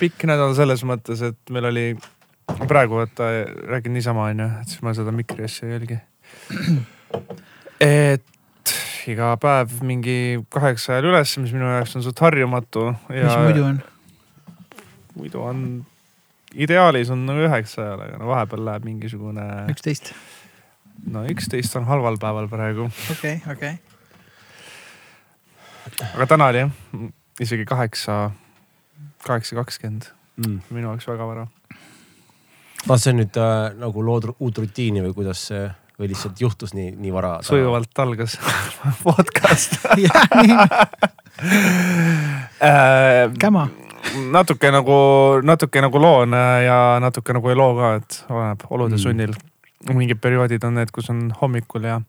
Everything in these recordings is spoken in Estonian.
pikk nädal selles mõttes, et meil oli praegu vaata, räägin niisama onju, et siis ma seda mikri asja ei jälgi. et iga päev mingi kaheksa ajal üles, mis minu jaoks on suht harjumatu. mis muidu on? muidu on, ideaalis on nagu üheksa ajal, aga no vahepeal läheb mingisugune. üksteist. no üksteist on halval päeval praegu. okei okei aga täna oli jah, isegi kaheksa, kaheksa kakskümmend mm.. minu jaoks väga vara. ah, see on nüüd äh, nagu lood uut rutiini või kuidas see või lihtsalt juhtus nii, nii vara? sujuvalt algas podcast Käma. natuke nagu, natuke nagu loon ja natuke nagu ei loo ka, et oleneb olude mm. sunnil. mingid perioodid on need, kus on hommikul ja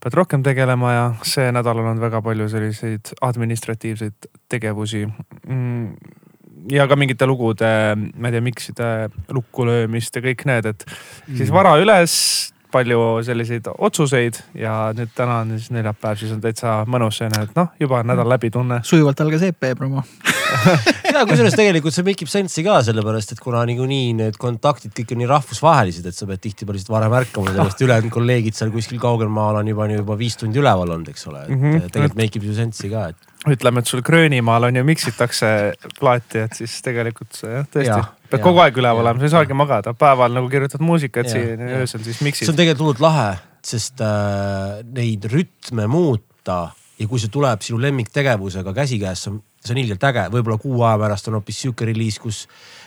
pead rohkem tegelema ja see nädal on olnud väga palju selliseid administratiivseid tegevusi mm, ja ka mingite lugude, ma ei tea, mikside lukku löömist ja kõik need, et siis mm. vara üles, palju selliseid otsuseid ja nüüd täna on siis neljapäev, siis on täitsa mõnus selline, et noh, juba on nädal läbi tunne. sujuvalt algas EP promo ja kusjuures tegelikult see make ib sense'i ka sellepärast, et kuna niikuinii need kontaktid kõik on nii rahvusvahelised, et sa pead tihtipeale lihtsalt varem ärkama sellest, ülejäänud kolleegid seal kuskil kaugel maal on juba, juba viis tundi üleval olnud, eks ole, et mm -hmm. tegelikult make ib ju sense'i ka, et ütleme, et sul Gröönimaal on ju miksitakse plaati, et siis tegelikult see jah, tõesti ja, pead ja, kogu aeg üleval olema, sa ei saagi magada, päeval nagu kirjutad muusikat siin ja öösel siis miksid. see on tegelikult hullult lahe, sest äh, neid rütme muuta ja kui see tuleb sinu lemmiktegevusega käsikäes, see on, see on ilgelt äge, võib-olla kuu aja pärast on hoopis sihuke reliis, kus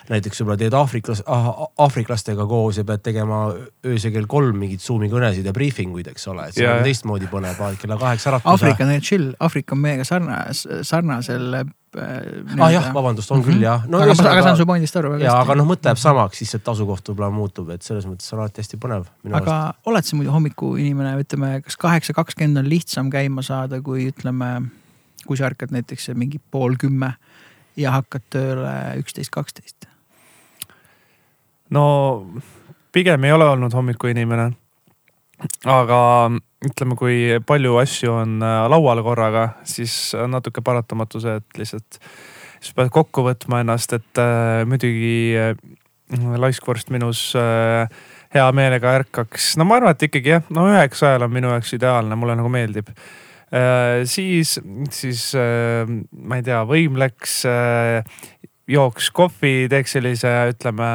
näiteks võib-olla teed aafriklas, aafriklastega koos ja pead tegema öösel kell kolm mingeid Zoom'i kõnesid ja briefing uid, eks ole, et see on teistmoodi põnev, kella kaheksa äratada. Aafrika on chill, Aafrika on meiega sarnas, sarnasel äh,. ah jah, vabandust, on mm -hmm. küll jah no,. aga, aga, aga saan su pointist aru hästi. aga noh, mõte jääb samaks, lihtsalt asukoht võib-olla muutub, et selles mõttes on alati hästi põnev. aga arust. oled sa muidu hommikuinimene, ütleme, kas kaheksa kakskümmend on lihtsam käima saada, kui ütleme, kui sa ärkad näiteks mingi pool kümme ja hakkad tööle üksteist, kaksteist? no pigem ei ole olnud hommikuinimene. Aga ütleme, kui palju asju on äh, laual korraga, siis on natuke paratamatu see, et lihtsalt siis pead kokku võtma ennast, et äh, muidugi äh, laiskvorst minus äh, hea meelega ärkaks. no ma arvan, et ikkagi jah, no üheksa ajal on minu jaoks ideaalne, mulle nagu meeldib äh,. siis, siis äh, ma ei tea, võimleks äh,, jooks kohvi, teeks sellise, ütleme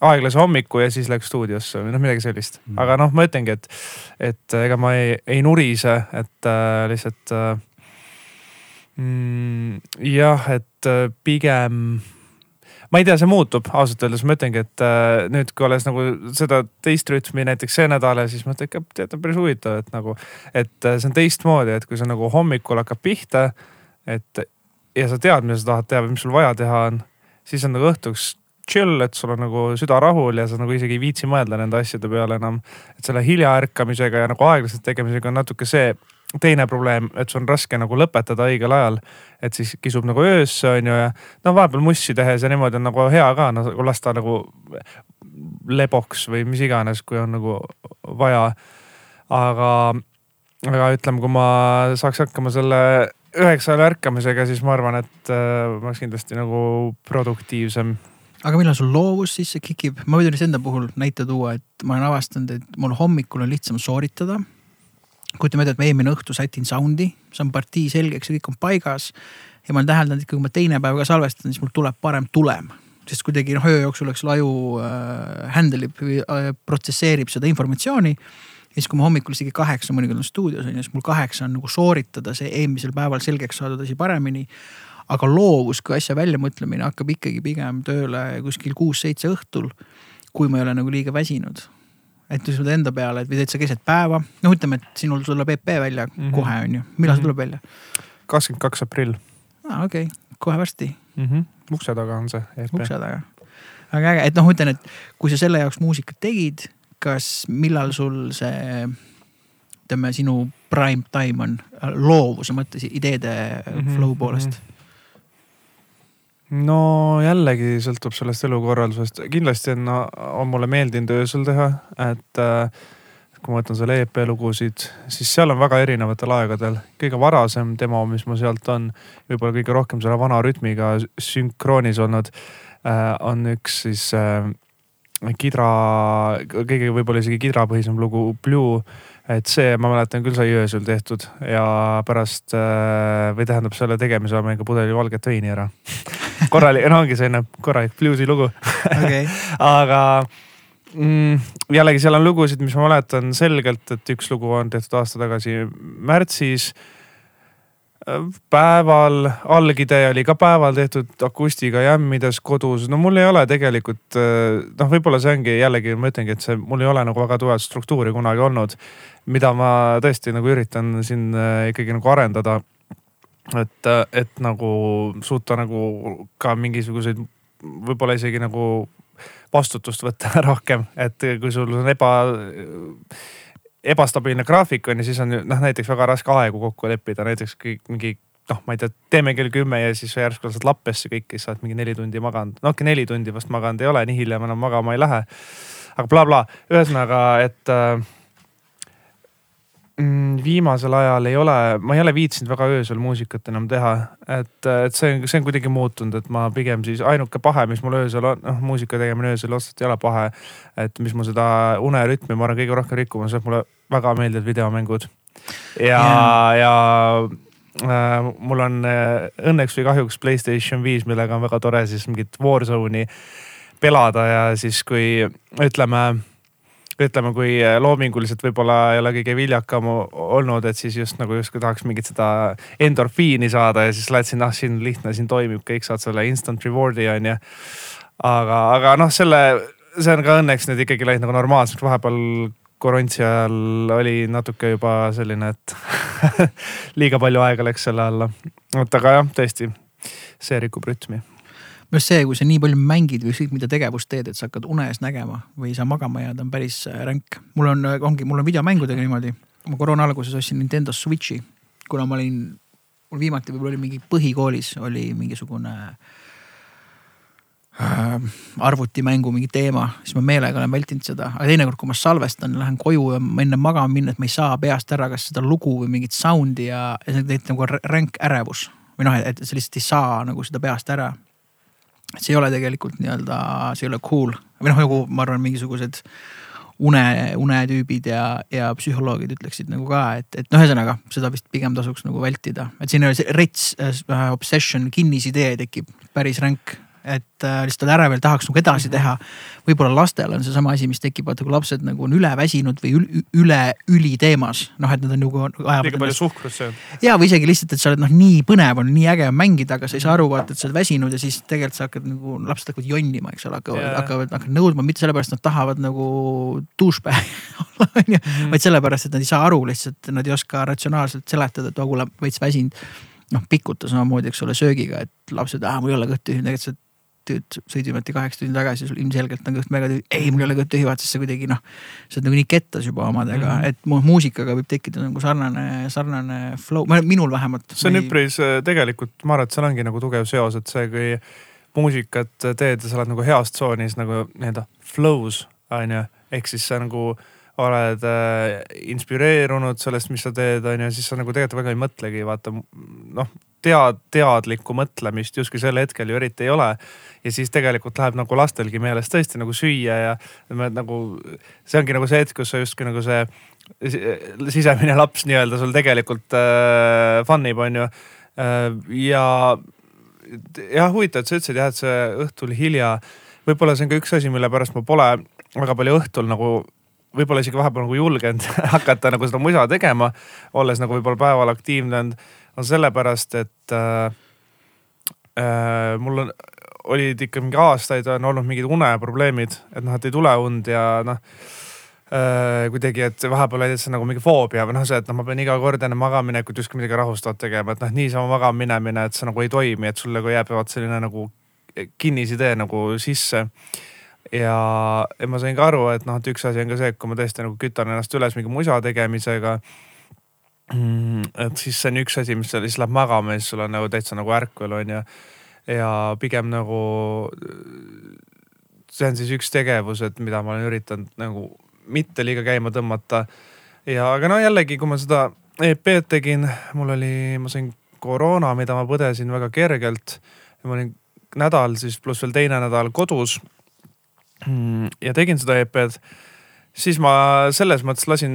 aeglase hommiku ja siis läks stuudiosse või noh, midagi sellist. Mm.. aga noh, ma ütlengi, et, et ega ma ei, ei nurise, et äh, lihtsalt äh, mm, jah, et äh, pigem ma ei tea, see muutub ausalt öeldes, ma ütlengi, et äh, nüüd, kui olles nagu seda teist rütmi näiteks see nädal ja siis ma ütlen, et tead, on päris huvitav, et nagu, et äh, see on teistmoodi, et kui sa nagu hommikul hakkab pihta, et ja sa tead, mida sa tahad teha või mis sul vaja teha on, siis on nagu õhtuks chill, et sul on nagu süda rahul ja sa nagu isegi ei viitsi mõelda nende asjade peale enam. et selle hilja ärkamisega ja nagu aeglaselt tegemisega on natuke see teine probleem, et sul on raske nagu lõpetada õigel ajal. et siis kisub nagu öösse on ju ja no vahepeal mussi tehes ja niimoodi on nagu hea ka nagu lasta nagu leboks või mis iganes, kui on nagu vaja. aga, aga ütleme, kui ma saaks hakkama selle üheksa ajal ärkamisega, siis ma arvan, et äh, ma oleks kindlasti nagu produktiivsem aga millal sul loovus sisse kikib, ma võin enda puhul näite tuua, et ma olen avastanud, et mul hommikul on lihtsam sooritada. kujutame ette, et ma eelmine õhtu sätin sound'i, saan partii selgeks ja kõik on paigas. ja ma olen täheldanud, et kui ma teine päev ka salvestan, siis mul tuleb parem tulem. sest kuidagi noh, öö jooksul, eks ole, aju äh, handle ib või äh, protsesseerib seda informatsiooni ja siis, kui ma hommikul isegi kaheksa mõnikord olen stuudios on ju, siis mul kaheksa on nagu sooritada see eelmisel päeval selgeks saadud asi paremini aga loovus kui asja väljamõtlemine hakkab ikkagi pigem tööle kuskil kuus-seitse õhtul, kui ma ei ole nagu liiga väsinud. et mõtled enda peale, et või teed sa keset päeva, noh, ütleme, et sinul tuleb EP välja mm -hmm. kohe on ju, millal see mhm. tuleb välja? kakskümmend kaks aprill. aa, okei okay., kohe varsti mm. -hmm. ukse taga on see EP. ukse taga, väga äge, et noh, ütlen, et kui sa selle jaoks muusikat tegid, kas, millal sul see ütleme, sinu prime time on loovuse mõttes, ideede mm -hmm. flow poolest mm? -hmm no jällegi sõltub sellest elukorraldusest, kindlasti on, on mulle meeldinud öösel teha, et äh, kui ma võtan selle EP lugusid, siis seal on väga erinevatel aegadel. kõige varasem demo, mis mul sealt on, võib-olla kõige rohkem selle vana rütmiga sünkroonis olnud, äh, on üks siis äh, kidra, kõige võib-olla isegi kidrapõhisem lugu Blue. Et see, ma mäletan küll, sai öösel tehtud ja pärast või tähendab selle tegemise ajal ma ikka pudeli valget veini ära korralik, no ongi selline korralik bluusi lugu okay. aga mm, jällegi seal on lugusid, mis ma mäletan selgelt, et üks lugu on tehtud aasta tagasi märtsis. päeval, algide oli ka päeval tehtud akustiga jämmides kodus, no mul ei ole tegelikult noh, võib-olla see ongi jällegi, ma ütlengi, et see mul ei ole nagu väga tugevat struktuuri kunagi olnud. mida ma tõesti nagu üritan siin äh, ikkagi nagu arendada et, et nagu suuta nagu ka mingisuguseid võib-olla isegi nagu vastutust võtta rohkem, et kui sul on eba, ebastabiilne graafik on ja siis on noh, näiteks väga raske aegu kokku leppida, näiteks kõik mingi noh, ma ei tea, teeme kell kümme ja siis järsku lased lappesse kõik, siis sa oled mingi neli tundi maganud. no okei neli tundi vast maganud ei ole, nii hiljem enam magama ei lähe. aga blablabla bla., ühesõnaga, et äh, viimasel ajal ei ole, ma ei ole viitsinud väga öösel muusikat enam teha, et, et see on, see on kuidagi muutunud, et ma pigem siis ainuke pahe, mis mul öösel on, noh muusika tegemine öösel otseselt ei ole pahe. et mis mul seda unerütmi, ma arvan, kõige rohkem rikkuma, see, et mulle väga meeldivad videomängud. ja yeah., ja äh, mul on äh, õnneks või kahjuks Playstation viis, millega on väga tore siis mingit Warzone'i pelada ja siis kui ütleme ütleme, kui äh, loominguliselt võib-olla ei ole kõige viljakam olnud, et siis just nagu justkui tahaks mingit seda endorfiini saada ja siis lähed sinna, ah siin lihtne, siin toimib kõik, saad selle instant reward'i on ju. aga, aga noh, selle, see on ka õnneks nüüd ikkagi läinud nagu normaalseks, vahepeal korontsi ajal oli natuke juba selline, et liiga palju aega läks selle alla. vot aga jah, tõesti, see rikub rütmi arust see, kui sa nii palju mängid või ükskõik mida tegevust teed, et sa hakkad unes nägema või ei saa magama jääda, on päris äh, ränk. mul on, äh, ongi, mul on videomängudega niimoodi. ma koroona alguses ostsin Nintendo Switch'i, kuna ma olin, mul viimati võib-olla oli mingi põhikoolis oli mingisugune äh, arvutimängu mingi teema, siis ma meelega olen vältinud seda, aga teinekord, kui ma salvestan, lähen koju ja enne magama minna, et ma ei saa peast ära, kas seda lugu või mingit sound'i ja, ja see teeb nagu ränk ärevus või noh, et sa lihtsalt ei saa nagu seda peast ära et see ei ole tegelikult nii-öelda, see ei ole cool. Või noh, nagu ma arvan, mingisugused une, unetüübid ja, ja psühholoogid ütleksid nagu ka, et, et noh, ühesõnaga seda vist pigem tasuks nagu vältida, et siin rets äh, obsession, kinnisidee tekib päris ränk et äh, lihtsalt ärevil tahaks nagu edasi mhm. teha. võib-olla lastel on seesama asi, mis tekib, vaata kui lapsed nagu on üleväsinud või üle, üle üliteemas, noh, et nad on nagu. liiga palju suhkrut söönud. ja, või isegi lihtsalt, et sa oled noh, nii põnev on, nii äge on mängida, aga sa ei saa aru, vaata, et sa oled väsinud ja siis tegelikult sa hakkad nagu, lapsed hakkavad jonnima, eks ole, hakkavad yeah., hakkavad, hakkavad nõudma mitte sellepärast, et nad tahavad nagu douchebag olla, on ju. Mhm. vaid sellepärast, et nad ei saa aru lihtsalt, nad ei oska ratsionaalselt seletada, et oh kuule, veits väsinud noh, pikuta samamoodi, eks ole, söögiga, et lapsed, ah mul ei ole kõht tühi, tegelikult sa nüüd sõidimati kaheksa tundi tagasi, sul ilmselgelt on kõht väga tühi. ei, mul ei ole kõht tühi, vaata, sest sa kuidagi noh, sa oled nagu nii kettas juba omadega mm, -hmm. et muusikaga võib tekkida nagu sarnane, sarnane flow, minul vähemalt. see on üpris äh, tegelikult, ma arvan, et seal ongi nagu tugev seos, et see, kui muusikat teed ja sa oled nagu heas tsoonis nagu nii-öelda flow's on ju, ehk siis sa nagu oled äh, inspireerunud sellest, mis sa teed, on ju, siis sa nagu tegelikult väga ei mõtlegi, vaata noh, tead, teadlikku mõtlemist justkui sel hetkel ju eriti ei ole. Ja siis tegelikult läheb nagu lastelgi meelest tõesti nagu süüa ja nagu see ongi nagu see hetk, kus sa justkui nagu see sisemine laps nii-öelda sul tegelikult äh, fun ib, on ju äh,. ja jah, huvitav, et sa ütlesid jah, et see õhtul hilja, võib-olla see on ka üks asi, mille pärast ma pole väga palju õhtul nagu võib-olla isegi vahepeal nagu julgenud hakata nagu seda musa tegema, olles nagu võib-olla päeval aktiivne olnud, on sellepärast, et äh, äh, mul on olid ikka mingi aastaid on olnud mingid uneprobleemid, et noh, et ei tule und ja noh äh, kuidagi, et vahepeal oli see nagu mingi foobia või noh, see, et noh, ma pean iga kord enne magamaminekut justkui midagi rahustavat tegema, et noh, niisama magama minemine, et see nagu ei toimi, et sul nagu jääb vaat selline nagu kinnisidee nagu sisse. ja, ja ma sain ka aru, et noh, et üks asi on ka see, et kui ma tõesti nagu kütan ennast üles mingi musa tegemisega. Et siis see on üks asi, mis siis läheb magama ja siis sul on nagu täitsa nagu ärkvel on ju ja pigem nagu see on siis üks tegevus, et mida ma olen üritanud nagu mitte liiga käima tõmmata. ja, aga no jällegi, kui ma seda EP-d tegin, mul oli, ma sain koroona, mida ma põdesin väga kergelt. ma olin nädal siis pluss veel teine nädal kodus. ja tegin seda EP-d siis ma selles mõttes lasin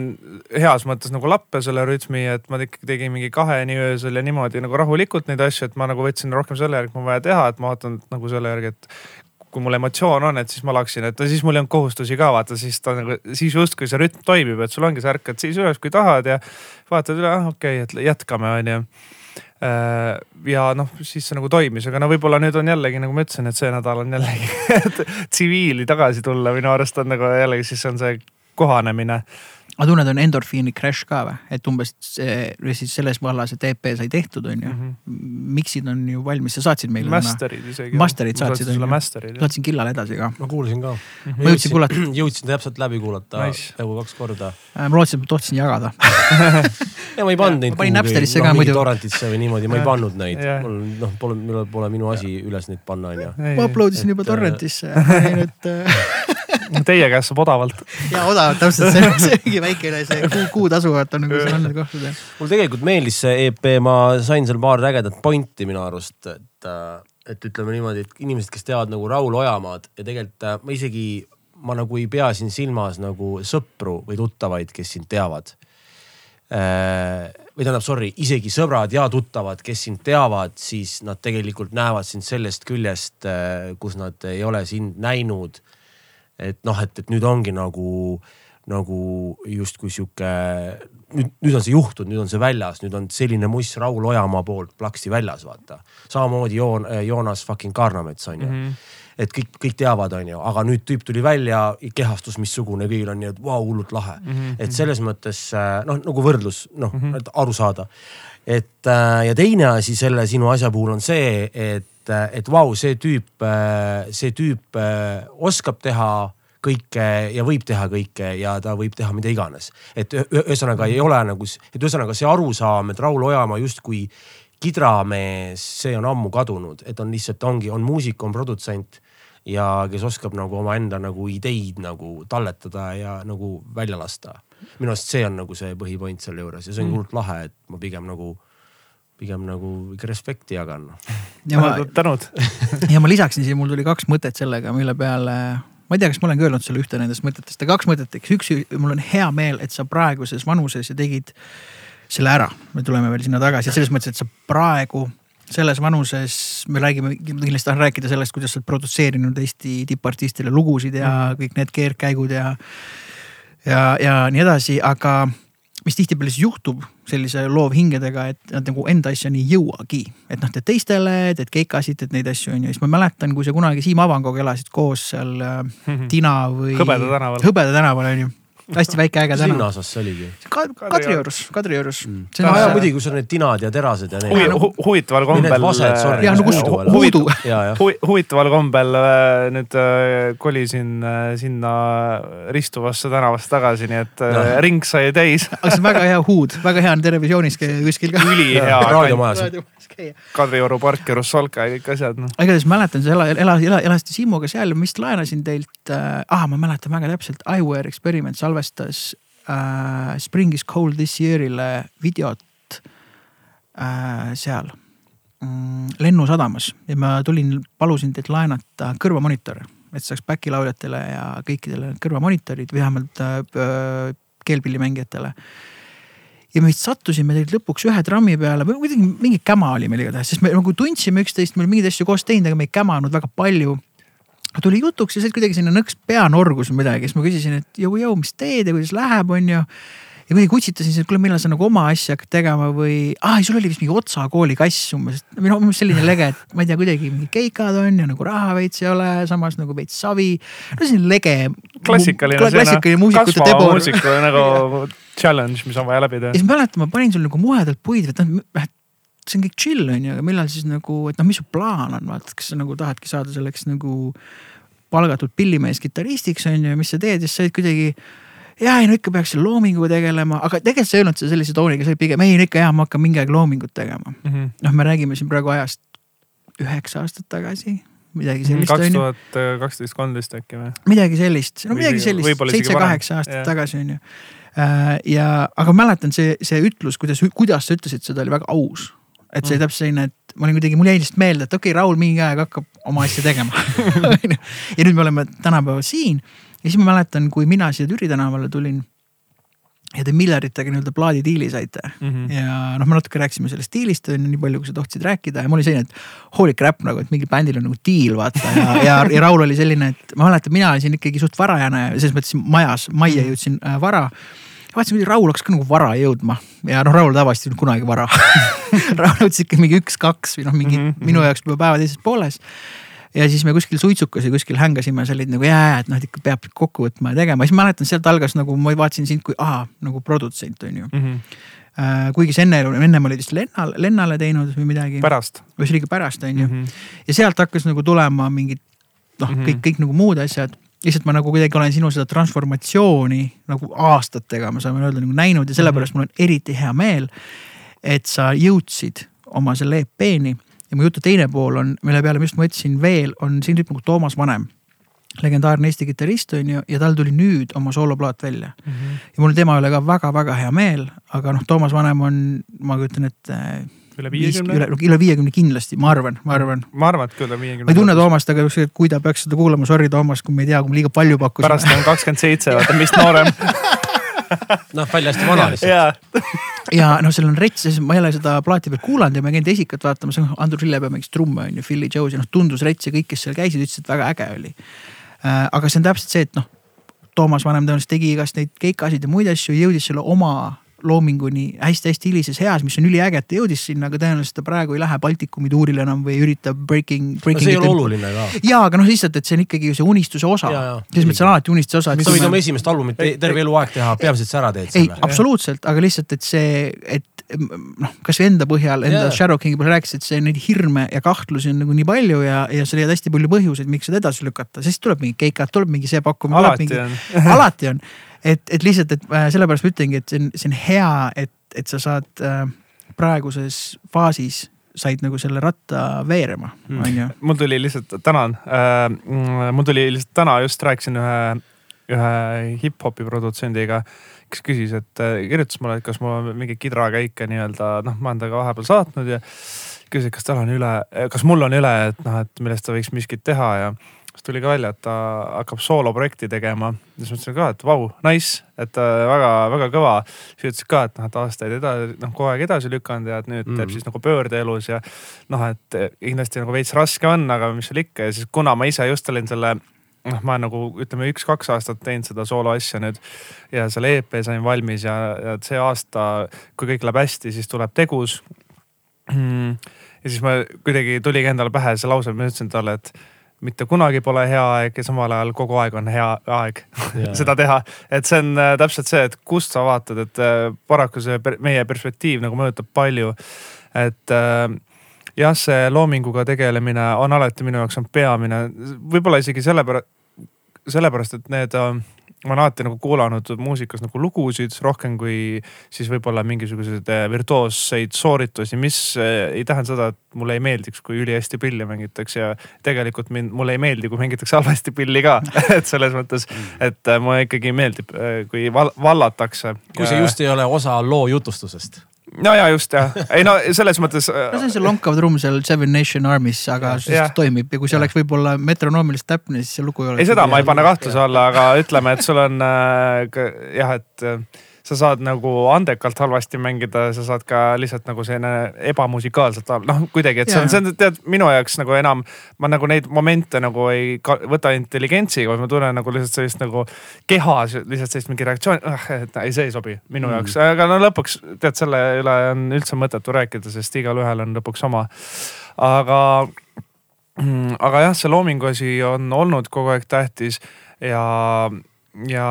heas mõttes nagu lappe selle rütmi, et ma ikkagi tegin mingi kaheni öösel ja niimoodi nagu rahulikult neid asju, et ma nagu võtsin rohkem selle järgi, et mul on vaja teha, et ma vaatan nagu selle järgi, et kui mul emotsioon on, et siis ma laksin, et siis mul ei olnud kohustusi ka vaata, siis ta nagu, siis justkui see rütm toimib, et sul ongi sa ärkad siis üles, kui tahad ja vaatad üle, ah okei okay,, et jätkame, onju ja noh, siis see nagu toimis, aga no võib-olla nüüd on jällegi nagu ma ütlesin, et see nädal on jällegi tsiviili tagasi tulla minu arust on nagu jällegi siis on see kohanemine aga tunned, on endorfiini crash ka või, et umbes see, siis selles vallas, et EP sai tehtud, on ju mm. -hmm. Mix'id on ju valmis, sa saatsid meile. Master'id isegi. Master'id saatsid saatsin killale edasi ka. ma kuulasin ka mm. -hmm. ma jõudsin kuulata. jõudsin täpselt läbi kuulata nice. peaaegu kaks korda äh,. ma lootsin, et ma tohtisin jagada ja ma ei pannud neid. ma panin Napsterisse ka muidu. torrentisse või niimoodi, ma ei pannud neid. mul noh, pole, pole minu asi üles neid panna, on ju. ma upload isin juba torrentisse, panin, et Teie käest saab odavalt. ja odavalt, täpselt see, see ongi väikene see kuu, kuutasu, vaata nagu seal on need kohtad. mulle tegelikult meeldis see EP, ma sain seal paar ägedat pointi minu arust, et, et ütleme niimoodi, et inimesed, kes teavad nagu Raul Ojamaad ja tegelikult äh, ma isegi, ma nagu ei pea siin silmas nagu sõpru või tuttavaid, kes sind teavad äh, või tähendab, sorry, isegi sõbrad ja tuttavad, kes sind teavad, siis nad tegelikult näevad sind sellest küljest, äh, kus nad ei ole sind näinud et noh, et, et nüüd ongi nagu, nagu justkui sihuke, nüüd, nüüd on see juhtunud, nüüd on see väljas, nüüd on selline muss Raul Ojamaa poolt plaksti väljas, vaata. samamoodi Joon, Joonas fucking Kaarnamets on ju mm. -hmm et kõik, kõik teavad, on ju, aga nüüd tüüp tuli välja, kehastus missugune, kõigil on nii, et vau, hullult lahe mm. -hmm. et selles mõttes noh, nagu võrdlus, noh mm -hmm. aru saada. et äh, ja teine asi selle sinu asja puhul on see, et et, et vau, see tüüp, see tüüp äh, oskab teha kõike ja võib teha kõike ja ta võib teha mida iganes. et ühesõnaga ei ole nagu, et ühesõnaga see arusaam, et Raul Ojamaa justkui kidramees, see on ammu kadunud, et on lihtsalt ongi, on muusik, on produtsent ja kes oskab nagu omaenda nagu ideid nagu talletada ja nagu välja lasta. minu arust see on nagu see põhipoint selle juures ja see on mm. hullult lahe, et ma pigem nagu pigem nagu ikka respekti jagan. tänud ja ma lisaksin siia, mul tuli kaks mõtet sellega, mille peale ma ei tea, kas ma olen ka öelnud sulle ühte nendest mõtetest, aga kaks mõtet, eks üks, mul on hea meel, et sa praeguses vanuses ja tegid selle ära. me tuleme veel sinna tagasi, selles mõttes, et sa praegu selles vanuses, me räägime, kindlasti tahan rääkida sellest, kuidas sa oled produtseerinud Eesti tippartistile lugusid ja mm. kõik need keerdkäigud ja, ja, ja nii edasi, aga mis tihtipeale siis juhtub sellise loovhingedega, et nad nagu enda asjani ei jõuagi. et noh, teed teistele, teed keikasid, teed neid asju on ju, siis ma mäletan, kui sa kunagi Siim Avangoga elasid koos seal äh, Tina või. Hõbeda tänaval. Hõbeda tänaval on ju hästi väike äge tänav. linnaosas see oligi? Kadriorus, Kadriorus mm.. aa jaa, muidugi, kus on need tinad ja terased ja need hu. huvitaval kombel. jah, no kus Huudu. huvitaval kombel äh, nüüd äh, kolisin äh, sinna ristuvasse tänavasse tagasi, nii et no. ring sai täis. aga see on väga hea huud, väga hea on televisioonis kuskil ka. ülihea. raadiomajas Kadrioru park ja Russalka ja kõik asjad no.. igatahes mäletan, sa ela, ela, ela, elasite Siimuga seal ja ma vist laenasin teilt äh,, ah ma mäletan väga täpselt, Iware Experiment salvestas äh, Spring is cold this year'ile videot äh, seal mm, Lennusadamas. Ja ma tulin, palusin teilt laenata kõrvamonitore, et saaks back'i lauljatele ja kõikidele kõrvamonitorid vähemalt äh, keelpillimängijatele ja me vist sattusime tegelikult lõpuks ühe trammi peale või kuidagi mingi käma oli meil igatahes, sest me nagu tundsime üksteist, me olime mingeid asju koos teinud, aga me ei kämanud väga palju. tuli jutuks ja see kuidagi sinna nõks pea norgus midagi, siis ma küsisin, et jõu-jõu, mis teed ja kuidas läheb, on ju ja kuidagi kutsitasin siis, et kuule, millal sa nagu oma asja hakkad tegema või, aa ei, sul oli vist mingi Otsa kooli kass umbes, või noh, umbes selline lege, et ma ei tea, kuidagi mingi keikad on ja nagu raha veits ei ole, samas nagu veits savi. no selline lege. klassikaline. klassikaline muusikute debor. muusiku nagu challenge, mis on vaja läbi teha. ja siis mäletan, ma panin sul nagu muhedalt puid, et noh, see on kõik chill on ju, aga millal siis nagu, et noh, mis su plaan on, vaata, kas sa nagu tahadki saada selleks nagu palgatud pillimees kitaristiks on ju, mis sa teed siis sa olid kuidagi ja ei no ikka peaks loominguga tegelema, aga tegelikult sa ei öelnud seda sellise tooniga, see oli pigem ei no ikka ja ma hakkan mingi aeg loomingut tegema mm -hmm.. noh, me räägime siin praegu ajast üheksa aastat tagasi, midagi sellist kaks tuhat kaksteist, kolmteist äkki või? midagi sellist, no midagi sellist, seitse-kaheksa aastat Jah. tagasi onju. ja, aga mäletan see, see ütlus, kuidas, kuidas sa ütlesid seda, oli väga aus. et see Mm. täpselt selline, et ma olin kuidagi, mul jäi lihtsalt meelde, et okei okay,, Raul mingi aeg hakkab oma asja tegema. ja nüüd me oleme tänapäeval siin ja siis ma mäletan, kui mina siia Türi tänavale tulin ja te Milleritega nii-öelda plaadidiili saite Mhm. ja noh, me natuke rääkisime sellest diilist on ju nii palju, kui sa tohtisid rääkida ja mul oli selline, et holy crap nagu, et mingil bändil on nagu diil vaata ja, ja, ja Raul oli selline, et ma mäletan, mina olin ikkagi suht varajane ja selles mõttes majas, majja jõudsin äh, vara. vaatasin, kuidas Raul hakkas ka nagu vara jõudma ja noh, Raul tavaliselt ei olnud kunagi vara Raul jõudis ikka mingi üks-kaks või noh, mingi mm -hmm. minu jaoks juba päeva teises pooles ja siis me kuskil suitsukas ja kuskil hängasime, sa olid nagu jaa, et noh, et ikka peab kokku võtma ja tegema, siis ma mäletan, sealt algas nagu ma vaatasin sind kui ahah, nagu produtsent on ju. Mhm. kuigi sa enne, ennem olid vist Lennal, Lennale teinud või midagi. pärast. ikka pärast on ju. Mhm. ja sealt hakkas nagu tulema mingid noh, Mhm. kõik, kõik nagu muud asjad. lihtsalt ma nagu kuidagi olen sinu seda transformatsiooni nagu aastatega, ma saan öelda nagu näinud ja sellepärast mul on eriti hea meel, et sa jõudsid oma selle EP-ni ja mu jutu teine pool on, mille peale ma just mõtlesin veel, on siin tüüp nagu Toomas Vanem. legendaarne Eesti kitarrist on ju ja tal tuli nüüd oma sooloplaat välja Mhm. ja mul tema üle ka väga-väga hea meel, aga noh, Toomas Vanem on, ma kujutan ette. üle viis, üle viiekümne?, üle viiekümne kindlasti, ma arvan, ma arvan. ma arvan, et küll üle viiekümne. ma ei tunne. Toomast, aga kui ta peaks seda kuulama, sorry Toomas, kui me ei tea, kui ma liiga palju pakkusin. pärast on kakskümmend seitse, vaata meist noorem. noh, välja hästi vana lihtsalt. ja noh, seal on rets, ma ei ole seda plaati peal kuulanud ja ma käin Esikat vaatamas, Andrus Lillepäev mängis trumme on ju, Philly Jones ja noh, tundus rets ja kõik, kes seal käisid, ütlesid, et väga äge oli. aga see on täpselt see, et noh, Toomas Vanem tõenäoliselt tegi igast neid keikasid ja muid asju, jõudis selle oma loominguni hästi-hästi hilises eas, mis on üliäge, et ta jõudis sinna, aga tõenäoliselt ta praegu ei lähe Baltikumi tuurile enam või üritab breaking, no breaking. see ei ole oluline ka. ja, aga noh, lihtsalt, et see on ikkagi ju see unistuse osa selles mõttes on alati unistuse osa. sa võid oma esimest albumit te- terve eluaeg teha, peamiselt sa ära teed selle,. absoluutselt, aga lihtsalt, et see, et noh, kasvõi enda põhjal, enda yeah. Shadow Kingi põhjal rääkisid, et see neid hirme ja kahtlusi on nagu nii palju ja, ja sa leiad hästi palju põhjuseid, miks seda edasi lükata, sest tuleb mingi keikad, tuleb mingi see pakkumine. alati on. alati on, et, et lihtsalt, et äh, sellepärast ma ütlengi, et see on, see on hea, et, et sa saad äh, praeguses faasis said nagu selle ratta veerema, Mm. on ju. mul tuli lihtsalt, tänan äh,, mul tuli lihtsalt täna just rääkisin ühe, ühe hip-hopi produtsendiga, kes küsis, et äh, kirjutas mulle, et kas mul on mingeid kidrakäike nii-öelda, noh, ma olen temaga vahepeal saatnud ja küsis, et kas tal on üle, kas mul on üle, et noh, et millest ta võiks miskit teha ja siis tuli ka välja, et ta hakkab sooloprojekti tegema. siis mõtlesin ka, et vau, nice, et väga-väga kõva. siis ütles ka, et noh, et aastaid edasi, noh kogu aeg edasi lükanud ja et nüüd mm. teeb Mm. siis nagu pöördeelus ja noh, et kindlasti nagu veits raske on, aga mis seal ikka ja siis kuna ma ise just olin selle noh, ma nagu ütleme üks-kaks aastat teinud seda sooloasja nüüd ja selle EP sain valmis ja, ja see aasta, kui kõik läheb hästi, siis tuleb tegus. ja siis ma kuidagi tuligi endale pähe see lause, ma ütlesin talle, et mitte kunagi pole hea aeg ja samal ajal kogu aeg on hea aeg seda teha. et see on äh, täpselt see, et kust sa vaatad, et äh, paraku see meie perspektiiv nagu mõjutab palju. et äh, jah, see loominguga tegelemine on alati minu jaoks on peamine, võib-olla isegi sellepärast, sellepärast, et need ma olen alati nagu kuulanud muusikas nagu lugusid rohkem kui siis võib-olla mingisuguseid äh, virtuoosseid sooritusi, mis äh, ei tähenda seda, et mulle ei meeldiks, kui ülihästi pilli mängitakse ja tegelikult mind, mulle ei meeldi, kui mängitakse halvasti pilli ka. et selles mõttes, et äh, mulle ikkagi meeldib, kui val vallatakse. kui see just ei ole osa loo jutustusest. No ja just jah, ei no selles mõttes. äh, no see on see lonkav trumm seal Seven Nation Army's, aga see lihtsalt toimib ja kui see oleks võib-olla metronoomiliselt täpne, siis see lugu ei oleks. ei, seda ma ei pane kahtluse alla, aga ütleme, et sul on äh, jah, et äh, sa saad nagu andekalt halvasti mängida, sa saad ka lihtsalt nagu selline ebamusikaalselt, noh kuidagi, et see on, see on tead minu jaoks nagu enam, ma nagu neid momente nagu ei võta intelligentsiga, vaid ma tunnen nagu lihtsalt sellist nagu kehas lihtsalt sellist mingi reaktsiooni, et ei, see ei sobi minu Mm. jaoks, aga no lõpuks tead, selle üle on üldse mõttetu rääkida, sest igalühel on lõpuks oma. aga, aga jah, see loomingu asi on olnud kogu aeg tähtis ja ja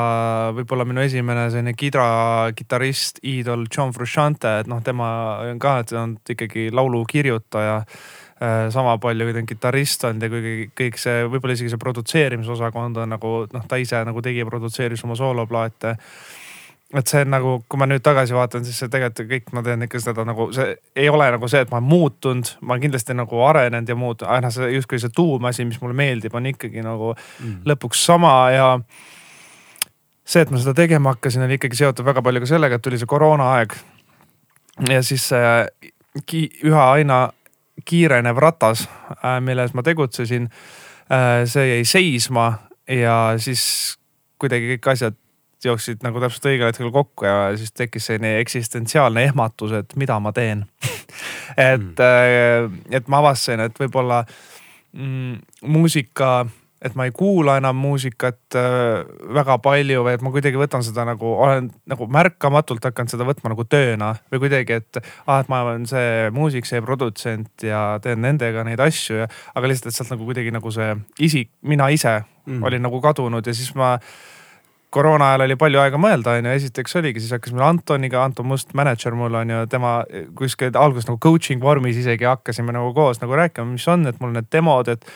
võib-olla minu esimene selline kidra, kitarrist, iidol John Frusciante, et noh, tema on ka, et on ikkagi laulukirjutaja äh, sama palju, kui ta on kitarrist olnud ja kuigi kõik see, võib-olla isegi see produtseerimisosakond on nagu noh, ta ise nagu tegi ja produtseeris oma sooloplaate. et see nagu, kui ma nüüd tagasi vaatan, siis see tegelikult kõik ma teen ikka seda nagu see ei ole nagu see, et ma olen muutunud, ma kindlasti nagu arenenud ja muud, aga noh, see justkui see tuumasi, mis mulle meeldib, on ikkagi nagu mm. lõpuks sama ja see, et ma seda tegema hakkasin, oli ikkagi seotud väga palju ka sellega, et tuli see koroonaaeg. ja siis äh, ki, üha aina kiirenev ratas, äh, milles ma tegutsesin, äh, see jäi seisma ja siis kuidagi kõik asjad jooksid nagu täpselt õigel hetkel kokku ja siis tekkis selline eksistentsiaalne ehmatus, et mida ma teen et mm., et ma avastasin, et võib-olla mm, muusika, et ma ei kuula enam muusikat äh, väga palju või et ma kuidagi võtan seda nagu, olen nagu märkamatult hakanud seda võtma nagu tööna või kuidagi, et ah, et ma olen see muusik, see produtsent ja teen nendega neid asju ja, aga lihtsalt, et sealt nagu kuidagi nagu see isik, mina ise mm. olin nagu kadunud ja siis ma koroona ajal oli palju aega mõelda, on ju, esiteks oligi, siis hakkas meil Antoniga, Anton Must, mänedžer mul on ju, tema kuskil alguses nagu coaching vormis isegi hakkasime nagu koos nagu rääkima, mis on, et mul need demod, et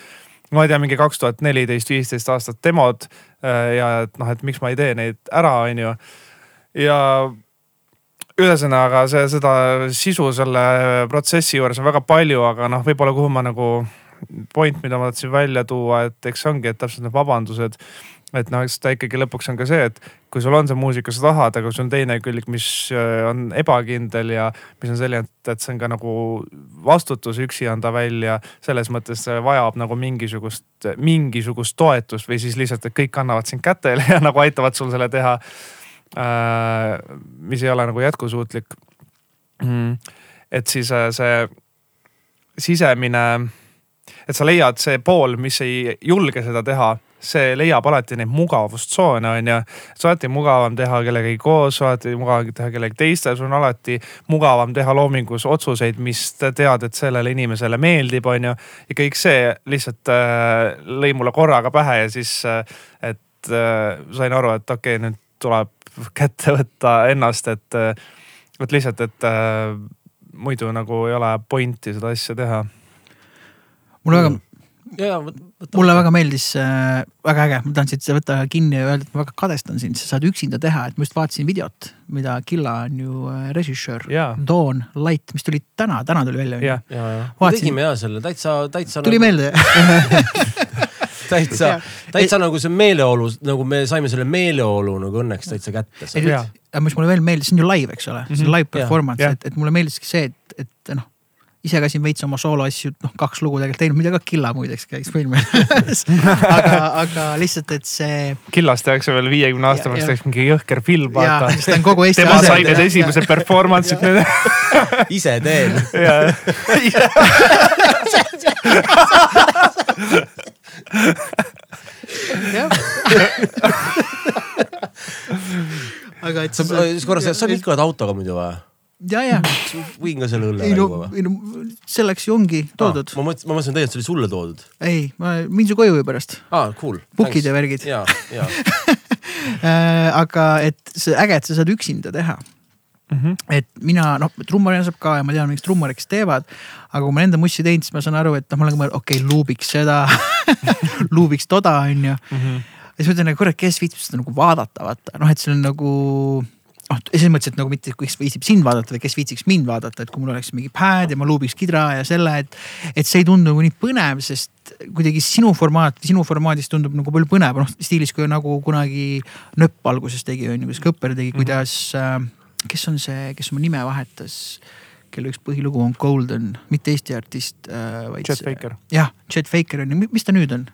ma ei tea, mingi kaks tuhat neliteist, viisteist aastat demod äh, ja et noh, et miks ma ei tee neid ära, on ju. ja ühesõnaga see, seda sisu selle protsessi juures on väga palju, aga noh, võib-olla kuhu ma nagu point, mida ma tahtsin välja tuua, et eks ongi, et täpselt need vabandused et noh, eks ta ikkagi lõpuks on ka see, et kui sul on see muusika, sa tahad, aga sul on teine külg, mis äh, on ebakindel ja mis on selline, et see on ka nagu vastutus üksi anda välja. selles mõttes vajab nagu mingisugust, mingisugust toetust või siis lihtsalt, et kõik annavad sind kätele ja nagu aitavad sul selle teha. Äh, mis ei ole nagu jätkusuutlik. Mm. et siis äh, see sisemine, et sa leiad see pool, mis ei julge seda teha see leiab alati neid mugavustsoone, on ju. see on alati mugavam teha kellegagi koos, alati mugavam teha kellegi teistel, sul on alati mugavam teha loomingus otsuseid, mis tead, et sellele inimesele meeldib, on ju. ja kõik see lihtsalt äh, lõi mulle korraga pähe ja siis äh,, et äh, sain aru, et okei okay,, nüüd tuleb kätte võtta ennast, et, äh, et lihtsalt, et äh, muidu nagu ei ole pointi seda asja teha. mul väga mm ja mulle väga meeldis äh,, väga äge, ma tahan siit võtta kinni ja öelda, et ma väga kadestan sind, sa saad üksinda teha, et ma just vaatasin videot, mida Killa on ju äh, režissöör. Dawn Light, mis tuli täna, täna tuli välja. ja, ja, ja. tegime ja selle täitsa, täitsa. tuli nagu... meelde täitsa, täitsa nagu see meeleolu, nagu me saime selle meeleolu nagu õnneks täitsa kätte. aga mis mulle veel meeldis, see on ju live, eks ole mm, -hmm. see on mhm. live performance, et, et mulle meeldiski see, et, et noh ise ka siin veits oma sooloasju, noh kaks lugu tegelikult teinud, mida ka Killa muideks käis filmi aga, aga lihtsalt, et see. Killast tehakse veel viiekümne aasta pärast tehakse mingi jõhker film, vaata. tema sai need esimesed performance'id nüüd ise teen. jah aga et sa, korra, sa liikled autoga muidu või? Ja, ja. võin ka selle õlle ei, no, ei no selleks ju ongi toodud ah,. ma mõtlesin, ma mõtlesin tegelikult see oli sulle toodud. ei, ma mind su koju pärast. aa ah,, cool. Book'id ja värgid. ja, ja äh, aga et see äge, et sa saad üksinda teha. Mm -hmm. et mina noh, trummarina saab ka ja ma tean, miks trummarid, kes teevad. aga kui ma enda mussi teinud, siis ma saan aru, et noh, ma olen ka mõelnud, okei okay,, luubiks seda luubiks toda, onju. Mhm. ja siis mõtlen, et kurat, kes viitsib seda nagu vaadata, vaata noh, et see on nagu noh, selles mõttes, et nagu mitte, kes viitsib sind vaadata või kes viitsiks mind vaadata, et kui mul oleks mingi pad ja ma luubiks kidra ja selle, et. et see ei tundu nagu nii põnev, sest kuidagi sinu formaat, sinu formaadis tundub nagu palju põnevam, noh stiilis kui nagu kunagi Nööp alguses tegi, on ju, kuidas Kõpper tegi, mhm. kuidas äh,. kes on see, kes oma nime vahetas kelle üks põhilugu on Golden, mitte Eesti artist äh,. Chet Faker. jah, Chet Faker on ju, mis ta nüüd on?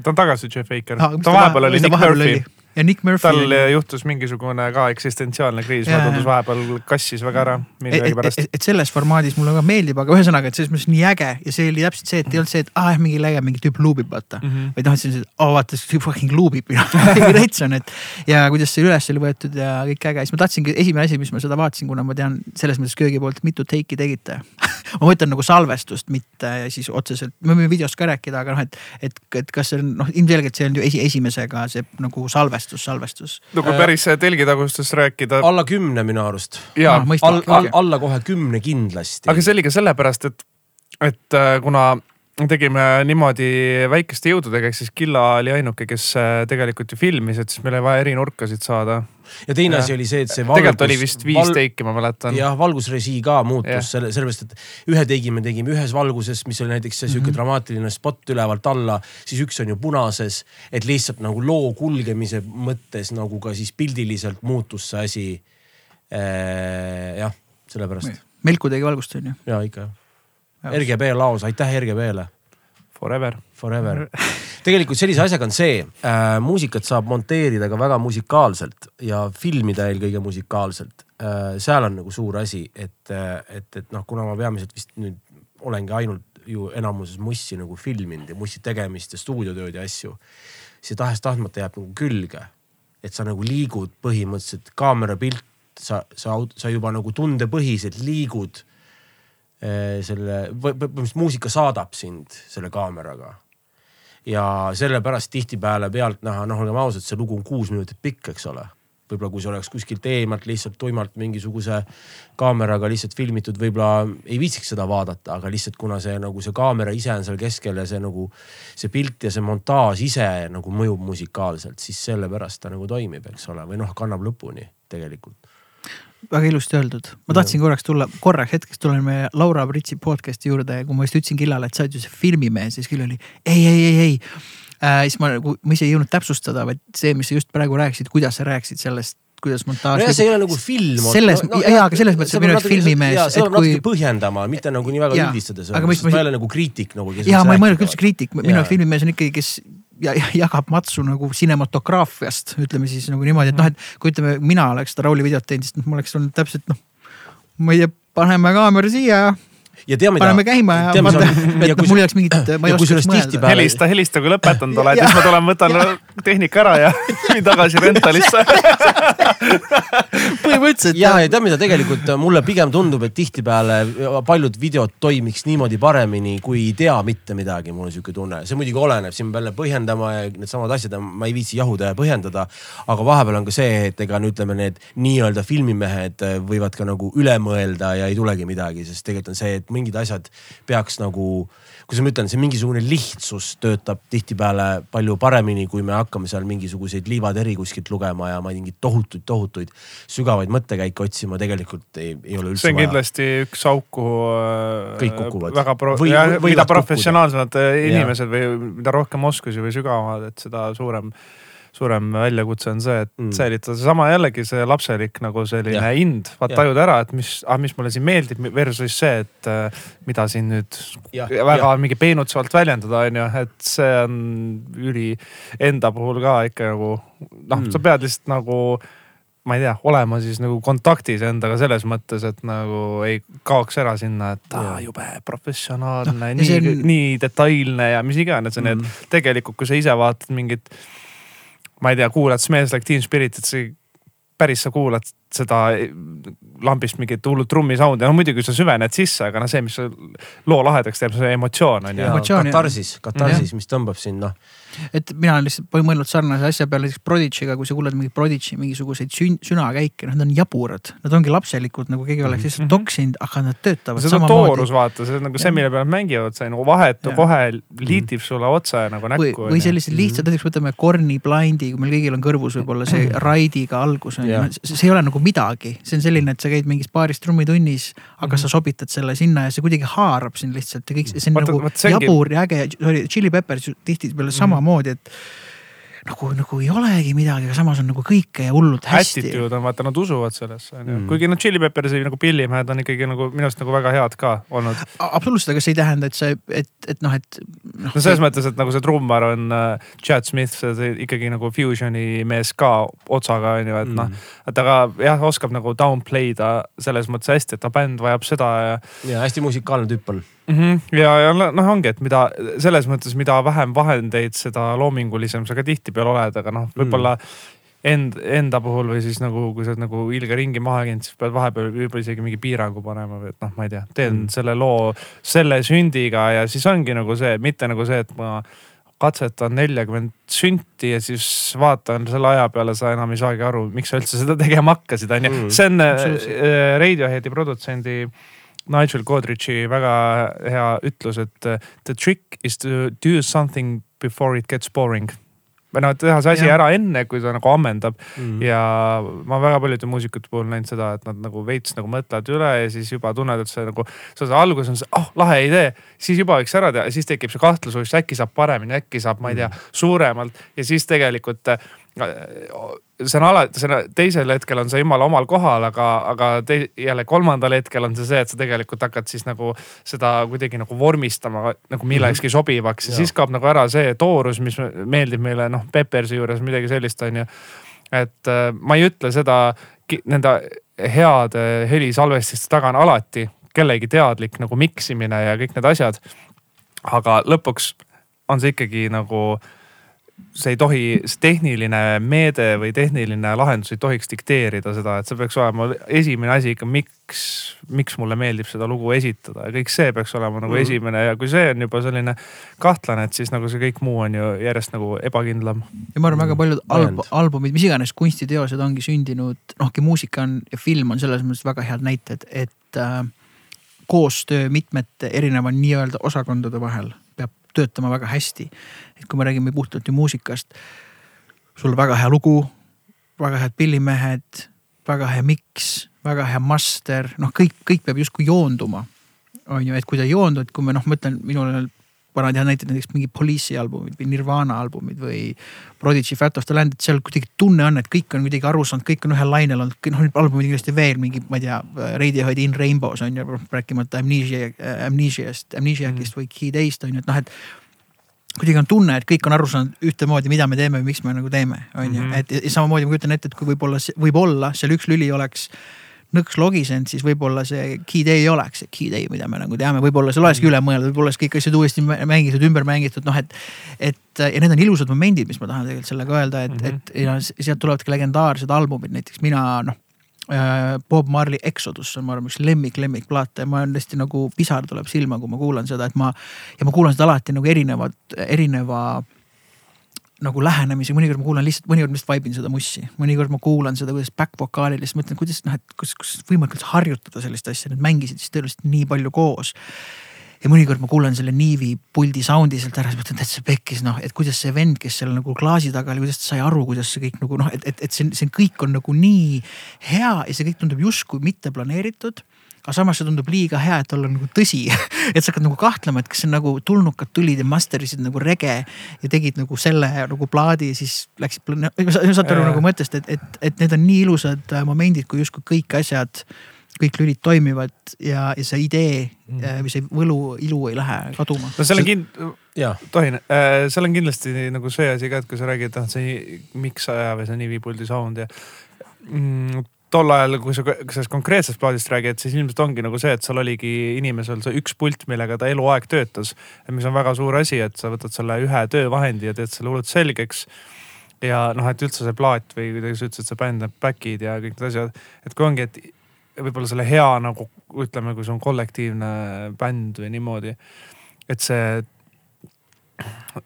ta on tagasi Chet Faker ah,, ta vahepeal oli Nick Murphy ja Nick Murphy. tal juhtus mingisugune ka eksistentsiaalne kriis, mulle tundus vahepeal kassis väga ära millegipärast. Et, et, et selles formaadis mulle väga meeldib, aga ühesõnaga, et selles mõttes nii äge ja see oli täpselt see, et ei olnud see, et aa ah, mingi läge, mingi tüüp luubib vaata mm. -hmm. vaid noh, et see on see, et oo vaata see tüüp fucking luubib rets on, et ja kuidas see üles oli võetud ja kõik äge, siis ma tahtsingi, esimene asi, mis ma seda vaatasin, kuna ma tean selles mõttes köögi poolt, mitu take'i tegite ma mõtlen nagu salvestust, mitte siis otseselt, me võime videost ka rääkida, aga noh, et, et, et kas see on noh, ilmselgelt see on ju esi, esimesega see nagu salvestus, salvestus no kui äh, päris telgitagustest rääkida. alla kümne minu arust. Ah, all, all, alla kohe kümne kindlasti. aga see oli ka sellepärast, et, et äh, kuna tegime niimoodi väikeste jõududega, ehk siis Killa oli ainuke, kes äh, tegelikult ju filmis, et siis meil oli vaja eri nurkasid saada. ja teine asi oli see, et see tegelikult oli vist viis val... teiki, ma mäletan. jah, valgusrežii ka muutus selle, sellepärast, et ühe teigi me tegime ühes valguses, mis oli näiteks see sihuke mm -hmm. dramaatiline spott ülevalt alla, siis üks on ju punases, et lihtsalt nagu loo kulgemise mõttes nagu ka siis pildiliselt muutus see asi äh,. jah, sellepärast. Melku tegi valgust on ju? ja ikka jah RGB laos, aitäh RGB-le. Forever. Forever. tegelikult sellise asjaga on see äh,, muusikat saab monteerida ka väga musikaalselt ja filmida eelkõige musikaalselt äh,. seal on nagu suur asi, et, et, et noh, kuna ma peamiselt vist nüüd olengi ainult ju enamuses mussi nagu filminud ja mussi tegemist ja stuudiotööd ja asju, siis tahes-tahtmata jääb nagu külge. et sa nagu liigud põhimõtteliselt kaamerapilt, sa, sa, sa juba nagu tundepõhiselt liigud selle, põhimõtteliselt muusika saadab sind selle kaameraga. ja sellepärast tihtipeale pealtnäha, noh, olgem ausad, see lugu on kuus minutit pikk, eks ole. võib-olla kui see oleks kuskilt eemalt lihtsalt tuimalt mingisuguse kaameraga lihtsalt filmitud, võib-olla ei viitsiks seda vaadata, aga lihtsalt kuna see nagu see kaamera ise on seal keskel ja see nagu see pilt ja see montaaž ise nagu mõjub musikaalselt, siis sellepärast ta nagu toimib, eks ole, või noh, kannab lõpuni tegelikult väga ilusti öeldud, ma tahtsin korraks tulla, korraks hetkeks tulen meie Laura Pritsi podcast'i juurde ja kui ma just ütlesin Killale, et sa oled ju see filmimees, siis Kill oli ei, ei, ei, ei äh,. siis ma nagu, ma ise ei jõudnud täpsustada, vaid see, mis sa just praegu rääkisid, kuidas sa rääkisid sellest kuidas montaaž no. see ei ole nagu film. selles no, jaa, aga selles mõttes, et minu jaoks filmimees. jaa, seda peab kui... natuke põhjendama, mitte nagu nii väga üldistades. ma ei ole nagu kriitik nagu. jaa, ma ei mõelnud üldse kriitik, minu jaoks filmimees on ikkagi, kes ja, jagab matsu nagu cinematograafiast, ütleme siis nagu niimoodi, et noh, et kui ütleme, mina oleks seda Rauli videot teinud, siis noh, mul oleks olnud täpselt noh, ma ei tea, paneme kaamera siia ja ja tea mida. paneme käima ja vaata, et mul ei oleks mingit, ma ei oskaks mõelda. helista, helista, kui lõpetanud oled, siis ma tulen, võtan tehnika ära ja viin tagasi rentalisse põhimõtteliselt. ja, ja tead mida, tegelikult mulle pigem tundub, et tihtipeale paljud videod toimiks niimoodi paremini, kui ei tea mitte midagi, mul on sihuke tunne. see muidugi oleneb, siin peab jälle põhjendama ja needsamad asjad, ma ei viitsi jahuda ja põhjendada. aga vahepeal on ka see, et ega no ütleme, need nii-öelda filmimehed võivad ka nagu üle mõelda ja ei tulegi midagi, sest tegelikult on see, et mingid asjad peaks nagu, kuidas ma ütlen, see mingisugune lihtsus töötab tihtipeale palju paremini, kui me hakkame seal mingisuguseid liivateri kuskilt lugema ja ma mingeid tohutuid, tohutuid sügavaid mõttekäike otsima tegelikult ei, ei ole üldse vaja. see on vaja. kindlasti üks auk, kuhu äh, kõik kukuvad. väga pro-, mida professionaalsemad inimesed ja. või mida rohkem oskusi või sügavamad, et seda suurem suurem väljakutse on see, et mm. säilitada seesama jällegi see lapselik nagu selline ja. ind, vaat tajuda ära, et mis ah,, mis mulle siin meeldib versus see, et äh, mida siin nüüd ja. väga ja. mingi peenutsevalt väljendada, on ju, et see on üli enda puhul ka ikka nagu noh mm., sa pead lihtsalt nagu ma ei tea, olema siis nagu kontaktis endaga selles mõttes, et nagu ei kaoks ära sinna, et aa jube professionaalne no,, nii on..., nii detailne ja mis iganes mm., et tegelikult, kui sa ise vaatad mingit ma ei tea, kuulad Smells Like Teen Spiritit, see päris sa kuulad seda lambist mingit hullut trummi sound'i, no muidugi sa süvened sisse, aga noh, see, mis loo lahedaks teeb, see emotsioon on ju. katarsis, katarsis, mis tõmbab sind noh et mina olen lihtsalt mõelnud sarnase asja peale näiteks Prodigy'ga, kui sa kuuled mingit Prodigy mingisuguseid sün-, sünakäike, noh, nad on jaburad. Nad ongi lapselikud, nagu keegi oleks lihtsalt -hmm. toksinud, aga nad töötavad see on toorus, vaata, see on nagu see, mille peal nad mängivad, see nagu vahetu kohe liitib mhm. sulle otse nagu näkku. või, sellised lihtsad, näiteks võtame Korni Blindi, kui meil kõigil on kõrvus võib-olla see mhm. Raidiga algus on ju, see ei ole nagu midagi. see on selline, et sa käid mingis baaris trummitunnis, aga mm -hmm. sa sobitad selle sinna ja see kuidagi haarab sind lihtsalt ja kõik, see on vaata, nagu vaata, jabur ja äge. Chili Peppers tihtipeale sama mhm samamoodi, et nagu, nagu ei olegi midagi, aga samas on nagu kõike hullult hästi. Attitude on vaata, nad usuvad sellesse on ju mm., kuigi noh, Chili Peppersi nagu pillimehed on ikkagi nagu minu arust nagu väga head ka olnud. absoluutselt, aga see ei tähenda, et see, et, et noh, et no,. no selles see... mõttes, et nagu see trummar on uh, Chad Smith, see ikkagi nagu fusion'i mees ka otsaga on ju, et noh, mm. noh. et aga jah, oskab nagu downplay da selles mõttes hästi, et ta bänd vajab seda ja. ja hästi musikaalne tüüp on mm. -hmm. ja, ja noh, ongi, et mida selles mõttes, mida vähem vahendeid, seda loomingulisem sa ka tihtipeale oled, aga noh, võib-olla mm. end, enda puhul või siis nagu, kui sa oled nagu ilge ringi maha käinud, siis pead vahepeal võib-olla isegi mingi piirangu panema või et noh, ma ei tea, teen mm. selle loo selle sündiga ja siis ongi nagu see, mitte nagu see, et ma katsetan neljakümmend sünti ja siis vaatan selle aja peale, sa enam ei saagi aru, miks sa üldse seda tegema hakkasid, onju. Mm. see on äh, Radioheadi produtsendi Nigel Godrichi väga hea ütlus, et uh, the trick is to do something before it gets boring. Või noh, teha see asi Jah. ära enne, kui ta nagu ammendab. Mm. ja ma väga paljude muusikute puhul näinud seda, et nad nagu veits nagu mõtlevad üle ja siis juba tunned, et see nagu, see alguses on see, oh lahe idee, siis juba võiks ära teha ja siis tekib see kahtlus, et äkki saab paremini, äkki saab, ma ei tea, suuremalt. Ja siis tegelikult äh, see on alati, see on teisel hetkel on see jumala omal kohal, aga, aga te, jälle kolmandal hetkel on see see, et sa tegelikult hakkad siis nagu seda kuidagi nagu vormistama nagu millekski sobivaks ja Jaa. siis kaob nagu ära see toorus, mis meeldib meile noh, Peppersi juures midagi sellist on ju. et äh, ma ei ütle seda nende heade helisalvestiste taga on alati kellegi teadlik nagu miksimine ja kõik need asjad. aga lõpuks on see ikkagi nagu see ei tohi, see tehniline meede või tehniline lahendus ei tohiks dikteerida seda, et see peaks olema esimene asi ikka, miks, miks mulle meeldib seda lugu esitada ja kõik see peaks olema nagu mm. esimene ja kui see on juba selline kahtlane, et siis nagu see kõik muu on ju järjest nagu ebakindlam. ja ma arvan, väga paljud alb albumid, mis iganes kunstiteosed ongi sündinud, noh, muusika on ja film on selles mõttes väga head näited, et äh, koostöö mitmete erineva nii-öelda osakondade vahel peab töötama väga hästi. Et kui me räägime puhtalt ju muusikast, sul väga hea lugu, väga head pillimehed, väga hea miks, väga hea master, noh, kõik, kõik peab justkui joonduma. on ju, et kui ta ei joondu, et kui me noh, ma ütlen, minul vanad head näited näiteks mingi Police'i albumid või Nirvana albumid või Prodigy Fat of the Land, et seal kuidagi tunne on, et kõik on kuidagi aru saanud, kõik on ühel lainel olnud, noh, albumid kindlasti veel mingi, ma ei tea, Radiohead In Rainbows on ju, rääkimata Amnesia, Amnesiast, Amnesiacist või Key Day'st on ju, et noh, et kuidagi on tunne, et kõik on aru saanud ühtemoodi, mida me teeme või miks me nagu teeme, on ju, Mhm. et samamoodi ma kujutan ette, et kui võib-olla, võib-olla seal üks lüli oleks nõks logisenud, siis võib-olla see key day ei oleks see key day, mida me nagu teame, võib-olla seal olekski üle mõeldud, võib-olla oleks kõik asjad uuesti mängitud, ümber mängitud, noh et. et ja need on ilusad momendid, mis ma tahan tegelikult sellega öelda, et mm, Mhm. -hmm. et ja sealt tulevadki legendaarsed albumid, näiteks mina noh. Bob Marley Exodus on, ma arvan, üks lemmik, lemmikplaate ja ma olen hästi nagu pisar tuleb silma, kui ma kuulan seda, et ma. ja ma kuulan seda alati nagu erinevat, erineva nagu lähenemisi, mõnikord ma kuulan lihtsalt, mõnikord ma lihtsalt vaibin seda mussi, mõnikord ma kuulan seda, kuidas back-vokaalil lihtsalt mõtlen, kuidas noh, et kus, kus võimalik üldse harjutada sellist asja, nad mängisid siis tõenäoliselt nii palju koos. Ja mõnikord ma kuulan selle Niivi puldi sound'i sealt ära, siis mõtlen, täitsa pekkis noh, et kuidas see vend, kes seal nagu klaasi taga oli, kuidas ta sai aru, kuidas see kõik nagu noh, et, et, et see, see kõik on nagu nii hea ja see kõik tundub justkui mitte planeeritud aga samas see tundub liiga hea, et olla nagu tõsi. Et sa hakkad nagu kahtlema, et kas see on nagu tulnukad tulid ja masterisid nagu rege ja tegid nagu selle nagu plaadi ja siis läksid, saate aru nagu mõttest, et, et, et need on nii ilusad momendid, kui justkui kõik asjad, kõik lülid toimivad ja, ja see idee mm. või see võlu, ilu ei lähe kaduma. no seal on kind-, tohin, seal on kindlasti nagu see asi ka, et kui sa räägid, noh see miksaja või see nivipuldi sound ja mm, tol ajal, kui sa sellest konkreetsest plaadist räägid, siis ilmselt ongi nagu see, et seal oligi inimesel see üks pult, millega ta eluaeg töötas. mis on väga suur asi, et sa võtad selle ühe töövahendi ja teed selle hullult selgeks. ja noh, et üldse see plaat või kuidas sa ütlesid, see bänd, need back'id ja kõik need asjad, et kui ongi, et võib-olla selle hea nagu ütleme, kui see on kollektiivne bänd või niimoodi, et see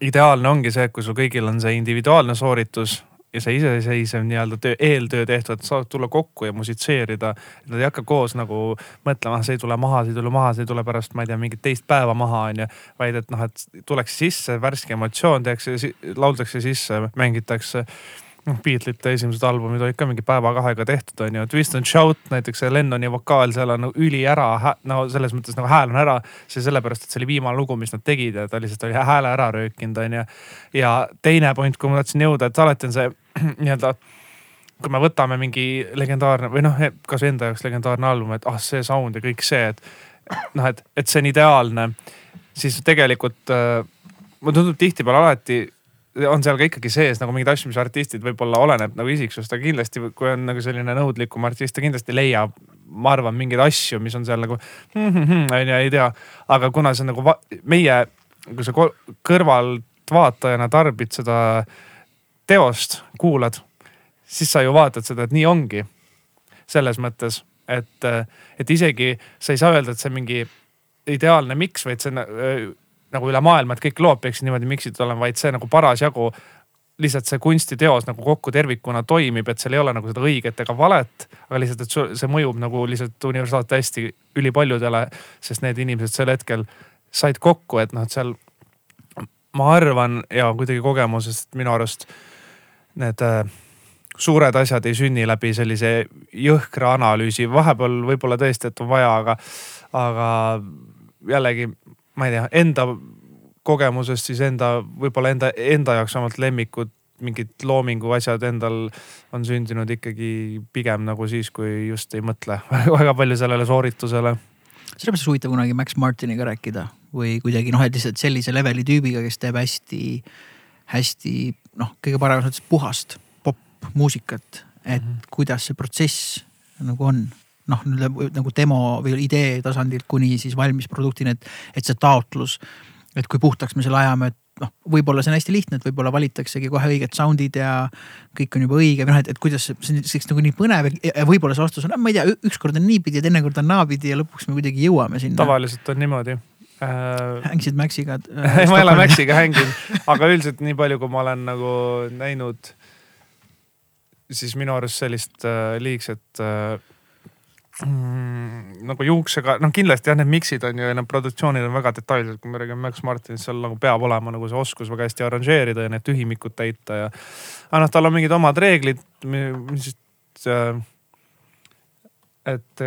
ideaalne ongi see, et kui sul kõigil on see individuaalne sooritus ja see iseseisev nii-öelda töö, eeltöö tehtud, saavad tulla kokku ja musitseerida. Nad ei hakka koos nagu mõtlema, see ei tule maha, see ei tule maha, see ei tule pärast, ma ei tea, mingit teist päeva maha, onju. vaid et noh, et tuleks sisse värske emotsioon, tehakse, lauldakse sisse, mängitakse noh, Beatlesite esimesed albumid olid ka mingi päeva-kahega tehtud, on ju, et Winston Shout näiteks see Lennoni vokaal seal on nagu üli ära, no selles mõttes nagu hääl on ära. see sellepärast, et see oli viimane lugu, mis nad tegid ja ta lihtsalt oli hääle ära röökinud, on ju. ja teine point, kuhu ma tahtsin jõuda, et alati on see nii-öelda kui me võtame mingi legendaarne või noh, kasvõi enda jaoks legendaarne album, et ah see sound ja kõik see, et noh, et, et see on ideaalne, siis tegelikult äh, mulle tundub tihtipeale alati on seal ka ikkagi sees nagu mingeid asju, mis artistid võib-olla oleneb nagu isiksust, aga kindlasti kui on nagu selline nõudlikum artist, ta kindlasti leiab, ma arvan, mingeid asju, mis on seal nagu on ju, ei tea. aga kuna see on nagu meie, kui sa ko- kõrvaltvaatajana tarbid seda teost, kuulad, siis sa ju vaatad seda, et nii ongi. selles mõttes, et, et isegi sa ei saa öelda, et see mingi ideaalne miks, vaid see on nagu üle maailma, et kõik lood peaksid niimoodi miksitud olema, vaid see nagu parasjagu lihtsalt see kunstiteos nagu kokku tervikuna toimib, et seal ei ole nagu seda õiget ega valet. aga lihtsalt, et see mõjub nagu lihtsalt universaalselt hästi ülipaljudele, sest need inimesed sel hetkel said kokku, et noh, et seal ma arvan ja kuidagi kogemusest minu arust need äh, suured asjad ei sünni läbi sellise jõhkra analüüsi, vahepeal võib-olla tõesti, et on vaja, aga, aga jällegi ma ei tea, enda kogemusest siis enda, võib-olla enda, enda jaoks vähemalt lemmikud mingid loomingu asjad endal on sündinud ikkagi pigem nagu siis, kui just ei mõtle väga palju sellele sooritusele. sellepärast oleks huvitav kunagi Max Martiniga rääkida või kuidagi noh, et lihtsalt sellise leveli tüübiga, kes teeb hästi, hästi noh, kõige paremas mõttes puhast popmuusikat, et mm -hmm. kuidas see protsess nagu on noh, nagu demo või idee tasandilt kuni siis valmis produktini, et, et see taotlus, et kui puhtaks me selle ajame, et noh, võib-olla see on hästi lihtne, et võib-olla valitaksegi kohe õiged sound'id ja kõik on juba õige või noh, et, et kuidas see, see on selliseks nagu nii põnev ja võib-olla see vastus on, ma ei tea, ükskord on niipidi ja teinekord on naapidi ja lõpuks me kuidagi jõuame sinna. tavaliselt on niimoodi äh.... hängsid Maxiga äh,? ma ei ole Maxiga hänginud, aga üldiselt nii palju, kui ma olen nagu näinud, siis minu arust sellist äh, liigset äh, mm, nagu juuksega, noh kindlasti jah, need miksid on ju ja need produktsioonid on väga detailsed, kui me räägime Max Martinist, seal nagu peab olema nagu see oskus väga hästi arranžeerida ja need tühimikud täita ja. aga noh, tal on mingid omad reeglid, mis siis äh,. et,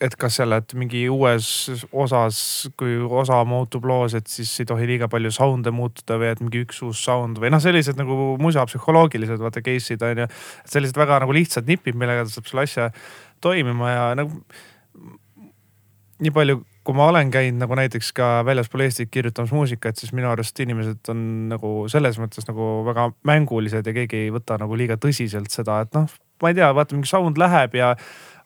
et kas selle, et mingi uues osas, kui osa muutub loos, et siis ei tohi liiga palju sound'e muutuda või et mingi üks uus sound või noh, sellised nagu musapsühholoogilised vaata case'id on ju. sellised väga nagu lihtsad nipid, millega ta saab selle asja toimima ja nagu nii palju, kui ma olen käinud nagu näiteks ka väljaspool Eestit kirjutamas muusikat, siis minu arust inimesed on nagu selles mõttes nagu väga mängulised ja keegi ei võta nagu liiga tõsiselt seda, et noh, ma ei tea, vaata mingi sound läheb ja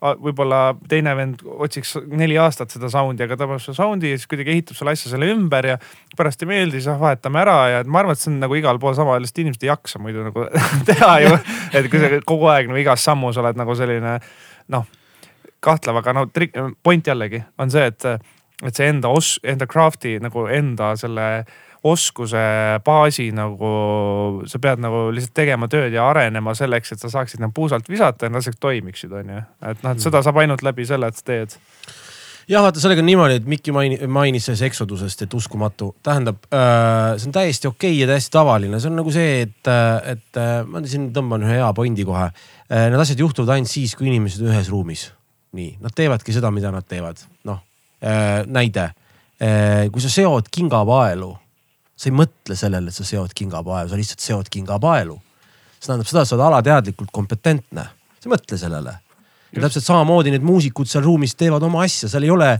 võib-olla teine vend otsiks neli aastat seda sound'i, aga ta paneb selle sound'i ja siis kuidagi ehitab selle asja selle ümber ja pärast ei meeldi, siis ah vahetame ära ja ma arvan, et see on nagu igal pool sama, lihtsalt inimesed ei jaksa muidu nagu teha ju. et kui sa kogu aeg nagu igas sammus oled nagu selline noh, kahtlev, aga no trik-, point jällegi on see, et, et see enda os-, enda craft'i nagu enda selle oskuse baasi nagu sa pead nagu lihtsalt tegema tööd ja arenema selleks, et sa saaksid nagu puusalt visata ja nad asjad toimiksid, on ju. et noh, et seda saab ainult läbi selle, et sa teed jah, vaata sellega on niimoodi, et Mikki maini-, mainis sellest Exodusest, et uskumatu. tähendab äh,, see on täiesti okei okay ja täiesti tavaline, see on nagu see, et, et ma siin tõmban ühe hea pointi kohe. Need asjad juhtuvad ainult siis, kui inimesed on ühes ruumis. nii, nad teevadki seda, mida nad teevad. noh äh,, näide äh,. kui sa seod kingapaelu sa ei mõtle sellele, et sa seod kingapaelu, sa lihtsalt seod kingapaelu. see tähendab seda, et sa oled alateadlikult kompetentne, sa ei mõtle sellele. Ja täpselt samamoodi need muusikud seal ruumis teevad oma asja, seal ei ole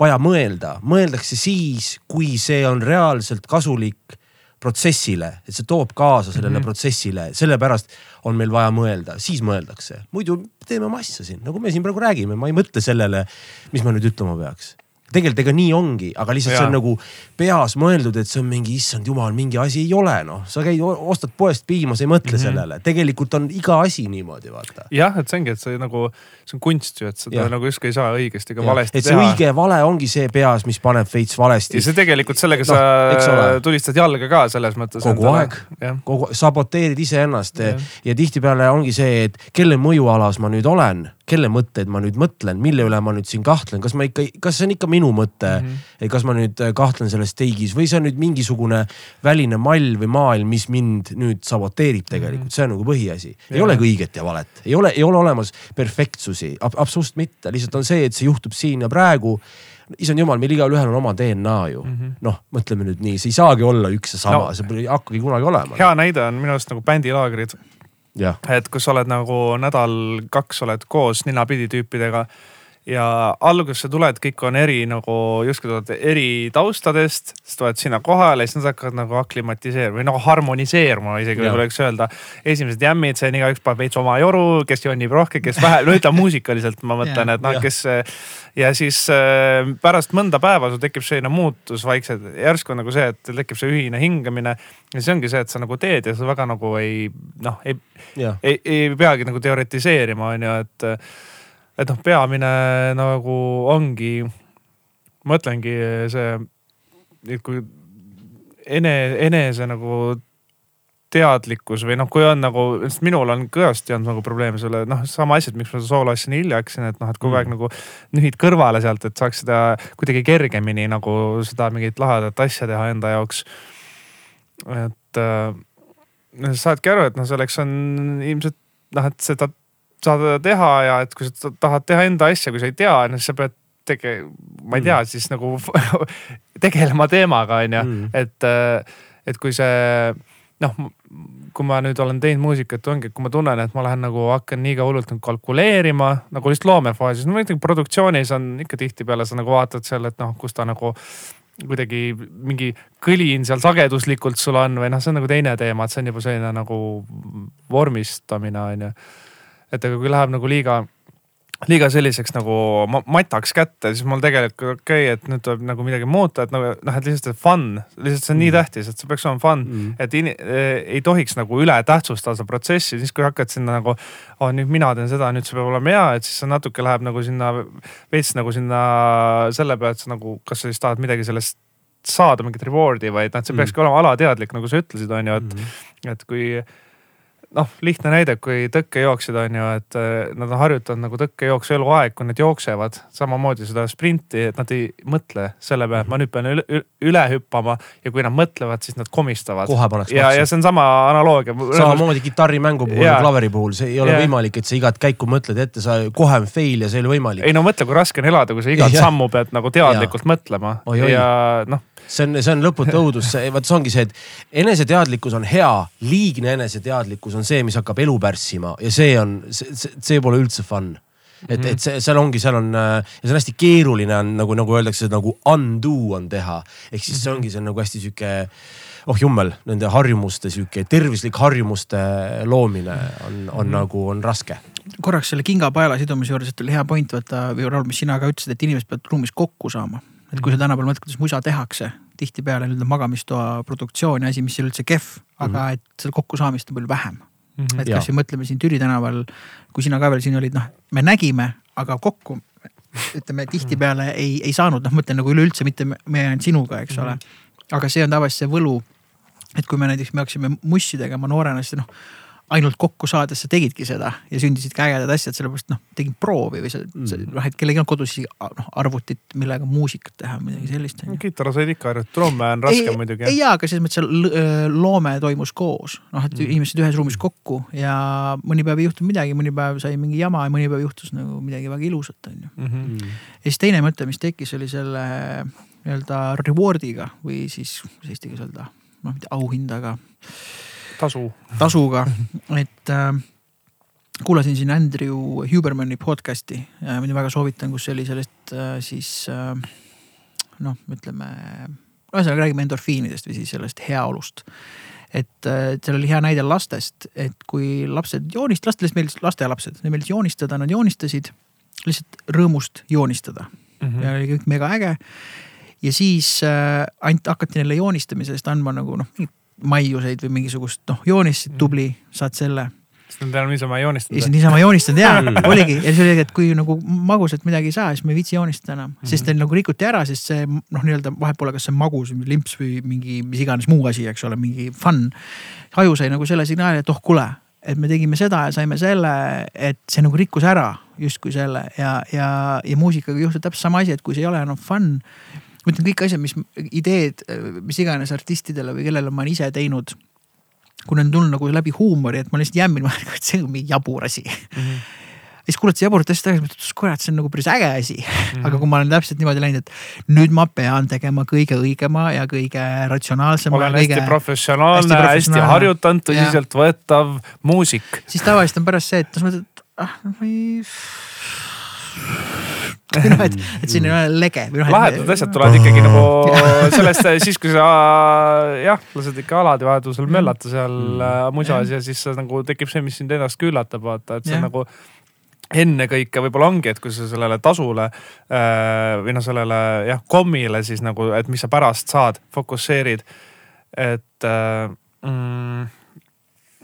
vaja mõelda, mõeldakse siis, kui see on reaalselt kasulik protsessile, et see toob kaasa sellele mm -hmm. protsessile, sellepärast on meil vaja mõelda, siis mõeldakse. muidu teeme oma asja siin, nagu me siin praegu räägime, ma ei mõtle sellele, mis ma nüüd ütlema peaks tegelikult ega nii ongi, aga lihtsalt ja. see on nagu peas mõeldud, et see on mingi issand jumal, mingi asi ei ole noh, sa käid, ostad poest piima, sa ei mõtle mm -hmm. sellele, tegelikult on iga asi niimoodi, vaata. jah, et see ongi, et see nagu, see on kunst ju, et seda ja. nagu justkui ei saa õigesti ega valesti teha. et see õige vale ongi see peas, mis paneb veits valesti. ja see tegelikult sellega no, sa tulistad jalga ka selles mõttes. kogu aeg, kogu, saboteerid iseennast ja, ja tihtipeale ongi see, et kelle mõjualas ma nüüd olen kelle mõtteid ma nüüd mõtlen, mille üle ma nüüd siin kahtlen, kas ma ikka, kas see on ikka minu mõte? Mm, -hmm. kas ma nüüd äh, kahtlen selles teigis või see on nüüd mingisugune väline mall või maailm, mis mind nüüd saboteerib tegelikult? Mm, -hmm. see on nagu põhiasi. ei olegi õiget ja valet, ei ole, ei ole olemas perfektsusi. Ab, absoluutselt mitte, lihtsalt on see, et see juhtub siin ja praegu. Issand jumal, meil igalühel on oma DNA ju. Mm -hmm.. noh, mõtleme nüüd nii, see ei saagi olla üks ja sama. No,, see ei hakkagi kunagi olema. hea näide on minu arust nagu bändilaagrid et kus sa oled nagu nädal-kaks oled koos ninapidi tüüpidega ja alguses sa tuled, kõik on eri nagu justkui tulevad eri taustadest, siis tulevad sinna kohale, siis nad hakkavad nagu aklimatiseeruma või nagu harmoniseeruma isegi võib-olla võiks öelda. esimesed jämmid, see on igaüks paneb veits oma joru, kes jonnib rohkem, kes vähe, no ütleme muusikaliselt ma mõtlen, et noh, kes. ja siis äh, pärast mõnda päeva sul tekib selline muutus vaikselt, järsku on nagu see, et tekib see ühine hingamine. ja see ongi see, et sa nagu teed ja sa väga nagu ei noh, ei, ei, ei peagi nagu teoritiseerima, on ju, et et noh, peamine nagu ongi, ma mõtlengi see, et kui ene, enese nagu teadlikkus või noh, kui on nagu, sest minul on kõvasti olnud nagu probleeme selle noh, sama asi, et miks ma sooloasja nii hilja hakkasin, et noh, et kogu aeg Mm. nagu nühid kõrvale sealt, et saaks seda kuidagi kergemini nagu seda mingit lahedat asja teha enda jaoks. et äh, saadki aru, et noh, selleks on ilmselt noh, et seda saada teha ja et kui sa tahad teha enda asja, kui sa ei tea, noh siis sa pead tege-, ma ei tea, siis nagu tegelema teemaga, on ju Mm. et, äh, et kui see noh, kui ma nüüd olen teinud muusikat, ongi, et kui ma tunnen, et ma lähen nagu hakkan liiga hullult nagu kalkuleerima nagu lihtsalt loomefaasis, no muidugi produktsioonis on ikka tihtipeale sa nagu vaatad seal, et noh, kus ta nagu kuidagi mingi kõlin seal sageduslikult sul on või noh, see on nagu teine teema, et see on juba selline nagu vormistamine on ju. Et aga kui läheb nagu liiga liiga selliseks nagu ma- mataks kätte, siis mul tegelikult okei okay,, et nüüd tuleb nagu midagi muuta, et nagu noh, et lihtsalt fun, lihtsalt see on nii Mm. tähtis, et see peaks olema fun Mm. et in, eh, ei tohiks nagu üle tähtsustada seda protsessi, siis kui hakkad sinna nagu oh,, nüüd mina teen seda, nüüd see peab olema hea, et siis see natuke läheb nagu sinna veits nagu sinna selle peale, et sa nagu, kas sa siis tahad midagi sellest saada, mingit reward'i, vaid noh, et see Mm. peakski olema alateadlik, nagu sa ütlesid, on ju, et Mm. et kui noh, lihtne näide, kui tõkkejooksjad on ju, et eh, nad on harjutanud nagu tõkkejooksu eluaeg, kui nad jooksevad samamoodi seda sprinti, et nad ei mõtle selle peale, et ma nüüd pean üle, üle hüppama ja kui nad mõtlevad, siis nad komistavad. kohe pannakse ja, ja see on sama analoogia. samamoodi kitarrimängu puhul ja klaveri puhul, see ei ole Jaa. võimalik, et sa igat käiku mõtled ette, sa kohe on fail ja see ei ole võimalik. ei no mõtle, kui raske on elada, kui sa igat Jah. sammu pead nagu teadlikult mõtlema Oi-oi. ja noh, see on, see on lõputu õudus, vaat see ongi see, et eneseteadlikkus on hea, liigne eneseteadlikkus on see, mis hakkab elu pärssima ja see on, see, see, pole üldse fun. et, et see, seal ongi, seal on äh, ja see on hästi keeruline on nagu, nagu öeldakse, nagu undo on teha. ehk siis see ongi, see on nagu hästi sihuke, oh jummel, nende harjumuste sihuke tervislik harjumuste loomine on, on mm -hmm. nagu, on raske. korraks selle kingapaela sidumise juures, et oli hea point, vaata, või Raul, mis sina ka ütlesid, et inimesed peavad ruumis kokku saama. et kui sa tänapäeval mõtled, kuidas musa tehakse, tihtipeale nii-öelda magamistoa produktsioon ja asi, mis ei ole üldse kehv, aga mm -hmm. et seda kokkusaamist on palju vähem. Et Jaa. kasvõi mõtleme siin Türi tänaval, kui sina ka veel siin olid, noh, me nägime, aga kokku ütleme tihtipeale ei, ei saanud, noh, mõtlen nagu üleüldse mitte me- ainult sinuga, eks ole. aga see on tavaliselt see võlu. et kui me näiteks, me hakkasime mussi tegema noorena, siis noh ainult kokku saades sa tegidki seda ja sündisidki ägedad asjad, sellepärast noh, tegin proovi või see Mm. noh, et kellelgi on kodus noh arvutit, millega muusikat teha, midagi sellist on ju. kitarr said ikka harjutada, trumme on raske ei, muidugi. ei jaa, aga selles mõttes seal öö, loome toimus koos, noh, et Mm. inimesed ühes ruumis kokku ja mõni päev ei juhtunud midagi, mõni päev sai mingi jama ja mõni päev juhtus nagu midagi väga ilusat, on ju. mm. -hmm. ja siis teine mõte, mis tekkis, oli selle nii-öelda reward'iga või siis, kuidas eesti keeles öelda, noh, mitte auhindaga, tasu. tasuga, et äh, kuulasin siin Andrew Hubermani podcast'i äh,, mida väga soovitan, kus oli sellest äh, siis äh, noh, ütleme, ühesõnaga räägime endorfiinidest või siis sellest heaolust. et äh, seal oli hea näide lastest, et kui lapsed joonist-, lastele meeldis, lasteaialapsed, neile meeldis joonistada, nad joonistasid lihtsalt rõõmust joonistada Mhm. ja oli kõik mega äge. ja siis äh, ainult hakati neile joonistamisest andma nagu noh, maiuseid või mingisugust noh, joonistasid tubli, saad selle. sest nad ei ole niisama ja siis joonistada. niisama joonistanud ja Mm. oligi ja siis oli, et kui nagu magusat midagi ei saa, siis me ei viitsi joonistada enam, sest teil nagu rikuti ära, sest see noh, nii-öelda vahet pole, kas see on magus või limps või mingi mis iganes muu asi, eks ole, mingi fun. aju sai nagu selle signaali, et oh kuule, et me tegime seda ja saime selle, et see nagu rikkus ära justkui selle ja, ja, ja muusikaga juhtub täpselt sama asi, et kui see ei ole enam fun. Ma ütlen kõik asjad, mis ideed, mis iganes artistidele või kellele ma olen ise teinud kui need on tulnud nagu läbi huumori, et ma lihtsalt jämmin, ma arvan, et see on mingi jabur asi Mhm. ja siis kuulad seda jaburat asja tagasi, mõtled, kurat, see on nagu päris äge asi mm.. aga kui ma olen täpselt niimoodi läinud, et nüüd ma pean tegema kõige õigema ja kõige ratsionaalsema. olen kõige... professionaalne hästi hästi, hästi professionaalne. harjutanud, tõsiseltvõetav muusik. siis tavaliselt on pärast see, et noh, mõtled, et ah, ma ei. Või noh, et, et siin ei ole lege noh. lahedad asjad tulevad ikkagi nagu sellest, siis kui sa jah, lased ikka alati vahetusel möllata seal äh, musas ja siis sa nagu tekib see, mis sind ennast küllatab, vaata, et see nagu ennekõike võib-olla ongi, et kui sa sellele tasule äh, või noh, sellele jah, kommile siis nagu, et mis sa pärast saad, fokusseerid. et äh, mm,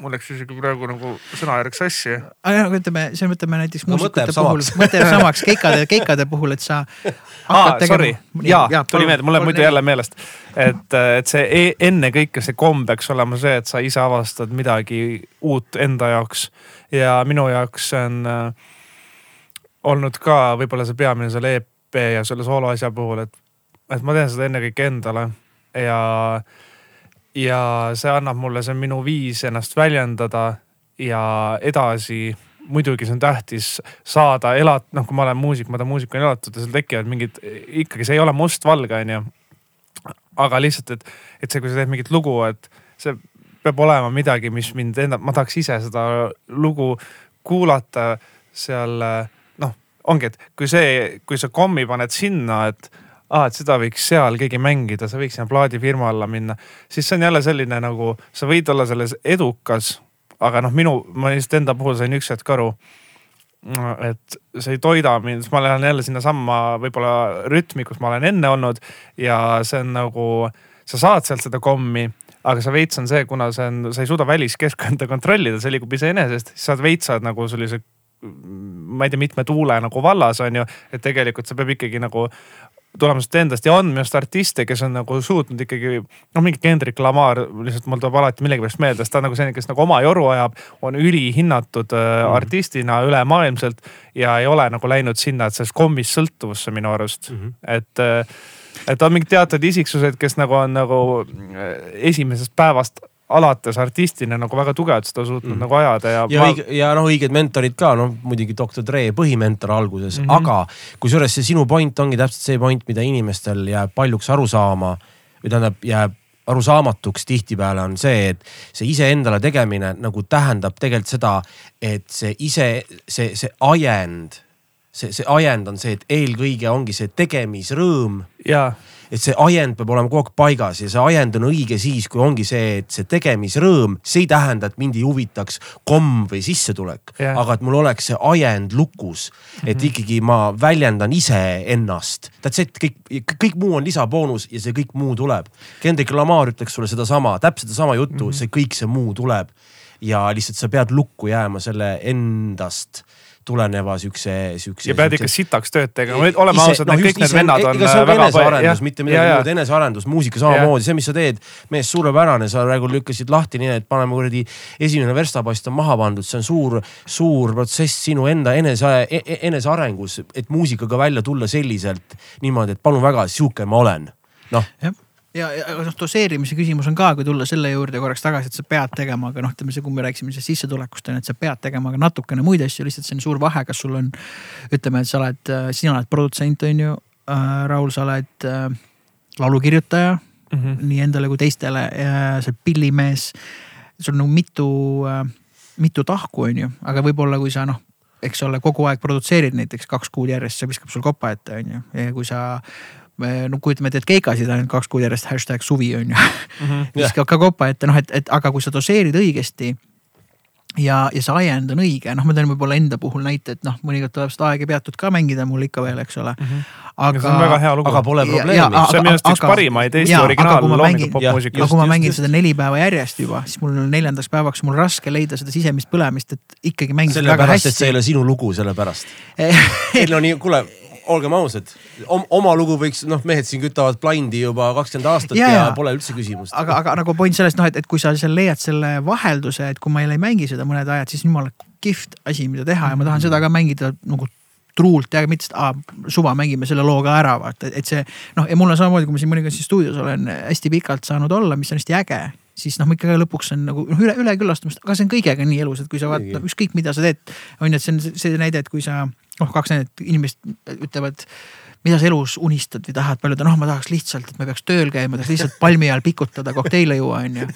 mul läks isegi praegu nagu sõnajärg sassi. aga no ütleme, see mõtleme näiteks No muusikute jääb puhul mõte jääb samaks keikade, keikade puhul, et sa. aa, sorry, jaa, tuli meelde, mul läheb muidu jälle meelest. et, et see e ennekõike see komm peaks olema see, et sa ise avastad midagi uut enda jaoks ja minu jaoks see on äh, olnud ka võib-olla see peamine selle EP ja selle sooloasja puhul, et, et ma teen seda ennekõike endale ja, ja see annab mulle, see on minu viis ennast väljendada ja edasi muidugi see on tähtis saada elat-, noh, kui ma olen muusik, ma tahan muusikuna elatada, seal tekivad mingid, ikkagi see ei ole mustvalge, onju. aga lihtsalt, et, et see, kui sa teed mingit lugu, et see peab olema midagi, mis mind enda, ma tahaks ise seda lugu kuulata seal noh, ongi, et kui see, kui sa kommi paned sinna, et aa, et seda võiks seal keegi mängida, sa võiks sinna plaadifirma alla minna, siis see on jälle selline nagu, sa võid olla selles edukas, aga noh, minu, ma lihtsalt enda puhul sain üks hetk aru, et see ei toida mind, siis ma lähen jälle sinnasamma võib-olla rütmi, kus ma olen enne olnud ja see on nagu, sa saad sealt seda kommi aga sa veits on see, kuna see on, sa ei suuda väliskeskkonda kontrollida, see liigub iseenesest, siis sa veits saad nagu sellise, ma ei tea, mitme tuule nagu vallas on ju, et tegelikult see peab ikkagi nagu tulema sinust endast ja on minu arust artiste, kes on nagu suutnud ikkagi noh, mingi Kendrick Lamar lihtsalt mul tuleb alati millegipärast meelde, sest ta on nagu selline, kes nagu oma joru ajab, on ülihinnatud äh, Mhm. artistina ülemaailmselt ja ei ole nagu läinud sinna, et sellest kommist sõltuvusse minu arust Mhm. et, et on mingid teatud isiksused, kes nagu on nagu äh, esimesest päevast alates artistina nagu väga tugevalt seda suutnud mm. Nagu ajada ja, ja ma, õige ja noh, õiged mentorid ka, noh muidugi doktor Dre põhimentor alguses mm. -hmm. aga kusjuures see sinu point ongi täpselt see point, mida inimestel jääb paljuks aru saama või tähendab, jääb arusaamatuks tihtipeale on see, et see iseendale tegemine nagu tähendab tegelikult seda, et see ise, see, see ajend, see, see ajend on see, et eelkõige ongi see tegemisrõõm ja et see ajend peab olema kogu aeg paigas ja see ajend on õige siis, kui ongi see, et see tegemisrõõm, see ei tähenda, et mind ei huvitaks komm või sissetulek Jah. aga et mul oleks see ajend lukus, et ikkagi ma väljendan iseennast. That's it, kõik, kõik muu on lisaboonus ja see kõik muu tuleb. Kendrick Lamar ütleks sulle sedasama, täpselt sedasama juttu mm, -hmm. see kõik see muu tuleb ja lihtsalt sa pead lukku jääma selle endast tuleneva siukse, siukse. ja pead ikka sitaks tööd tegema, oleme Ise- ausad no,, kõik need vennad on ega see on väga enesearendus, mitte midagi muud, enesearendus, muusika samamoodi, see, mis sa teed, mees suurepärane, sa praegu lükkasid lahti nii, et paneme kuradi esimene verstapost on maha pandud, see on suur, suur protsess sinu enda enese, enesearengus, et muusikaga välja tulla selliselt niimoodi, et palun väga, sihuke ma olen. noh, ja, ja noh, doseerimise küsimus on ka, kui tulla selle juurde korraks tagasi, et sa pead tegema, aga noh, ütleme see, kui me rääkisime sellest sissetulekust on ju, et sa pead tegema ka natukene muid asju, lihtsalt see on suur vahe, kas sul on. ütleme, et sa oled, sina oled produtsent on ju äh,, Raul, sa oled äh, laulukirjutaja mm. -hmm. nii endale kui teistele, sa oled pillimees. sul on nagu mitu äh,, mitu tahku on ju, aga võib-olla kui sa noh, eks ole, kogu aeg produtseerid näiteks kaks kuud järjest, see viskab sul kopa ette on ju ja kui sa no kujutame ette, et keikasid ainult kaks kuud järjest, hashtag suvi on ju Mm -hmm. viskab ka kopa ette, noh et, et aga kui sa doseerid õigesti. ja, ja see ajend on õige, noh, ma teen võib-olla enda puhul näite, et noh, mõnikord tuleb seda aega peatud ka mängida mul ikka veel, eks ole. aga see on väga hea lugu. aga pole probleemi see on minu arust üks parimaid Eesti mängin- popmuusikas aga kui ma mängin seda neli päeva järjest juba, siis mul on neljandaks päevaks mul raske leida seda sisemist põlemist, et ikkagi mängida väga sellepärast, et see ei hästi. ole sinu lugu, sellepärast. ei no nii, kuule, olgem ausad, oma lugu võiks, noh, mehed siin kütavad blindi juba kakskümmend aastat Ja, ja, pole üldse küsimust. aga, aga nagu point sellest noh, et, et kui sa seal leiad selle vahelduse, et kui ma jälle ei mängi seda mõned ajad, siis jumala kihvt asi, mida teha ja ma tahan seda ka mängida nagu truult ja mitte, aa, suva mängime selle loo ka ära, vaata, et see noh, ja mul on samamoodi, kui ma siin mõnikord siin stuudios olen hästi pikalt saanud olla, mis on hästi äge siis noh, ikkagi lõpuks on nagu noh, üle, üleküllastumist, aga see on kõigega nii elus, et kui sa vaatad, ükskõik mida sa teed, on ju, et see on see näide, et kui sa noh, kaks näidet, inimesed ütlevad mida sa elus unistad või tahad palju, noh, ma tahaks lihtsalt, et ma ei peaks tööl käima, tahaks lihtsalt palmi all pikutada, kokteile juua, onju.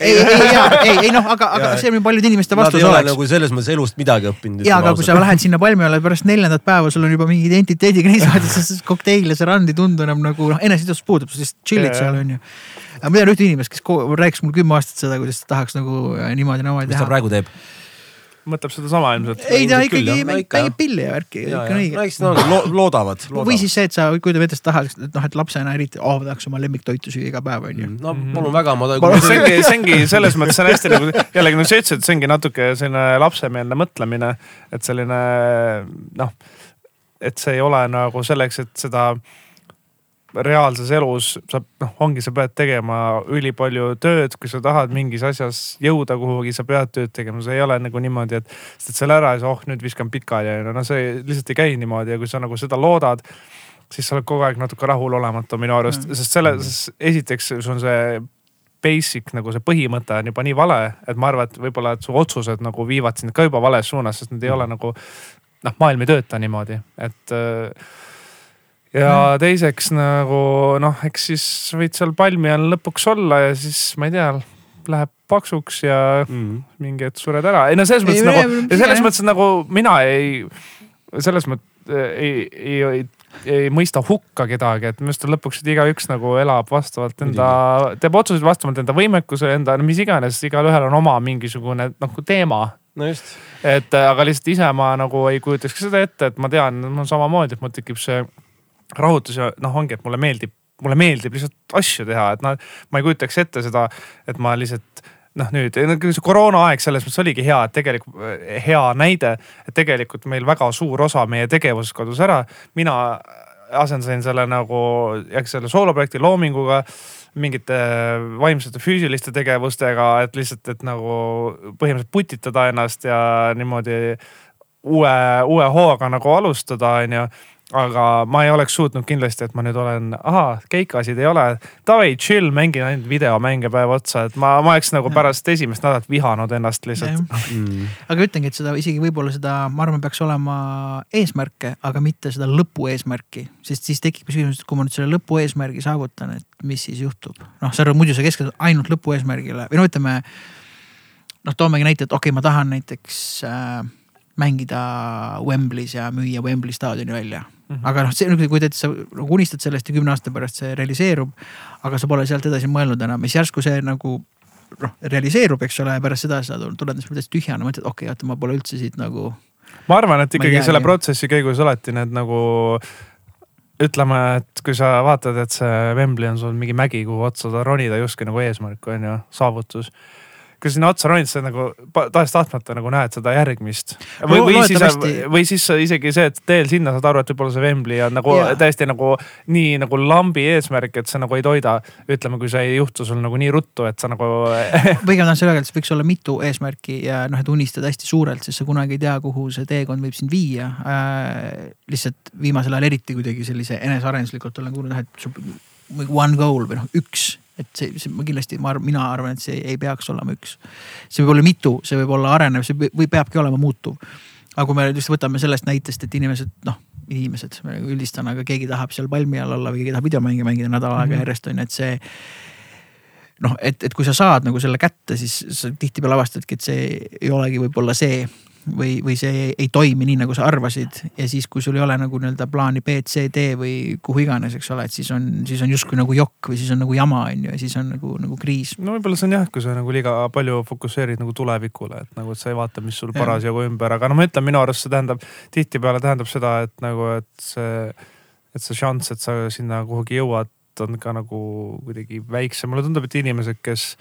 ei, ei, ei, ei noh, aga, aga see on ju paljude inimeste vastus ei ole oleks. nagu selles mõttes elust midagi õppinud. ja, aga kui sa lähed sinna palmi alla pärast neljandat päeva, sul on juba mingi identiteediga nii saadud, siis kokteil ja see rand ei tundu enam nagu noh, eneseteadvus puudub, sa lihtsalt chill'id seal onju. aga ma tean ühte inimest, kes rääkis mulle kümme aastat seda, kuidas ta tahaks nagu äh, niimoodi, niimoodi mis ta teha. praegu teeb? Mõtleb sedasama ilmselt. ei ta ikkagi. No mängib pilli ja värki, kõik on õige no eks nad lo loodavad, loodavad. või siis see, et sa kujutad ette, sa tahad, et noh, et lapsena eriti, oh ma tahaks oma lemmiktoitu süüa iga päev onju. no palun väga, ma Palun. see ongi, see ongi selles mõttes on hästi nagu jällegi nagu sa ütlesid, see ongi natuke selline lapsemeelne mõtlemine, et selline noh, et see ei ole nagu selleks, et seda reaalses elus sa noh, ongi, sa pead tegema ülipalju tööd, kui sa tahad mingis asjas jõuda kuhugi, sa pead tööd tegema, see ei ole nagu niimoodi, et teed selle ära ja siis oh nüüd viskan pikali. Ja no see lihtsalt ei käi niimoodi ja kui sa nagu seda loodad, siis sa oled kogu aeg natuke rahulolematu minu arust, sest selle, esiteks sul on see basic nagu see põhimõte on juba nii vale, et ma arvan, et võib-olla, et su otsused nagu viivad sind ka juba vales suunas, sest need ei ole nagu noh, maailm ei tööta niimoodi, et äh, ja teiseks nagu noh, eks siis võid seal palmi all lõpuks olla ja siis ma ei tea, läheb paksuks ja mm. mingi hetk sured ära. ei no selles mõttes Ei, nagu selles mõttes nagu mina ei, selles mõttes ei, ei, ei, ei mõista hukka kedagi, et minu arust on lõpuks, et igaüks nagu elab vastavalt enda, teeb otsuseid vastavalt enda võimekuse, enda no mis iganes, igalühel on oma mingisugune nagu teema no just, et aga lihtsalt ise ma nagu ei kujutaks seda ette, et ma tean, mul samamoodi, et mul tekib see rahutus ja noh, ongi, et mulle meeldib, mulle meeldib lihtsalt asju teha, et noh, ma ei kujutaks ette seda, et ma lihtsalt noh, nüüd see koroonaaeg selles mõttes oligi hea, et tegelikult hea näide, et tegelikult meil väga suur osa meie tegevusest kadus ära. mina asendasin selle nagu, eks selle sooloprojekti loominguga mingite vaimsete füüsiliste tegevustega, et lihtsalt, et nagu põhimõtteliselt putitada ennast ja niimoodi uue, uue hooga nagu alustada, onju aga ma ei oleks suutnud kindlasti, et ma nüüd olen, ahaa, keikasid ei ole, davai, chill, mängin ainult videomänge päev otsa, et ma, ma oleks nagu pärast esimest nädalat vihanud ennast lihtsalt. mm. aga ütlengi, et seda isegi võib-olla seda, ma arvan, peaks olema eesmärke, aga mitte seda lõpueesmärki, sest siis tekib küsimus, et kui ma nüüd selle lõpueesmärgi saavutan, et mis siis juhtub. noh, sa arvad, muidu sa keskendud ainult lõpueesmärgile või no ütleme. noh, toomegi näite, et okei okay,, ma tahan näiteks äh, mängida Wembley's ja müüa Wembley staadioni välja Mhm. aga noh, see kui te, sa nagu unistad sellest ja kümne aasta pärast see realiseerub, aga sa pole sealt edasi mõelnud enam, siis järsku see nagu noh, realiseerub, eks ole, ja pärast seda sa tuled täiesti tühjana, mõtled, okei okay,, oota, ma pole üldse siit nagu. ma arvan, et ikkagi teagi. selle protsessi käigus alati need nagu ütleme, et kui sa vaatad, et see Wembley on sul mingi mägi, kuhu otsa sa ronida justkui nagu eesmärk on ju, saavutus. Kui sinna otsa ronid, sa nagu tahes-tahtmata nagu näed seda järgmist. või, või siis või siis isegi see, et teel sinna saad aru, et võib-olla see Wembley on nagu Jaa. täiesti nagu nii nagu lambi eesmärk, et sa nagu ei toida. ütleme, kui see ei juhtu sul nagu nii ruttu, et sa nagu ma tahan selle öelda, et võiks olla mitu eesmärki ja noh, et unistada hästi suurelt, sest sa kunagi ei tea, kuhu see teekond võib sind viia äh,. lihtsalt viimasel ajal eriti kuidagi sellise enesearenduslikult olen kuulnud, et sul one goal või noh, üks. Et see, see ma kindlasti, ma arvan, mina arvan, et see ei peaks olema üks. see võib olla mitu, see võib olla arenev, see või- peabki olema muutuv. aga kui me just võtame sellest näitest, et inimesed noh, inimesed, ma nagu üldistan, aga keegi tahab seal palmi all olla või keegi tahab videomänge mängida nädal aega Mhm. järjest on ju, et see noh, et, et kui sa saad nagu selle kätte, siis sa tihtipeale avastadki, et see ei olegi võib-olla see või, või see ei toimi nii, nagu sa arvasid. ja siis, kui sul ei ole nagu nii-öelda plaani B, C, D või kuhu iganes, eks ole, et siis on, siis on justkui nagu jokk või siis on nagu jama, on ju, ja siis on nagu, nagu kriis. no võib-olla see on jah, kui sa nagu liiga palju fokusseerid nagu tulevikule, et nagu, et sa ei vaata, mis sul parasjagu ümber, aga no ma ütlen, minu arust see tähendab, tihtipeale tähendab seda, et nagu, et see, et see šanss, et sa sinna kuhugi jõuad, on ka nagu kuidagi väiksem. mulle tundub, et inimesed, kes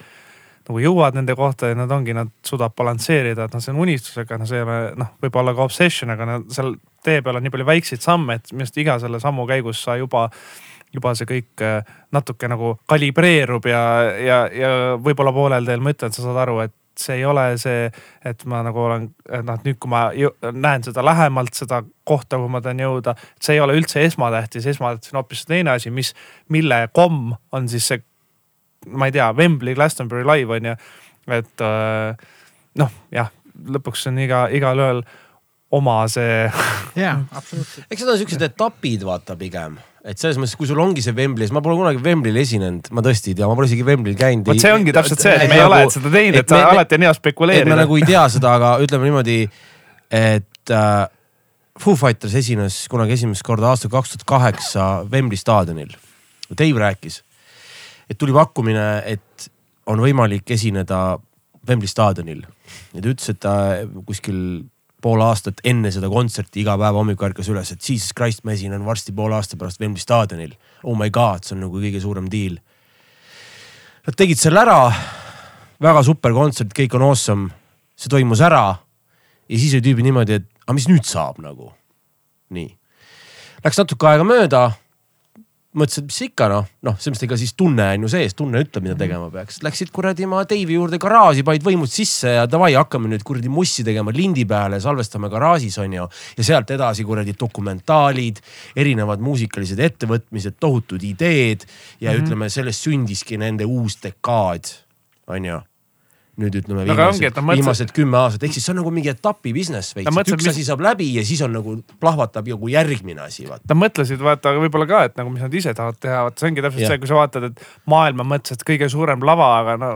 nagu jõuavad nende kohta ja nad ongi, nad suudavad balansseerida, et noh, see on unistusega, no see ei ole noh, võib-olla ka obsession, aga nad seal tee peal on nii palju väikseid samme, et minu arust iga selle sammu käigus sa juba juba see kõik äh, natuke nagu kalibreerub ja, ja, ja võib-olla poolel teel ma ütlen, sa saad aru, et see ei ole see, et ma nagu olen, noh, nüüd, kui ma näen seda lähemalt, seda kohta, kuhu ma tahan jõuda, see ei ole üldse esmatähtis, esmatähtis on hoopis teine asi, mis, mille komm on siis see, ma ei tea, Wembley Glastonbury live on ju, et äh, noh, jah, lõpuks on iga, igalühel oma see jaa, absoluutselt. eks need on siuksed etapid, vaata pigem, et selles mõttes, kui sul ongi see Wembley's, ma pole kunagi Wembley'l esinenud, ma tõesti ei tea, ma pole isegi Wembley'l käinud. vot see ongi täpselt see, et me ei ole seda teinud, et sa alati on hea me spekuleerida. nagu ei tea seda, aga ütleme niimoodi, et äh, Foo Fighters esines kunagi esimest korda aastal kaks tuhat kaheksa Wembley staadionil. Dave rääkis, et tuli pakkumine, et on võimalik esineda Wembley staadionil ja ta ütles, et ta kuskil pool aastat enne seda kontserti iga päev hommikul ärkas üles, et Jesus Christ, ma esinen varsti poole aasta pärast Wembley staadionil. Oh my god, see on nagu kõige suurem deal. Nad tegid selle ära, väga super kontsert, kõik on awesome, see toimus ära ja siis oli tüübi niimoodi, et aga mis nüüd saab nagu, nii. Läks natuke aega mööda mõtlesin, et mis ikka noh, noh, selles mõttes ega siis tunne on ju sees, tunne ütleb, mida tegema peaks. Läksid kuradi ma Deivi juurde garaaži, panid võimud sisse ja davai, hakkame nüüd kuradi mussi tegema lindi peale, salvestame garaažis on ju. ja sealt edasi kuradi dokumentaalid, erinevad muusikalised ettevõtmised, tohutud ideed ja mm -hmm. ütleme, sellest sündiski nende uus dekaad, on ju nüüd ütleme viimased, ongi, mõtlesid... viimased kümme aastat, ehk siis see on nagu mingi etapi business veits, et üks mis... asi saab läbi ja siis on nagu plahvatab nagu järgmine asi. Nad mõtlesid vaata võib-olla ka, et nagu mis nad ise tahavad teha, vaata see ongi täpselt ja. see, kui sa vaatad, et maailma mõttes, et kõige suurem lava, aga no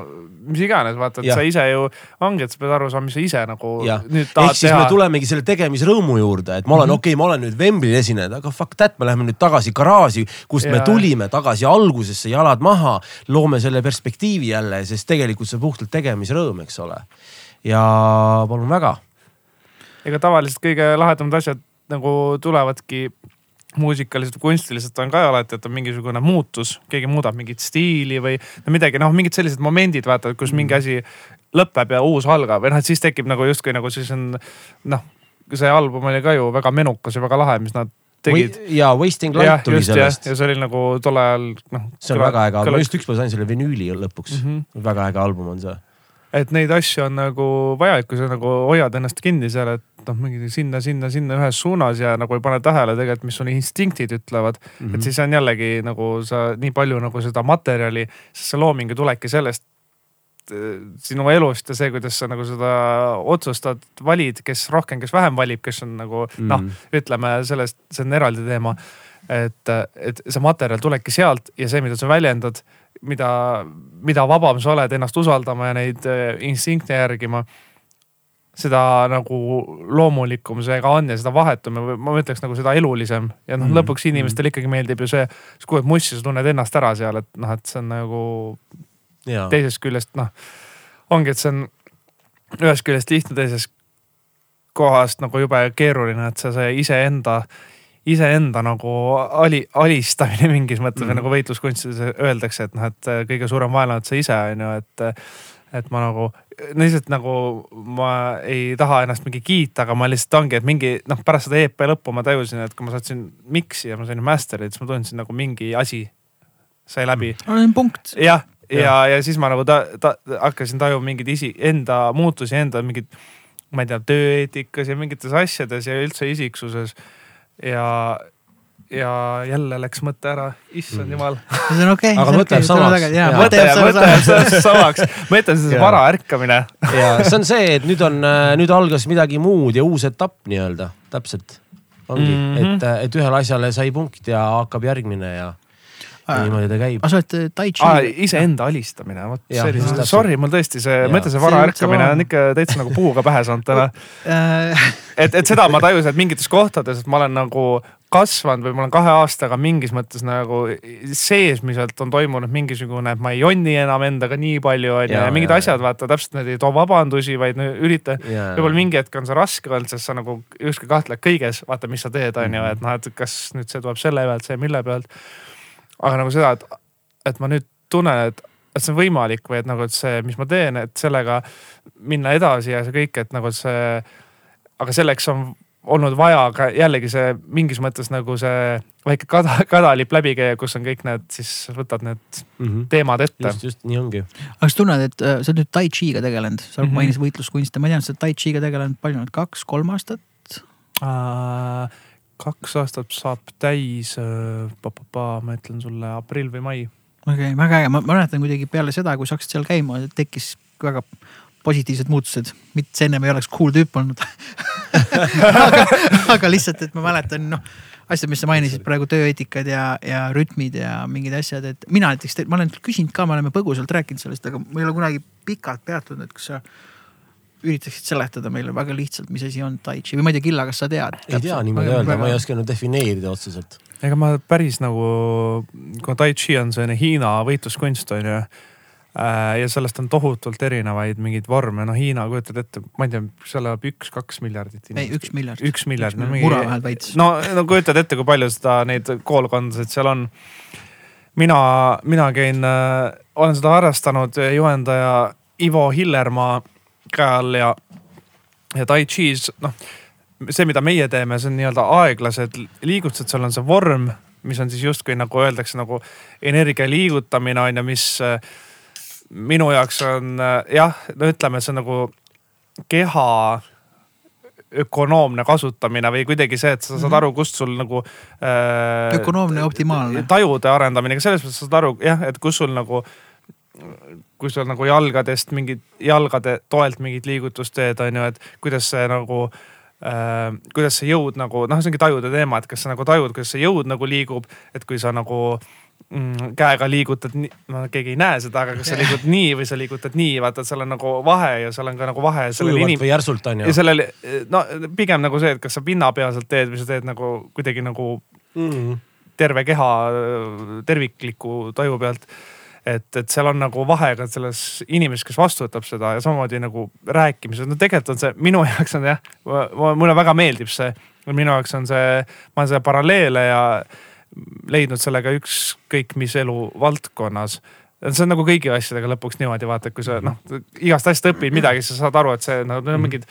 mis iganes, vaata, et ja. sa ise ju ongi, et sa pead aru saama, mis sa ise nagu ja. nüüd tahad ehk siis teha. me tulemegi selle tegemisrõõmu juurde, et ma olen mm -hmm. okei okay,, ma olen nüüd Wembley'l esinenud, aga fuck that, me läheme nüüd tagasi garaaži, kust ja. me tulime tagasi algusesse, jalad maha, loome selle perspektiivi jälle, sest tegelikult see puhtalt tegemisrõõm, eks ole ja palun väga. ega tavaliselt kõige lahedamad asjad nagu tulevadki muusikaliselt või kunstiliselt on ka alati, et on mingisugune muutus, keegi muudab mingit stiili või midagi, noh, mingid sellised momendid vaata, kus mingi asi lõpeb ja uus algab või noh, et siis tekib nagu justkui nagu siis on noh, see album oli ka ju väga menukas ja väga lahe, mis nad tegid. ja Wasting Light tuli sellest. ja see oli nagu tol ajal noh. see on väga äge album, just ükspäev sain selle vinüüli lõpuks mm. -hmm. väga äge album on see et neid asju on nagu vaja, et kui sa nagu hoiad ennast kinni seal, et noh, mingi sinna, sinna, sinna ühes suunas ja nagu ei pane tähele tegelikult, mis sul instinktid ütlevad mm. -hmm. et siis on jällegi nagu sa nii palju nagu seda materjali, sest see looming ju tulebki sellest eh, sinu elust ja see, kuidas sa nagu seda otsustad, valid, kes rohkem, kes vähem valib, kes on nagu mm -hmm. noh, ütleme sellest, see on eraldi teema. et, et see materjal tulebki sealt ja see, mida sa väljendad mida, mida vabam sa oled ennast usaldama ja neid äh, instinkte järgima seda nagu loomulikum see ka on ja seda vahetum ja ma ütleks nagu seda elulisem. ja noh mm, -hmm. lõpuks inimestele ikkagi meeldib ju see, sa kuuled mussi, sa tunned ennast ära seal, et noh, et see on nagu ja. teisest küljest noh, ongi, et see on ühest küljest lihtne, teisest kohast nagu jube keeruline, et sa see iseenda iseenda nagu ali, alistamine mingis mõttes mm. -hmm. nagu võitluskunstides öeldakse, et noh, et äh, kõige suurem vaenlane oled sa ise on ju, et. et ma nagu, lihtsalt nagu ma ei taha ennast mingi kiita, aga ma lihtsalt ongi, et mingi noh, pärast seda EP lõppu ma tajusin, et kui ma saatsin mix'i ja ma sain master'id, siis ma tundsin nagu mingi asi sai läbi mm.. punkt. jah, ja, ja, ja siis ma nagu ta, ta, hakkasin tajuma mingeid isi, enda muutusi, enda mingeid, ma ei tea, tööeetikas ja mingites asjades ja üldse isiksuses ja, ja jälle läks mõte ära, issand mm. jumal. see on okei okay,. aga mõte jääb samaks. mõte jääb, mõte samaks, ma ütlen, see vara ärkamine. ja see on see, et nüüd on, äh, nüüd algas midagi muud ja uus etapp nii-öelda, täpselt. ongi mm, -hmm. et, äh, et ühele asjale sai punkt ja hakkab järgmine ja niimoodi ta käib. aga sa oled äh, tai chi ah,. iseenda alistamine, vot see oli, sorry, mul tõesti see, ma ütlen, see vara ärkamine on ikka täitsa nagu puuga pähe saanud täna et, et seda ma tajusin, et mingites kohtades, et ma olen nagu kasvanud või ma olen kahe aastaga mingis mõttes nagu seesmiselt on toimunud mingisugune, et ma ei jonni enam endaga nii palju onju ja, ja mingid ja, asjad vaata täpselt need ei too vabandusi, vaid ürita. võib-olla mingi hetk on see raske olnud, sest sa nagu justkui kahtled kõiges, vaata, mis sa teed mm, -hmm. et noh, et kas nüüd see tuleb selle pealt, see mille pealt. Aga nagu seda, et, et ma nüüd tunnen, et et see on võimalik või et nagu, et see, mis ma teen, et sellega minna edasi ja see kõik, et nagu see aga selleks on olnud vaja ka jällegi see mingis mõttes nagu see väike kada, kadalipp läbi käia, kus on kõik need, siis võtad need mm -hmm. teemad ette. just, just nii ongi. aga sa tunned, et äh, sa oled nüüd tai chi'ga tegelenud, sa mm -hmm. mainisid võitluskunste, ma tean, sa oled tai chi'ga tegelenud palju nüüd, kaks-kolm aastat äh,? Kaks aastat saab täis äh,, ma ütlen sulle aprill või mai. okei okay,, väga äge, ma mäletan kuidagi peale seda, kui sa hakkasid seal käima, tekkis väga positiivsed muutused, mitte ennem ei oleks cool tüüp olnud. Aga, aga lihtsalt, et ma mäletan, noh asjad, mis sa mainisid praegu, tööeetikad ja, ja rütmid ja mingid asjad, et mina näiteks, ma olen küsinud ka, me oleme põgusalt rääkinud sellest, aga ma ei ole kunagi pikalt peatunud, et kas sa üritaksid seletada meile väga lihtsalt, mis asi on tai chi või ma ei tea, Killa, kas sa tead? ei tea niimoodi öelda väga..., ma ei oska nüüd defineerida otseselt. ega ma päris nagu, kui tai chi on selline Hiina võitluskunst on ju ja sellest on tohutult erinevaid mingeid vorme, noh Hiina kujutad ette, ma ei tea, seal elab üks-kaks miljardit inimest. ei, üks miljard. üks miljard. mura vahel veits. no, no kujutad ette, kui palju seda, neid koolkondasid seal on. mina, mina käin äh,, olen seda harrastanud juhendaja Ivo Hillermaa käe all ja, ja Tai Chi's, noh see, mida meie teeme, see on nii-öelda aeglased liigutused, seal on see vorm, mis on siis justkui nagu öeldakse nagu energia liigutamine on ju, mis äh, minu jaoks on äh, jah, no ütleme, see on nagu keha ökonoomne kasutamine või kuidagi see, et sa saad mhm. aru, kust sul nagu äh,. ökonoomne, optimaalne. tajude arendamine, selles mõttes saad aru jah, et kus sul nagu, kui sul nagu jalgadest mingid, jalgade toelt mingit liigutust teed, on ju, et kuidas see nagu äh, kuidas see jõud nagu noh, see ongi tajude teema, et kas sa nagu tajud, kuidas see jõud nagu liigub, et kui sa nagu mm, käega liigutad, no keegi ei näe seda, aga kas sa liigud nii või sa liigutad nii, vaata, seal on nagu vahe ja seal on ka nagu vahe. sujuvalt inim... või järsult on ju. ja sellel, no pigem nagu see, et kas sa pinnapealselt teed või sa teed nagu kuidagi nagu mm -hmm. terve keha tervikliku taju pealt et, et seal on nagu vahe ka selles inimeses, kes vastu võtab seda ja samamoodi nagu rääkimises, no tegelikult on see minu jaoks on jah, mulle väga meeldib see. minu jaoks on see, ma olen seda paralleele ja leidnud sellega ükskõik mis eluvaldkonnas see on nagu kõigi asjadega lõpuks niimoodi vaata, et kui sa noh, igast asjast õpid midagi, siis sa saad aru, et see no, need on mingid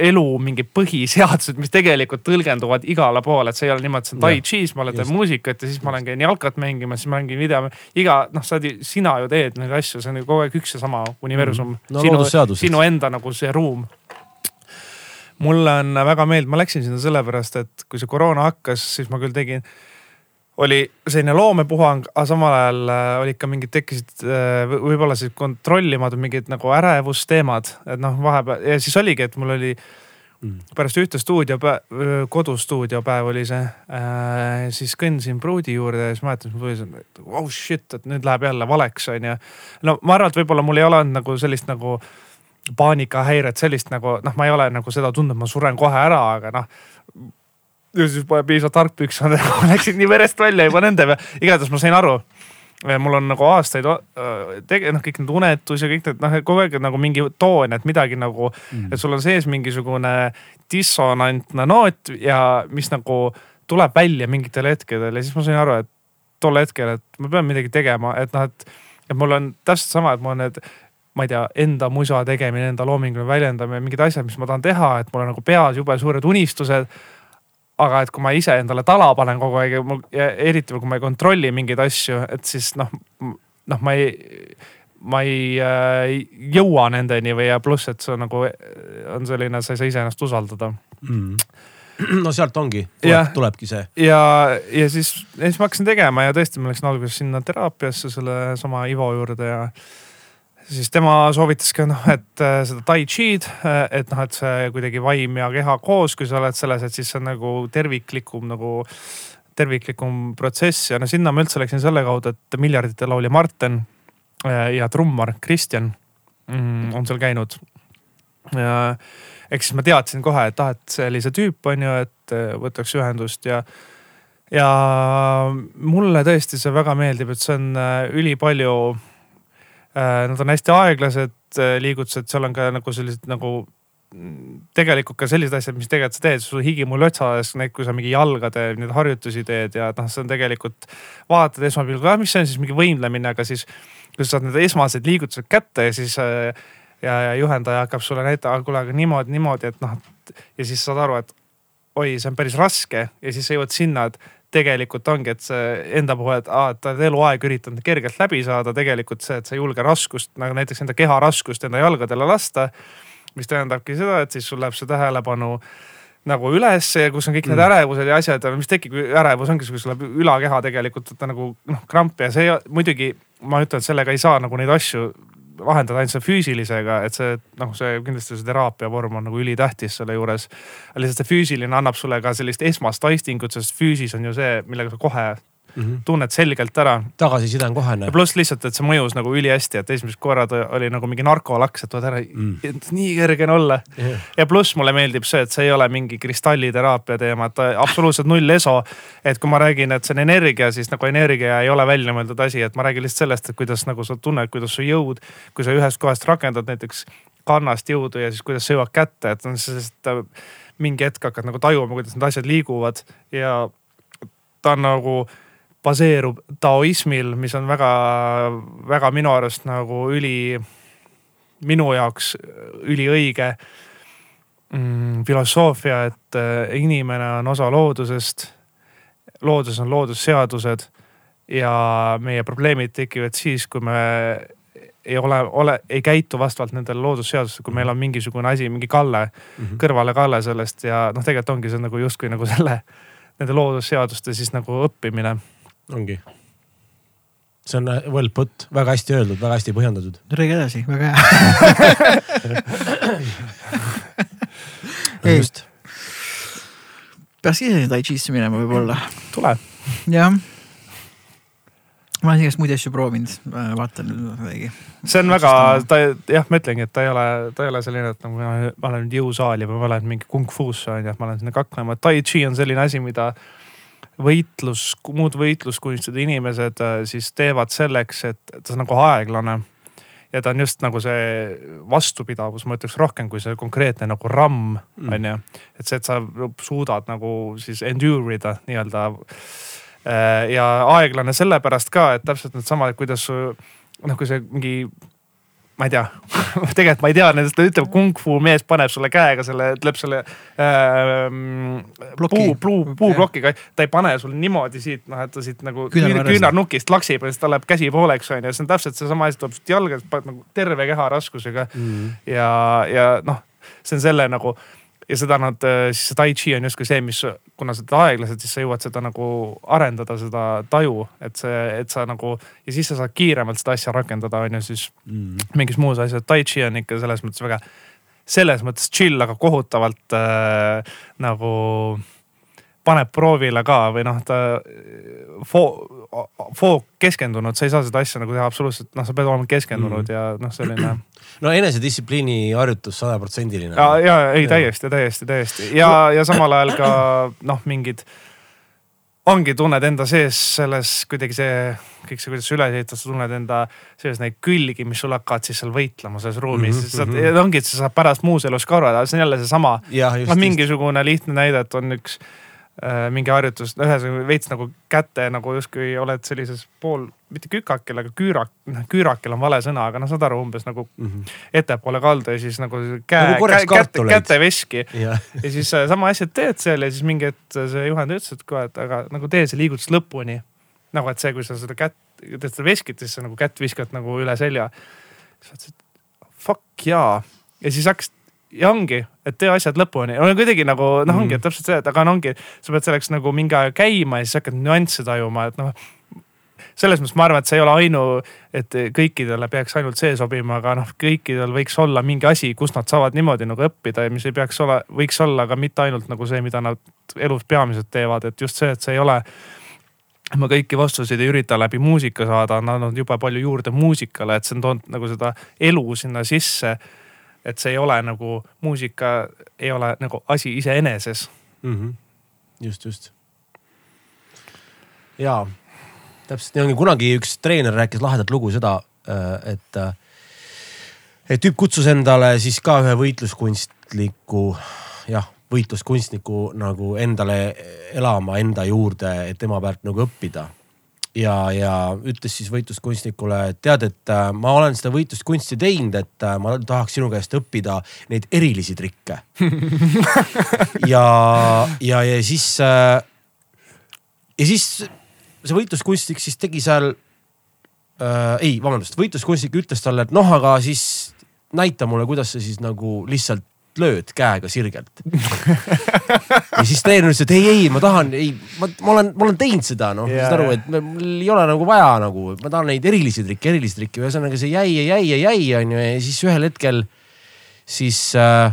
elu mingid põhiseadused, mis tegelikult tõlgenduvad igale poole, et see ei ole niimoodi, et see on tai chi's, ma teen muusikat ja siis ma lähen käin jalkat mängimas, siis mängin video. iga noh, sa, sina ju teed neid asju, see on ju kogu aeg üks ja sama universum mm. no,. sinu, sinu enda nagu see ruum. mulle on väga meeldinud, ma läksin sinna sellepärast, et kui see koroona hakkas, siis ma küll tegin oli selline loomepuhang, aga samal ajal äh, olid ka mingid, tekkisid äh, võib-olla siis kontrollimatud mingid nagu ärevusteemad, et noh, vahepeal ja siis oligi, et mul oli mm. pärast ühte stuudiopäev, kodustuudiopäev oli see äh,. siis kõndisin pruudi juurde ja siis mäletan, mul tuli see, et oh shit, et nüüd läheb jälle valeks on ju. no ma arvan, et võib-olla mul ei ole olnud nagu sellist nagu paanikahäiret, sellist nagu noh, ma ei ole nagu seda tundnud, ma suren kohe ära, aga noh ja siis pole piisavalt tarkpüks olnud, läksid nii verest välja juba nende peale. igatahes ma sain aru. mul on nagu aastaid tege-, noh, kõik need unetus ja kõik need noh, kogu aeg nagu mingi toon, et midagi nagu mm., et sul on sees mingisugune dissonantne noot ja mis nagu tuleb välja mingitel hetkedel ja siis ma sain aru, et tol hetkel, et ma pean midagi tegema, et noh, et, et mul on täpselt sama, et mul on need ma ei tea, enda musa tegemine, enda loominguline väljendamine, mingid asjad, mis ma tahan teha, et mul on nagu peas jube suured unistused aga et kui ma ise endale tala panen kogu aeg ja, ja eriti kui ma ei kontrolli mingeid asju, et siis noh, noh, ma ei, ma ei äh, jõua nendeni või ja pluss, et see on nagu on selline, sa ei saa iseennast usaldada. Mm. No sealt ongi, tuleb, tulebki see. ja, ja siis, ja siis ma hakkasin tegema ja tõesti, ma läksin alguses sinna teraapiasse sellesama Ivo juurde ja siis tema soovitas ka noh, et äh, seda tai chi'd, äh, et noh, et see kuidagi vaim ja keha koos, kui sa oled selles, et siis see on nagu terviklikum nagu terviklikum protsess ja no sinna ma üldse läksin selle kaudu, et miljardite laulja Martin äh, ja trummar Kristjan mm, on seal käinud. eks siis ma teadsin kohe, et ah, et see tüüp on ju, et võtaks ühendust ja ja mulle tõesti see väga meeldib, et see on ülipalju nad on hästi aeglased äh, liigutused, seal on ka nagu sellised nagu mm, tegelikult ka sellised asjad, mis tegelikult sa teed, sul higimull otsas, need, kui sa mingi jalgade neid harjutusi teed ja noh, see on tegelikult. vaatad esmapilgul, ah mis see on siis mingi võimlemine, aga siis kui sa saad need esmased liigutused kätte ja siis äh, ja, ja juhendaja hakkab sulle näitama, kuule aga niimoodi, niimoodi, et noh. ja siis saad aru, et oi, see on päris raske ja siis sa jõuad sinna, et tegelikult ongi, et see enda puhul, et aa, et on eluaeg üritanud kergelt läbi saada, tegelikult see, et sa ei julge raskust nagu näiteks enda keha raskust enda jalgadele lasta. mis tähendabki seda, et siis sul läheb see tähelepanu nagu ülesse ja kus on kõik mm. need ärevused ja asjad, mis tekib, ärevus ongi, kui sul läheb ülakeha tegelikult nagu noh krampi ja see muidugi ma ütlen, et sellega ei saa nagu neid asju vahendada ainult selle füüsilisega, et see noh, see kindlasti see teraapia vorm on nagu ülitähtis selle juures. lihtsalt see füüsiline annab sulle ka sellist esmast aistingut, sest füüsis on ju see, millega sa kohe mm -hmm. tunned selgelt ära tagasiside on kohene ja pluss lihtsalt, et see mõjus nagu ülihästi, et esimesed korrad oli nagu mingi narkolaks, et vaata ära Mm. nii kerge on olla. yeah. ja pluss mulle meeldib see, et see ei ole mingi kristalliteraapia teema, et absoluutselt null eso. et kui ma räägin, et see on energia, siis nagu energia ei ole väljamõeldud asi, et ma räägin lihtsalt sellest, et kuidas nagu sa tunned, kuidas su jõud, kui sa ühest kohast rakendad näiteks kannast jõudu ja siis kuidas see jõuab kätte, et on sellest äh, mingi hetk hakkad nagu tajuma, kuidas need asjad liiguvad ja ta on nagu baseerub taoismil, mis on väga-väga minu arust nagu üli, minu jaoks üliõige mm, filosoofia, et äh, inimene on osa loodusest. loodus on loodusseadused ja meie probleemid tekivad siis, kui me ei ole, ole, ei käitu vastavalt nendele loodusseadustele, kui meil on mingisugune asi, mingi kalle mm -hmm. kõrvalekalle sellest ja noh, tegelikult ongi see nagu justkui nagu selle, nende loodusseaduste siis nagu õppimine. Ongi. see on äh, well put, väga hästi öeldud, väga hästi põhjendatud. räägi edasi, väga hea. ei, just, peaks ise Tai Chi'sse minema võib-olla, tule, jah. ma olen igast muid asju proovinud, vaatan midagi. see on väga, ta jah, ma ütlengi, et ta ei ole, ta ei ole selline, et nagu ma, ma lähen nüüd jõusaali või ma lähen mingi kung-fu'sse on ju, et ma lähen sinna kaklema. Tai Chi on selline asi, mida võitlus, muud võitluskunstide inimesed äh, siis teevad selleks, et ta on nagu aeglane. ja ta on just nagu see vastupidavus, ma ütleks rohkem kui see konkreetne nagu ramm Mm. on ju. et see, et sa suudad nagu siis endure ida nii-öelda Äh, ja aeglane sellepärast ka, et täpselt needsamad, kuidas noh, kui see mingi ma ei tea. Tegelikult ma ei tea nendest, ta ütleb, kung-fu mees paneb sulle käega selle, ütleb selle ähm, Ploki. puu, puu, puuplokiga, ta ei pane sul niimoodi siit, noh, et ta siit nagu küünarnukist laksib ja siis tal läheb käsi pooleks on ju, see on täpselt seesama asi, tuleb siit jalga, paned nagu terve keha raskusega. Mm. ja, ja noh, see on selle nagu ja seda nad, siis see tai chi on justkui see, mis, kuna sa teed aeglaselt, siis sa jõuad seda nagu arendada, seda taju, et see, et sa nagu ja siis sa saad kiiremalt seda asja rakendada, on ju, siis Mm. mingis muus asjas. Tai chi on ikka selles mõttes väga, selles mõttes chill, aga kohutavalt äh, nagu paneb proovile ka või noh, ta foo-, fook keskendunud, sa ei saa seda asja nagu teha absoluutselt, noh, sa pead olema keskendunud Mhm. ja noh, selline no enesedistsipliini harjutus sajaprotsendiline. ja, ja ei täiesti, täiesti, täiesti ja, ja samal ajal ka noh, mingid ongi, tunned enda sees selles kuidagi see, kõik see, kuidas sa üles ehitad, sa tunned enda sees neid külgi, mis sul hakkavad siis seal võitlema selles ruumis mm. -hmm. mhm. ongi, et sa saad pärast muus elus ka aru, et see on jälle seesama. noh, mingisugune lihtne näide, et on üks äh, mingi harjutus, ühesõnaga veits nagu käte nagu justkui oled sellises pool, mitte kükakil, aga küürak, noh küürakil on vale sõna, aga noh, saad aru, umbes nagu mm. -hmm. ettepoole kaldu ja siis nagu käe Nagu käe, käte, kartuleid. käteveski jah, ja siis äh, sama asja teed seal ja siis mingi hetk see juhendaja ütles, et kohe, et aga nagu tee see liigutus lõpuni. nagu, et see, kui sa seda kätt, teed seda veskit, siis sa nagu kätt viskad nagu üle selja. siis mõtlesin, et fuck jaa. ja siis hakkasid ja ongi, et tee asjad lõpuni, no kuidagi nagu noh, ongi, et täpselt see, et aga no ongi, sa pead selleks nagu mingi aja käima ja siis hakkad nüansse tajuma, et noh. selles mõttes ma arvan, et see ei ole ainu, et kõikidele peaks ainult see sobima, aga noh, kõikidel võiks olla mingi asi, kus nad saavad niimoodi nagu õppida ja mis ei peaks olla, võiks olla ka mitte ainult nagu see, mida nad elus peamiselt teevad, et just see, et see ei ole ma kõiki vastuseid ei ürita läbi muusika saada, on andnud jube palju juurde muusikale, et see on toonud nagu seda elu sinna sisse. Et see ei ole nagu muusika, ei ole nagu asi iseeneses. mm. -hmm. just, just. ja täpselt nii ongi, kunagi üks treener rääkis lahedat lugu seda, et, et tüüp kutsus endale siis ka ühe võitluskunstniku, jah, võitluskunstniku nagu endale elama enda juurde, et tema pealt nagu õppida ja, ja ütles siis võitluskunstnikule, et tead, et äh, ma olen seda võitluskunsti teinud, et äh, ma tahaks sinu käest õppida neid erilisi trikke. Ja, ja, ja siis äh,, ja siis see võitluskunstnik siis tegi seal äh,, ei, vabandust, võitluskunstnik ütles talle, et noh, aga siis näita mulle, kuidas sa siis nagu lihtsalt lööd käega sirgelt ja siis treener ütles, et ei, ei, ma tahan, ei, ma, ma olen, ma olen teinud seda, noh Jaa, saad aru, et mul ei ole nagu vaja nagu, ma tahan neid erilisi trikke, erilisi trikke, ühesõnaga see jäi ja jäi ja jäi, onju, ja siis ühel hetkel siis äh,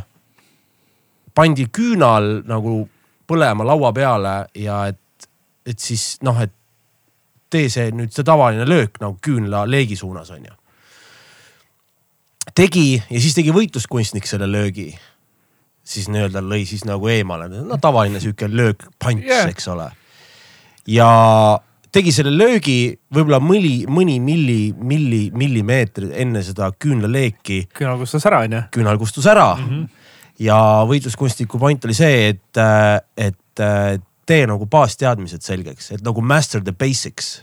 pandi küünal nagu põlema laua peale ja et, et siis noh, et tee see nüüd see tavaline löök nagu küünla leegi suunas on ju. Tegi ja siis tegi võitluskunstnik selle löögi. siis nii-öelda lõi siis nagu eemale, no tavaline sihuke löök, punch Yeah. eks ole. ja tegi selle löögi võib-olla mõni, mõni milli, milli, millimeetrit enne seda küünlaleeki küünal kustus ära onju. küünal kustus ära mm. -hmm. ja võitluskunstniku point oli see, et, et äh, tee nagu baasteadmised selgeks, et nagu master the basics,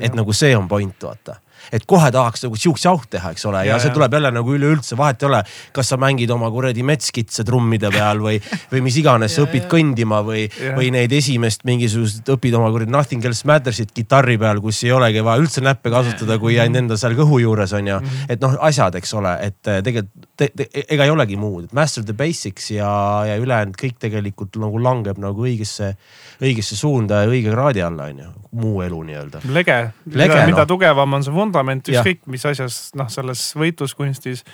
et nagu see on point, vaata et kohe tahaks nagu siuh-säuh teha, eks ole, ja, see tuleb jälle nagu üleüldse, vahet ei ole, kas sa mängid oma kuradi metskitse trummide peal või, või mis iganes, sa õpid ja. kõndima või või neid esimest mingisugust, õpid oma kuradi Nothing Else Matters'it kitarri peal, kus ei olegi vaja üldse näppe kasutada, kui ainult enda seal kõhu juures on ju. et noh, asjad, eks ole, et eh, tegelikult te, te, ega ei olegi muud, master the basics ja, ja ülejäänud kõik tegelikult nagu langeb nagu õigesse, õigesse suunda ja õige kraadi alla on ju, muu elu nii-öelda. lege, Lege, mida, mida noh. tugevam on see vundament, Jah. ükskõik mis asjas, noh, selles võitluskunstis,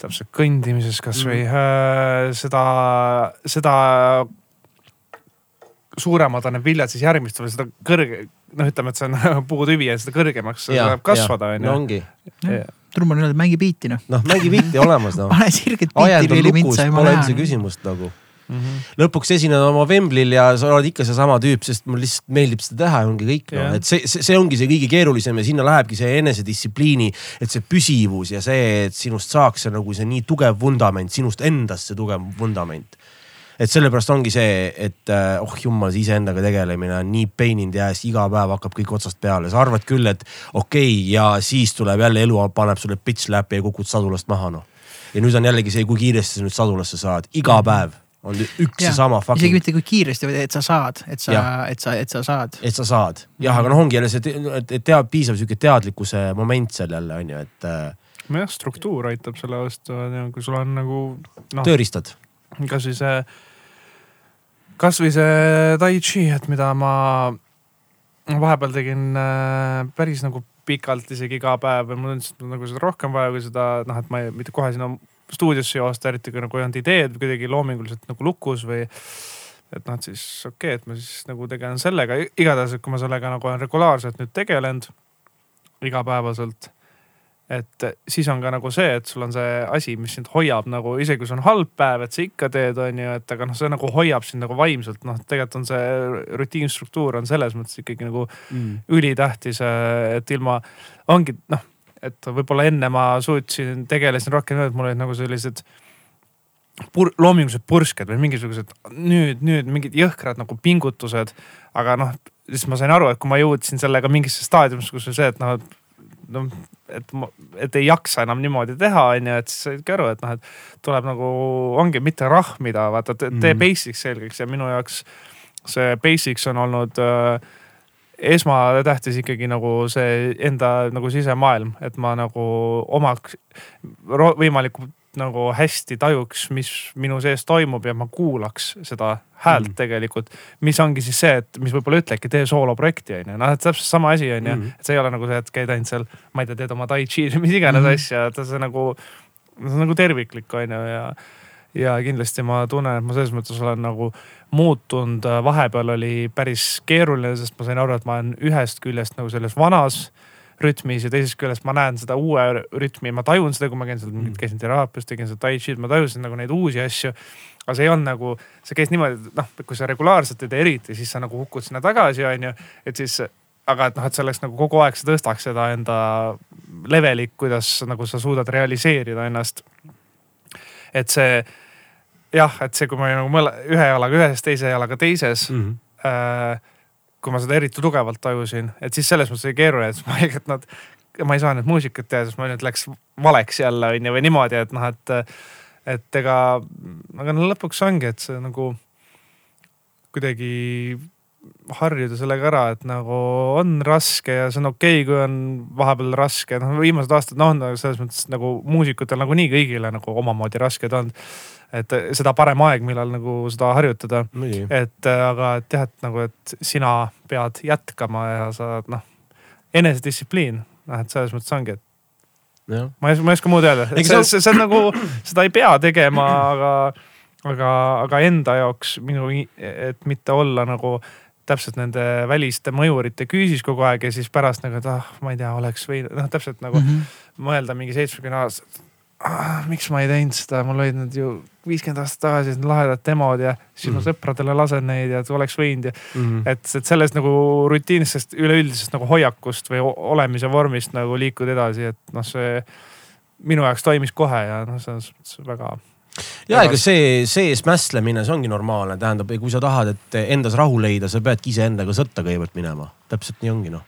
täpselt kõndimises kasvõi mm. äh, seda, seda suuremad on need viljad siis järgmist või seda kõrge, noh, ütleme, et see on puutüvi ja seda kõrgemaks see tuleb kasvada, no onju. ongi, trummar on öelnud, mängi biiti noh. noh mängi bitti olemas noh. pane sirget biiti, on reeli mind lukus, sai, ma pole üldse küsimust nagu. Mhm. lõpuks esined oma Wembley'l ja sa oled ikka seesama tüüp, sest mul lihtsalt meeldib seda teha ja ongi kõik no. Jah.. et see, see, see ongi see kõige keerulisem ja sinna lähebki see enesedistsipliini, et see püsivus ja see, et sinust saaks see nagu see nii tugev vundament, sinust endast see tugev vundament. et sellepärast ongi see, et äh, oh jumal, see iseendaga tegelemine on nii pain in the ass, iga päev hakkab kõik otsast peale, sa arvad küll, et okei okay, ja siis tuleb jälle elu paneb sulle pitch läpi ja kukud sadulast maha noh. ja nüüd on jällegi see, kui kiiresti sa nüüd sadulasse saad, iga päev on üks ja sama isegi fucking, mitte kui kiiresti, vaid et sa saad, et sa et sa, et sa saad. et sa saad. jah, aga noh, ongi jälle see, et et teab piisav sihuke teadlikkuse moment seal jälle on ju, et äh, nojah, struktuur aitab selle vastu, kui sul on nagu noh, tööriistad. kasvõi see, kasvõi see tai chi, et mida ma vahepeal tegin äh, päris nagu pikalt, isegi iga päev ja mul on lihtsalt nagu seda rohkem vaja, kui seda noh, et ma ei, mitte kohe sinna stuudiosse joosta, eriti kui nagu ei olnud ideed kuidagi loominguliselt nagu lukus või et noh, et siis okei okay,, et ma siis nagu tegelen sellega, igatahes, et kui ma sellega nagu olen regulaarselt nüüd tegelenud igapäevaselt et siis on ka nagu see, et sul on see asi, mis sind hoiab nagu isegi kui see on halb päev, et sa ikka teed, on ju, et aga noh, see nagu hoiab sind nagu vaimselt, noh, tegelikult on see rutiinstruktuur on selles mõttes ikkagi nagu Mm. ülitähtis, et ilma, ongi noh, et võib-olla enne ma suutsin, tegelesin rohkem, et mul olid nagu sellised pur-, loomingulised pursked või mingisugused nüüd, nüüd mingid jõhkrad nagu pingutused. aga noh, siis ma sain aru, et kui ma jõudsin sellega mingisse staadiumisse, kus on see, et noh, noh, et et ei jaksa enam niimoodi teha, onju, et siis saidki aru, et noh, et tuleb nagu, ongi mitte rahmida, vaata, tee Mhm. basics selgeks ja minu jaoks see basics on olnud äh, esmatähtis ikkagi nagu see enda nagu sisemaailm, et ma nagu omaks võimalikult nagu hästi tajuks, mis minu sees toimub ja ma kuulaks seda häält Mm. tegelikult. mis ongi siis see, et mis võib-olla ütlebki, tee sooloprojekti on ju, noh, et täpselt sama asi on ju Mm. et see ei ole nagu see, et käid ainult seal, ma ei tea, teed oma tai chi'd või mis iganes mm. asja, et see nagu, see on nagu terviklik on ju ja ja kindlasti ma tunnen, et ma selles mõttes olen nagu muutunud, vahepeal oli päris keeruline, sest ma sain aru, et ma olen ühest küljest nagu selles vanas rütmis ja teisest küljest ma näen seda uue rütmi, ma tajun seda, kui ma käin seal Mm. käisin teraapias, tegin seda tai chi'd, ma tajusin nagu neid uusi asju. aga see ei olnud nagu, see käis niimoodi, et noh, kui sa regulaarselt teed eriti, siis sa nagu hukud sinna tagasi, onju, et siis aga et noh, et selleks nagu kogu aeg sa tõstaks seda enda levelit, kuidas nagu sa suudad realiseerida ennast. Et see jah, et see, kui ma olin nagu mõle, ühe jalaga ühes, teise jalaga teises Mm -hmm. äh,. kui ma seda eriti tugevalt tajusin, et siis selles mõttes oli keeruline, et ma ei, et nad, ma ei saa nüüd muusikat teha, sest ma nüüd läks valeks jälle on ju või niimoodi, et noh, et, et ega, aga no lõpuks ongi, et see nagu kuidagi harjuda sellega ära, et nagu on raske ja see on okei okay,, kui on vahepeal raske, noh viimased aastad noh, on selles mõttes nagu muusikutel nagunii kõigile nagu omamoodi rasked olnud. et seda parem aeg, millal nagu seda harjutada, muidugi. et äh, aga et jah, et nagu, et sina pead jätkama ja sa noh, enesedistsipliin, noh et selles mõttes ongi, et jah, ma ei, ma ei oska muud öelda, see, sa- see, see on nagu, seda ei pea tegema, aga, aga, aga enda jaoks minu, et mitte olla nagu täpselt nende väliste mõjurite küüsis kogu aeg ja siis pärast nagu, et ah, ma ei tea, oleks võinud, noh täpselt nagu mm -hmm. mõelda mingi seitsmekümne aastaselt ah,. miks ma ei teinud seda, mul olid need ju viiskümmend aastat tagasi need lahedad demod ja siis mm -hmm. ma mhm. sõpradele lasen neid ja oleks võinud ja mm. -hmm. et, et sellest nagu rutiinsest üleüldisest nagu hoiakust või olemise vormist nagu liikuda edasi, et noh, see minu jaoks toimis kohe ja noh, selles mõttes väga ja ega see sees mäslemine, see ongi normaalne, tähendab, kui sa tahad, et endas rahu leida, sa peadki iseendaga sõtta kõigepealt minema, täpselt nii ongi noh.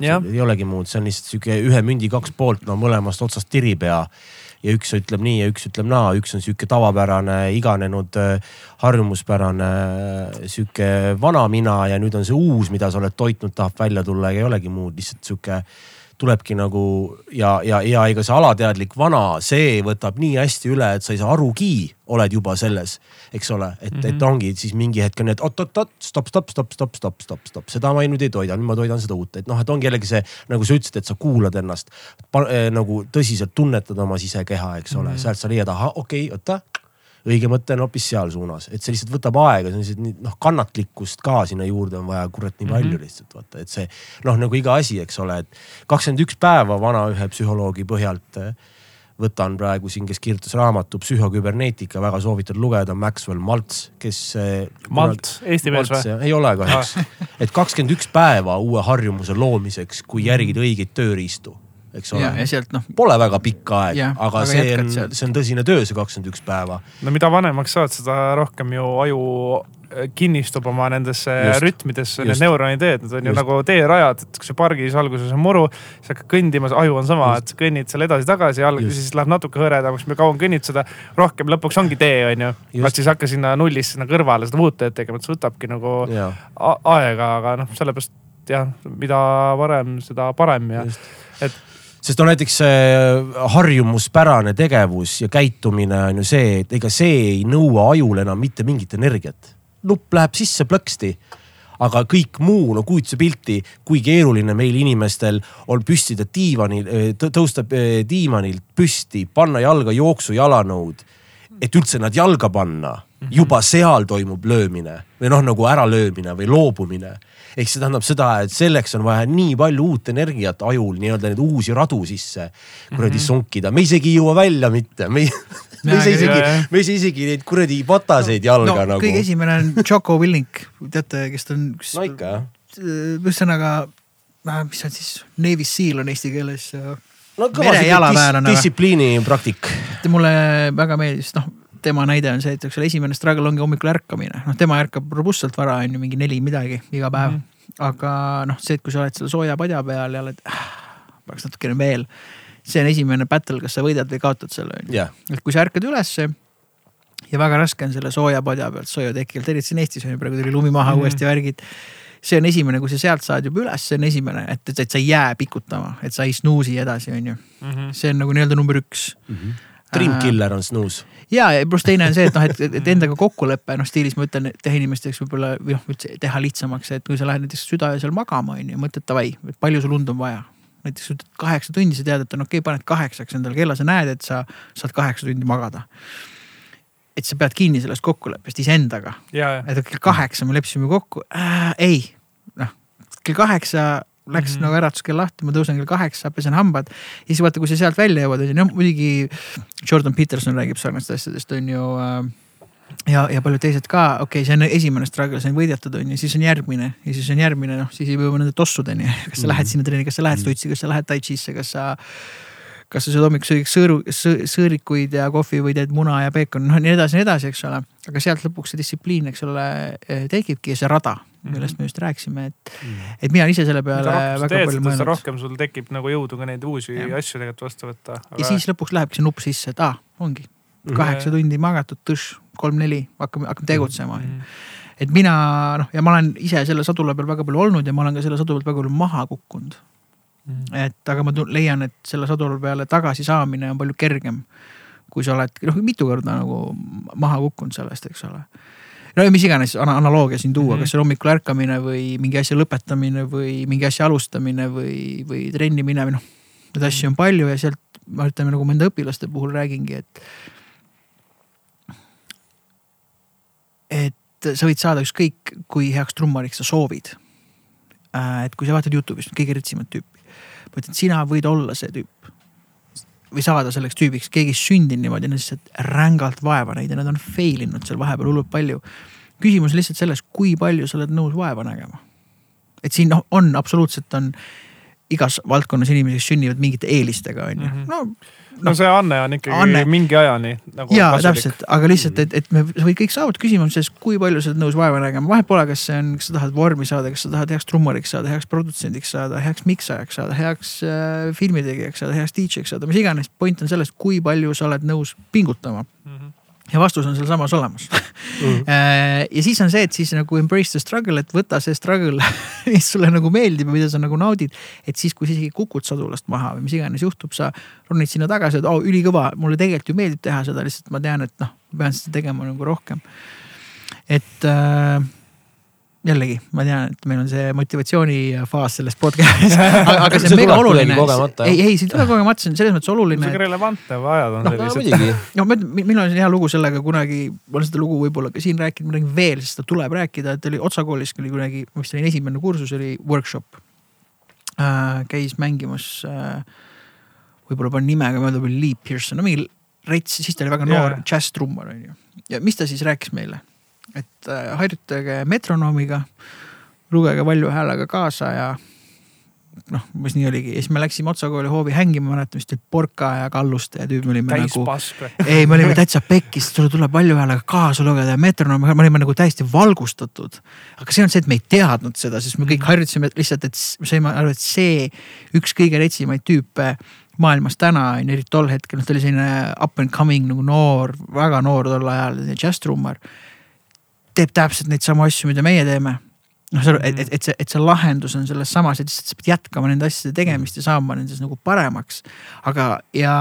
ei olegi muud, see on lihtsalt sihuke ühe mündi kaks poolt, no mõlemast otsast tirib ja ja üks ütleb nii ja üks ütleb naa, üks on sihuke tavapärane, iganenud, harjumuspärane sihuke vana mina ja nüüd on see uus, mida sa oled toitnud, tahab välja tulla ja ei olegi muud, lihtsalt sihuke tulebki nagu ja, ja, ja ega see alateadlik vana, see võtab nii hästi üle, et sa ei saa arugi, oled juba selles, eks ole, et mm, -hmm. et mhm. ongi siis mingi hetk on, et oot-oot-oot, stopp, stopp, stopp, stopp, stopp, stopp, stopp, seda ma ei, nüüd ei toida, nüüd ma toidan seda uut, et noh, et ongi jällegi see, nagu sa ütlesid, et sa kuulad ennast äh, nagu tõsiselt tunnetad oma sisekeha, eks ole mm, -hmm. sealt sa leiad, ahah, okei okay,, oota õige mõte on hoopis seal suunas, et see lihtsalt võtab aega, see on lihtsalt noh, kannatlikkust ka sinna juurde on vaja kurat nii palju mm -hmm. lihtsalt vaata, et see noh, nagu iga asi, eks ole, et kakskümmend üks päeva vana ühe psühholoogi põhjalt eh, võtan praegu siin, kes kirjutas raamatu Psühhoküberneetika, väga soovitan lugeda, Maxwell Maltz, kes. Eh, Malt, eesti mees või? ei ole kahjuks, ah. et kakskümmend üks päeva uue harjumuse loomiseks, kui järgid õigeid tööriistu eks ole. ja sealt noh. Pole väga pikk aeg, aga, aga see on, see on tõsine töö, see kakskümmend üks päeva. no mida vanemaks saad, seda rohkem ju aju äh, kinnistub oma nendesse just, rütmidesse, need neuroniteed, need on just. ju nagu teerajad, et kui see pargis alguses on muru, siis hakkad kõndima, aju on sama, et kõnnid seal edasi-tagasi, siis läheb natuke hõredamaks, mida kauem kõnnid, seda rohkem lõpuks ongi tee, on ju. vaat siis hakka sinna nullist sinna kõrvale seda uut teed tegema, et see võtabki nagu aega, aga noh, sellepärast jah, mida varem, seda parem ja Just. et sest no näiteks harjumuspärane tegevus ja käitumine on ju see, et ega see ei nõua ajul enam mitte mingit energiat. nupp läheb sisse plõksti aga kõik muu, no kujutuse pilti, kui keeruline meil inimestel on püstida diivanil, tõusta diivanilt püsti, panna jalga jooksu jalanõud. et üldse nad jalga panna, juba seal toimub löömine või noh, nagu äralöömine või loobumine ehk see tähendab seda, et selleks on vaja nii palju uut energiat ajul nii-öelda neid uusi radu sisse kuradi mm -hmm. sonkida, me isegi ei jõua välja mitte, me ei me ei saa isegi, me ei saa isegi neid kuradi pataseid jalga no, nagu. kõige esimene on Choco Willink, teate, kes ta on? no ikka jah. ühesõnaga, mis on siis, Navy Seal on eesti keeles. no kõva distsipliini praktik. mulle väga meeldis, noh tema näide on see, et eks ole, esimene struggle ongi hommikul ärkamine, noh, tema ärkab robustselt vara, on ju, mingi neli midagi iga päev mm. -hmm. aga noh, see, et kui sa oled selle sooja padja peal ja oled äh,, peaks natukene veel. see on esimene battle, kas sa võidad või kaotad selle, on ju. et kui sa ärkad ülesse ja väga raske on selle sooja padja pealt sooja teki alt, eriti siin Eestis on ju praegu tuli lumi maha mm -hmm. uuesti värgid see on esimene, kui sa sealt saad juba üles, see on esimene, et, et, et sa ei jää pikutama, et sa ei snuusi edasi, on ju. -hmm. see on nagu nii-öelda number üks mm. -hmm Dreamkiller on snuus. ja, ja pluss teine on see, et noh, et, et endaga kokkulepe noh stiilis ma ütlen, teha inimesteks võib-olla või noh, üldse teha lihtsamaks, et kui sa lähed näiteks südaöösel magama on ju, mõtled davai, et palju sul und on vaja. näiteks ütled kaheksa tundi, sa tead, et on okei okay,, paned kaheksaks endale kella, sa näed, et sa saad kaheksa tundi magada et sa pead kinni sellest kokkuleppest iseendaga. et kell kaheksa me leppisime kokku äh,, ei, noh kell kaheksa läks mm -hmm. nagu äratuskell lahti, ma tõusen kell kaheksa, pesen hambad. ja siis vaata, kui sa sealt välja jõuad, on ju, noh muidugi Jordan Peterson räägib sarnastest asjadest, on ju äh, ja, ja paljud teised ka, okei okay,, see on esimene struggle, see on võidetud, on ju, siis on järgmine ja siis on järgmine, noh siis jõuame nende tossudeni. kas sa mm -hmm. lähed sinna trenni, kas sa lähed mhm. stutsi, kas sa lähed tai chi'sse, kas sa kas sa sööd hommikusöögiks sõõru, sõõrikuid ja kohvi või teed muna ja peekon, noh nii edasi, nii edasi, eks ole. aga sealt lõpuks see distsipliin, eks ole, eh, tekibki ja see rada, millest me just rääkisime, et mm, -hmm. et mina olen ise selle peale väga teed, palju mõelnud. rohkem sul tekib nagu jõudu ka neid uusi ja. asju tegelikult vastu võtta aga.... ja siis lõpuks lähebki see nupp sisse, et aa, ongi kaheksa tundi magatud, tõš, kolm-neli, hakkame, hakkame tegutsema mm. -hmm et mina noh, ja ma olen ise selle sadula peal väga palju olnud ja ma olen ka selle sadula pealt väga palju maha kukkunud mm.. et aga ma leian, et selle sadula peale tagasi saamine on palju kergem. kui sa oled noh mitu korda nagu maha kukkunud sellest, eks ole. No mis iganes analoogia siin tuua mm, -hmm. kas see on hommikul ärkamine või mingi asja lõpetamine või mingi asja alustamine või, või trenni minemine, noh. Neid asju on palju ja sealt ma ütleme nagu ma enda õpilaste puhul räägingi, et. et sa võid saada ükskõik kui heaks trummariks sa soovid. et kui sa vaatad Youtube'ist kõige ritsimat tüüpi, ma ütlen, sina võid olla see tüüp. Või saada selleks tüübiks, keegi ei sündinud niimoodi, nad lihtsalt rängalt vaeva näinud ja nad on fail inud seal vahepeal hullult palju. küsimus lihtsalt selles, kui palju sa oled nõus vaeva nägema. et siin noh, on absoluutselt on igas valdkonnas inimesi, kes sünnivad mingite eelistega, on ju. Mhm. no no see anne on ikkagi Anne. mingi ajani nagu jaa, kasulik. täpselt, aga lihtsalt, et, et me, sa võid kõik saavutada, küsimus on selles, kui palju sa oled nõus vaeva nägema, vahet pole, kas see on, kas sa tahad vormi saada, kas sa tahad heaks trummariks saada, heaks produtsendiks saada, heaks miksajaks saada, heaks äh, filmitegijaks saada, heaks DJ-ks saada, mis iganes. point on selles, kui palju sa oled nõus pingutama Mhm. Ja vastus on sealsamas olemas Mhm. Äh, ja siis on see, et siis nagu embrace the struggle, et võta see struggle, mis sulle nagu meeldib ja mida sa nagu naudid. et siis, kui sa isegi kukud sadulast maha või mis iganes juhtub, sa ronid sinna tagasi, et oo oh, ülikõva, mulle tegelikult ju meeldib teha seda, lihtsalt ma tean, et noh, ma pean seda tegema nagu rohkem. et äh, jällegi, ma tean, et meil on see motivatsioonifaas selles podcast'is, aga, aga see on mega oluline ei, ei, see ei tule kogemata, see on selles mõttes oluline see on. relevantne, ajad on no sellised. no ma ütlen, minul on hea lugu sellega kunagi, ma olen seda lugu võib-olla ka siin rääkinud, ma räägin veel, sest seda tuleb rääkida, et oli Otsa koolis oli kunagi, ma vist olin esimene kursus oli workshop äh,. käis mängimas äh,, võib-olla panen nime ka mööda, oli Lee Pearson, no mingi rets, siis ta oli väga noor Jaa. džässtrummar on ju. ja mis ta siis rääkis meile, et äh, harjutage metronoomiga, lugege valju häälega kaasa ja noh, umbes nii oligi ja siis me läksime Otsa kooli hoovi hängima, mäletan vist Porka ja Kalluste ja tüüp me olime täis nagu ei, me olime täitsa pekkis, sulle tuleb palju häälega kaasa lugeda ja metronoom, me olime nagu täiesti valgustatud. aga see on see, et me ei teadnud seda, sest me kõik harjutasime lihtsalt, et me saime aru, et see üks kõige retsimaid tüüpe maailmas täna on, eriti tol hetkel, noh ta oli selline up and coming nagu noor, väga noor tol ajal džässtrummar. Teeb täpselt neid samu asju, mida meie teeme noh, sa, et, et, et see, et see lahendus on selles samas, et lihtsalt sa pead jätkama nende asjade tegemist ja saama nendes nagu paremaks. aga, ja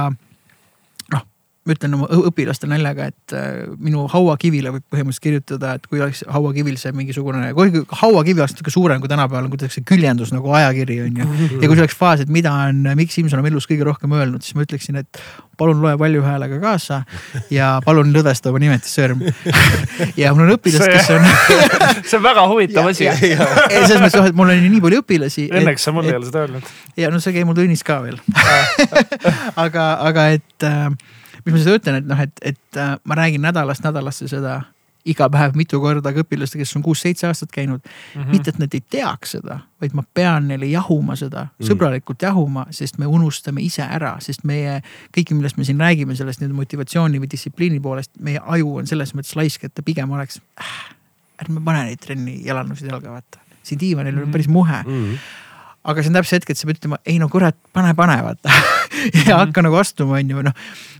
ma ütlen oma õ- õpilastele naljaga, et äh, minu hauakivile võib põhimõtteliselt kirjutada, et kui oleks hauakivil see mingisugune, kuigi hauakivi oleks natuke suurem kui tänapäeval on kuidagi see küljendus nagu ajakiri on ju. ja kui see oleks faas, et mida on Mikk Simson oma elus kõige rohkem öelnud, siis ma ütleksin, et palun loe valju häälega kaasa ja palun lõdvesta oma nimetissõrm. ja mul on õpilased, kes on see on väga huvitav asi. selles mõttes jah, et mul on nii palju õpilasi. Õnneks sa mulle ei ole seda öelnud. ja no see käib mul tunnis ka veel. aga, aga et äh, mis ma seda ütlen, et noh, et, et äh, ma räägin nädalast nädalasse seda iga päev mitu korda ka õpilastele, kes on kuus-seitse aastat käinud mm. -hmm. mitte, et nad ei teaks seda, vaid ma pean neile jahuma seda Mm. mm., sõbralikult jahuma, sest me unustame ise ära, sest meie kõike, millest me siin räägime, sellest nii-öelda motivatsiooni või distsipliini poolest, meie aju on selles mõttes laisk, et ta pigem oleks äh,. ärme pane neid trenni jalanõusid jalga, vaata. siin diivanil on Mhm. päris muhe Mhm. Aga see on täpselt hetk, et sa pead ütlema, ei no kurat, pane, pane vaata ja hakka nagu astuma, on ju, noh.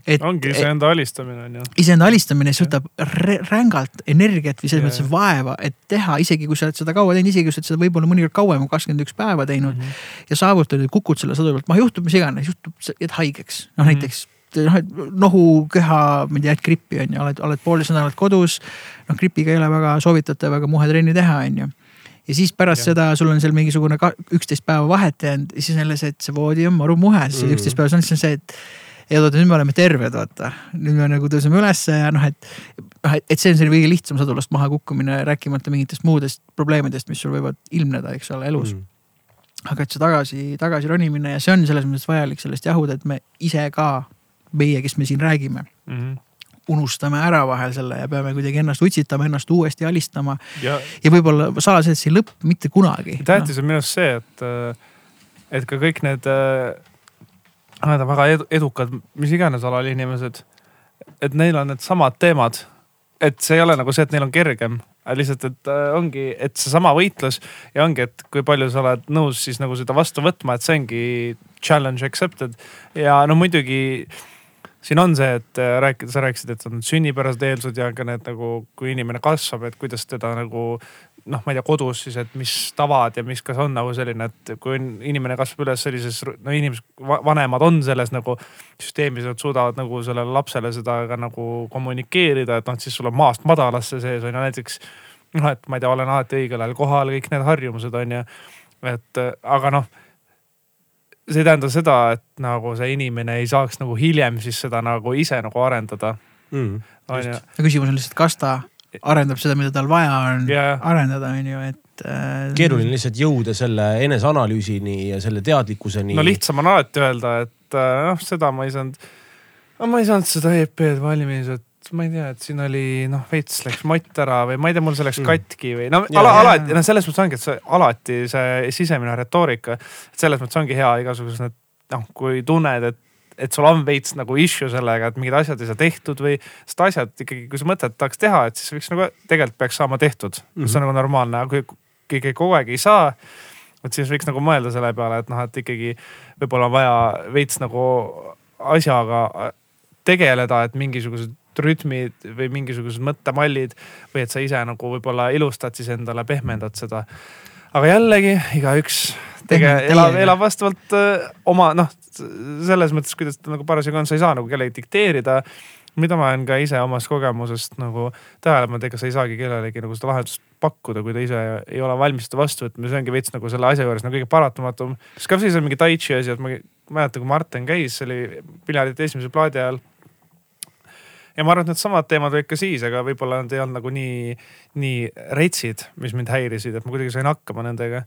et ongi iseenda alistamine on ju. iseenda alistamine, see võtab rä- rängalt energiat või selles Jaa. mõttes vaeva, et teha, isegi kui sa oled seda kaua teinud, isegi kui sa oled seda võib-olla mõnikord kauem kui kakskümmend üks päeva teinud mm. -hmm. ja saavutad ja kukud selle sadu pealt, noh juhtub mis iganes, juhtub, jääd haigeks, noh Mhm. näiteks noh, et nohu, köha, ma ei tea, jääd grippi on ju, oled, oled poolteist nädalat kodus. noh, gripiga ei ole väga soovitatav väga muhe trenni teha, on ju ja siis pärast ja. seda sul on seal mingisugune üksteist päeva vahet jäänud ja siis on jälle see, et see voodi on maru muhe, siis Mm. üksteist päeva, siis on see, et ja oota, nüüd me oleme terved, vaata. nüüd me nagu tõuseme ülesse ja noh, et noh, et, see on selline kõige lihtsam sadulast maha kukkumine, rääkimata mingitest muudest probleemidest, mis sul võivad ilmneda, eks ole, elus mm.. aga et see tagasi, tagasi ronimine ja see on selles mõttes vajalik sellest jahuda, et me ise ka, meie, kes me siin räägime, Mhm. Unustame ära vahel selle ja peame kuidagi ennast utsitama, ennast uuesti alistama ja ja võib-olla salaselt see ei lõpp mitte kunagi. tähtis on minu arust see, et, et ka kõik need, need on väga edu, edukad, mis iganes alal inimesed, et neil on needsamad teemad. et see ei ole nagu see, et neil on kergem, lihtsalt, et äh, ongi, et seesama võitlus ja ongi, et kui palju sa oled nõus siis nagu seda vastu võtma, et see ongi challenge accepted ja no muidugi siin on see, et äh, rääkida, sa rääkisid, et on sünnipärased eeldused ja ka need nagu, kui inimene kasvab, et kuidas teda nagu noh, ma ei tea, kodus siis, et mis tavad ja mis, kas on nagu selline, et kui inimene kasvab üles sellises, no inimesed, vanemad on selles nagu süsteemis, nad suudavad nagu sellele lapsele seda ka nagu kommunikeerida, et noh, et siis sul on maast madalasse sees on ju näiteks. noh, et ma ei tea, olen alati õigel ajal kohal, kõik need harjumused on ju, et äh, aga noh see ei tähenda seda, et nagu see inimene ei saaks nagu hiljem siis seda nagu ise nagu arendada, Mhm. on ju. ja küsimus on lihtsalt, kas ta arendab seda, mida tal vaja on Jaa. arendada, on ju, et äh,. keeruline lihtsalt jõuda selle eneseanalüüsini ja selle teadlikkuseni. no lihtsam on alati öelda, et äh, noh, seda ma ei saanud, no ma ei saanud seda EP-d valmis, et ma ei tea, et siin oli noh, veits läks mott ära või ma ei tea, mul see läks Mm. katki või no Jaa, ala, alati, jaa. no selles mõttes ongi, et see alati see sisemine retoorika, et selles mõttes ongi hea igasugused need noh, kui tunned, et et sul on veits nagu issue sellega, et mingid asjad ei saa tehtud või sest asjad ikkagi, kui sa mõtled, et tahaks teha, et siis võiks nagu tegelikult peaks saama tehtud mm, -hmm. see on nagu normaalne, aga kui keegi kogu aeg ei saa, et siis võiks nagu mõelda selle peale, et noh, et ikkagi võib-olla on vaja veits nagu asjaga tegeleda, et mingisugused rütmid või mingisugused mõttemallid või et sa ise nagu võib-olla ilustad siis endale, pehmendad seda. aga jällegi igaüks tege-, elab, elab vastavalt öö, oma noh, selles mõttes, kuidas ta nagu parasjagu on, sa ei saa nagu kellelegi dikteerida mida ma olen ka ise omast kogemusest nagu tähele pannud, ega sa ei saagi kellelegi nagu seda lahendust pakkuda, kui ta ise ei ole valmis seda vastu võtma, see ongi veits nagu selle asja juures nagu kõige paratamatum. kas kasvõi see mingi tai chi asi, et ma mäletan, kui Martin käis, see oli Piljardite esimese plaadi ajal. Ja ma arvan, et needsamad teemad olid ka siis, aga võib-olla nad ei olnud nagu nii, nii retsid, mis mind häirisid, et ma kuidagi sain hakkama nendega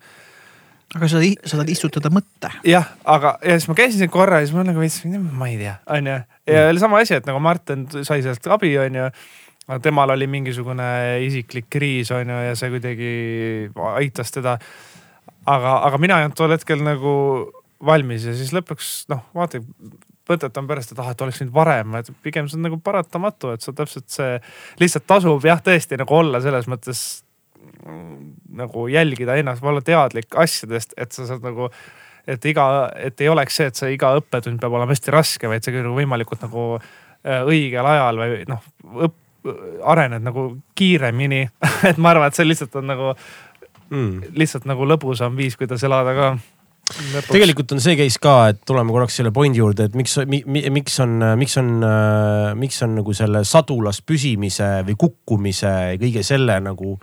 aga sa, sa saad istutada mõtte. jah, aga ja siis ma käisin siin korra ja siis ma nagu veits, ma ei tea, onju. ja oli sama asi, et nagu Martin sai sealt abi, onju. temal oli mingisugune isiklik kriis, onju, ja see kuidagi aitas teda. aga, aga mina ei olnud tol hetkel nagu valmis ja siis lõpuks noh, vaata, võtetan pärast, et ah, et oleks nüüd varem, et pigem see on nagu paratamatu, et sa täpselt see, lihtsalt tasub jah, tõesti nagu olla selles mõttes mm, nagu jälgida ennast, olla teadlik asjadest, et sa saad nagu, et iga, et ei oleks see, et see iga õppetund peab olema hästi raske, vaid see nagu võimalikult nagu äh, õigel ajal või noh, arened nagu kiiremini et ma arvan, et see lihtsalt on nagu mm.. lihtsalt nagu lõbusam viis, kuidas elada ka. Tegelikult on see case ka, et tuleme korraks selle pointi juurde, et miks mi,, mi, miks on, miks on, miks on nagu selle sadulas püsimise või kukkumise ja kõige selle nagu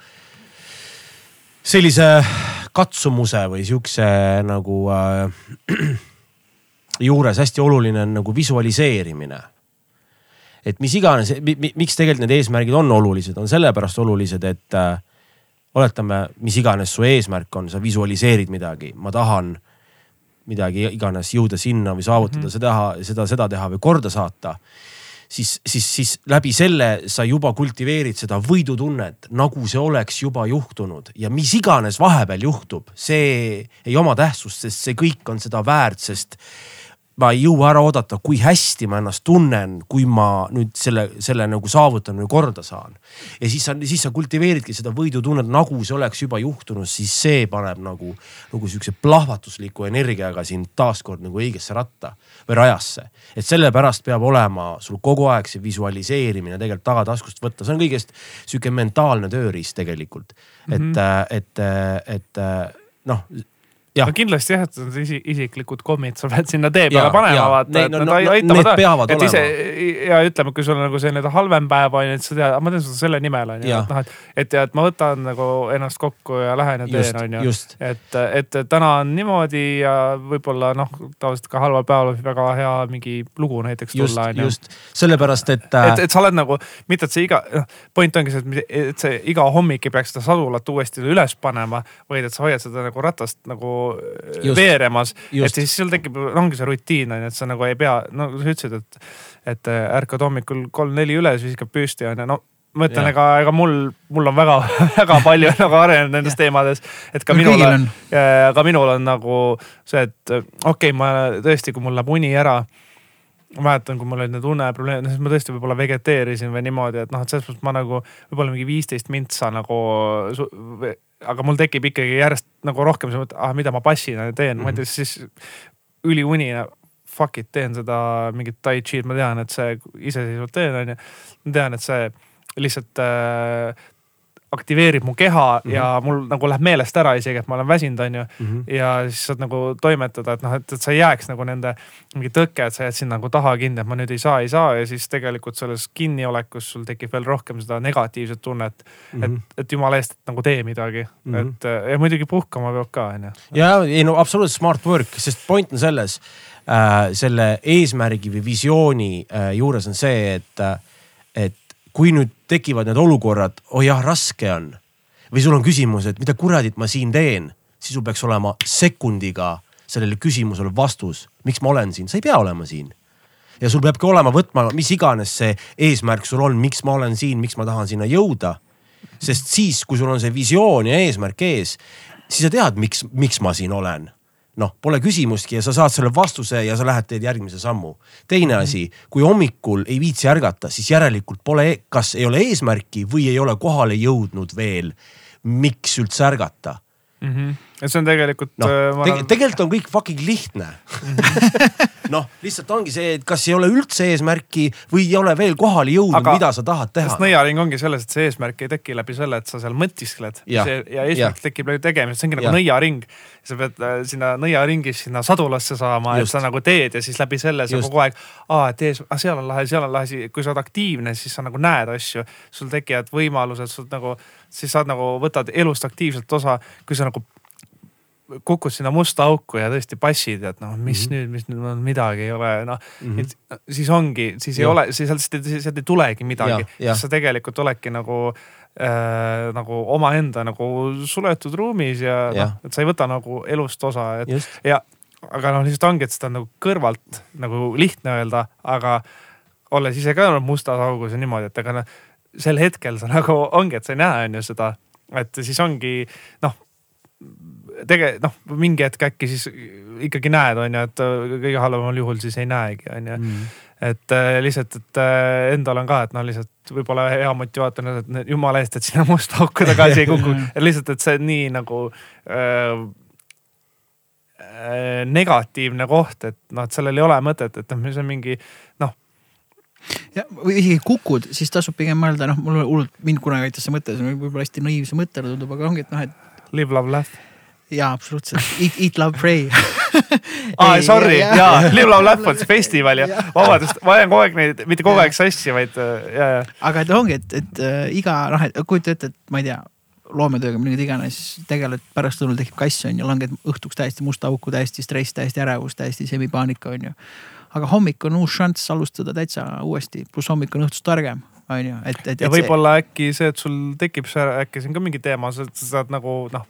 sellise katsumuse või siukse nagu äh, juures hästi oluline on nagu visualiseerimine. Et mis iganes, miks tegelikult need eesmärgid on olulised, on sellepärast olulised, et äh, oletame, mis iganes su eesmärk on, sa visualiseerid midagi, ma tahan midagi iganes jõuda sinna või saavutada mm -hmm. seda, seda, seda teha või korda saata siis, siis, siis läbi selle sa juba kultiveerid seda võidutunnet, nagu see oleks juba juhtunud ja mis iganes vahepeal juhtub, see ei oma tähtsust, sest see kõik on seda väärt, sest ma ei jõua ära oodata, kui hästi ma ennast tunnen, kui ma nüüd selle, selle nagu saavutan või korda saan. ja siis sa, siis sa kultiveeridki seda võidutunnet, nagu see oleks juba juhtunud, siis see paneb nagu, nagu sihukese plahvatusliku energiaga sind taaskord nagu õigesse ratta või rajasse. et sellepärast peab olema sul kogu aeg see visualiseerimine tegelikult tagataskust võtta, see on kõigest sihuke mentaalne tööriist tegelikult. et mm, -hmm. et, et noh jah no kindlasti jah, et need isi, isiklikud kommid sa pead sinna tee peale panema, vaata, et no- nad no- no, no aitavad peavad et ise ja ütleme, kui sul on nagu selline halvem päev on ju, et sa tead, ma teen seda selle nimel on ju, et noh, et, et ja et ma võtan nagu ennast kokku ja lähen ja teen, on ju. et, et täna on niimoodi ja võib-olla noh, tavaliselt ka halval päeval võib väga hea mingi lugu näiteks just tulla, on ju. just. Sellepärast, et, et, et sa oled nagu, mitte et see iga, noh point ongi see, et, et see iga hommik ei peaks seda sadulat uuesti üles panema, vaid et sa hoiad seda nagu ratast nagu Just. veeremas. Et siis sul tekib, ongi see rutiin on ju, et sa nagu ei pea, no sa ütlesid, et, et äh, ärkad hommikul kolm-neli üles, viskad püsti on ju, no ma ütlen, ega, ega mul, mul on väga, väga palju nagu arenenud nendes teemades, et ka minul on on., ka minul on nagu see, et okei okay,, ma tõesti, kui mul läheb uni ära ma mäletan, kui mul olid need uneprobleemid, siis ma tõesti võib-olla vegeteerisin või niimoodi, et noh, et selles mõttes ma nagu võib-olla mingi viisteist mintsa nagu. Aga mul tekib ikkagi järjest nagu rohkem see mõte, ah mida ma passina teen mm, -hmm. ma ei tea, siis üliuni, fuck it, teen seda mingit tai chi'd, ma tean, et see iseseisvalt teen, onju. ma tean, et see lihtsalt äh, aktiveerib mu keha mm -hmm. ja mul nagu läheb meelest ära isegi, et ma olen väsinud, onju mm -hmm. ja siis saad nagu toimetada, et noh, et, et sa ei jääks nagu nende mingi tõke, et sa jääd sinna nagu taha kinni, et ma nüüd ei saa, ei saa ja siis tegelikult selles kinniolekus sul tekib veel rohkem seda negatiivset tunnet mm. -hmm. et, et jumala eest, et nagu tee midagi mm, Mhm. -hmm. et ja muidugi puhkama peab ka onju. ja ei no absoluutselt smart work, sest point on selles äh,, selle eesmärgi või visiooni äh, juures on see, et äh,, et kui nüüd tekivad need olukorrad, oh jah, raske on või sul on küsimus, et mida kuradit ma siin teen, siis sul peaks olema sekundiga sellele küsimusele vastus, miks ma olen siin, sa ei pea olema siin. ja sul peabki olema võtma, mis iganes see eesmärk sul on, miks ma olen siin, miks ma tahan sinna jõuda. sest siis, kui sul on see visioon ja eesmärk ees, siis sa tead, miks, miks ma siin olen noh, pole küsimustki ja sa saad selle vastuse ja sa lähed, teed järgmise sammu. teine mhm. asi, kui hommikul ei viitsi ärgata, siis järelikult pole, kas ei ole eesmärki või ei ole kohale jõudnud veel, miks üldse ärgata mm. -hmm. Ja see on tegelikult no, äh, tege,. tegelikult on kõik fucking lihtne -hmm. noh, lihtsalt ongi see, et kas ei ole üldse eesmärki või ei ole veel kohale jõudnud, mida sa tahad teha. nõiaring ongi selles, et see eesmärk ei teki läbi selle, et sa seal mõtiskled ja, ja eesmärk ja. tekib läbi tegemise, see ongi nagu nõiaring. sa pead äh, sinna nõiaringis sinna sadulasse saama, et sa nagu teed ja siis läbi selle sa kogu aeg, aa, et ees, ah, seal on lahe, seal on lahe, kui sa oled aktiivne, siis sa nagu näed asju, sul tekivad võimalused, sul nagu, siis sa nagu võtad elust aktiivselt osa, kui sa nagu kukud sinna musta auku ja tõesti passid, et noh, mis mm -hmm. nüüd, mis nüüd midagi ei ole, noh mm -hmm. siis ongi, siis ja. ei ole, siis sealt, sealt ei tulegi midagi, siis sa tegelikult oledki nagu äh, nagu omaenda nagu suletud ruumis ja, ja. noh, et sa ei võta nagu elust osa, et Just. ja aga noh, lihtsalt ongi, et seda on nagu kõrvalt nagu lihtne öelda, aga olles ise ka olnud mustas augus ja niimoodi, et ega noh, sel hetkel sa nagu ongi, et sa ei näe, on ju seda, et siis ongi noh tege-, noh, mingi hetk äkki siis ikkagi näed, on ju, et kõige halvemal juhul siis ei näegi, on ju mm. et äh, lihtsalt, et äh, endal on ka, et noh, lihtsalt võib-olla hea motivaator on, et jumala eest, et sinna musta auku tagasi ei kuku lihtsalt, et see nii nagu äh, äh, negatiivne koht, et noh, et sellel ei ole mõtet, et noh, see on mingi noh ja, või isegi kukud, siis tasub pigem mõelda, noh, mul hullult, mind kunagi aitas see mõte, see on võib-olla hästi naiivse mõttena tundub, aga ongi, et noh, et. Live, love, laugh jaa, absoluutselt. Eat, eat, love, pray. Aa, sorry, jaa, Live Love Laugh on see festival ja vabandust, ma ajan kogu aeg neid, mitte kogu aeg sassi, vaid äh, ja, ja. aga et ongi, et, et äh, iga noh, et kujuta ette, et ma ei tea, loometööga, millega iganes tegeled, pärastlõunal tekib kass on ju, langed õhtuks täiesti musta auku, täiesti stress, täiesti ärevus, täiesti semipaanika on ju. aga hommik on uus šanss alustada täitsa uuesti, pluss hommik on õhtust targem on ju, et, et. ja võib-olla see... äkki see, et sul tekib see, äkki see on ka mingi teema, sa saad nagu noh.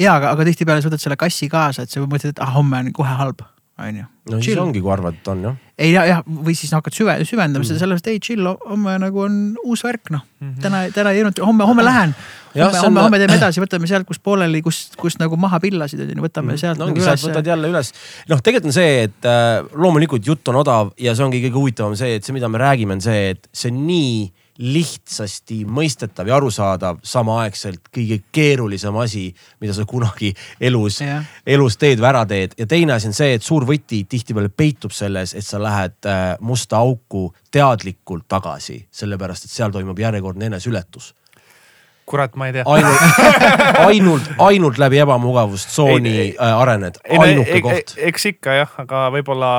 ja, aga, aga tihtipeale sa võtad selle kassi kaasa, et sa mõtled, et ah homme on kohe halb, on ju. no chill. siis ongi, kui arvad, et on jah. ei jah, jah, või siis hakkad süve, süvendama seda mm. sellepärast, ei chill, homme nagu on uus värk noh mm -hmm.. täna, täna ei jõudnud, homme, homme lähen homme, homme, homme teeme edasi, võtame sealt, kus pooleli, kus, kus nagu maha pillasid, on ju, võtame mm. sealt no, nagu üles. võtad jälle üles. noh, tegelikult on see, et äh, loomulikult jutt on odav ja see ongi kõige huvitavam see, et see, mida me räägime, on see, et see on nii lihtsasti mõistetav ja arusaadav, samaaegselt kõige keerulisem asi, mida sa kunagi elus, elus teed või ära teed. ja teine asi on see, et suur võti tihtipeale peitub selles, et sa lähed äh, musta auku teadlikult tagasi, sellepärast et seal toimub järjekordne eneseületus kurat, ma ei tea. ainult, ainult, ainult läbi ebamugavustsooni äh, arened, ainuke ei, koht. eks ikka jah, aga võib-olla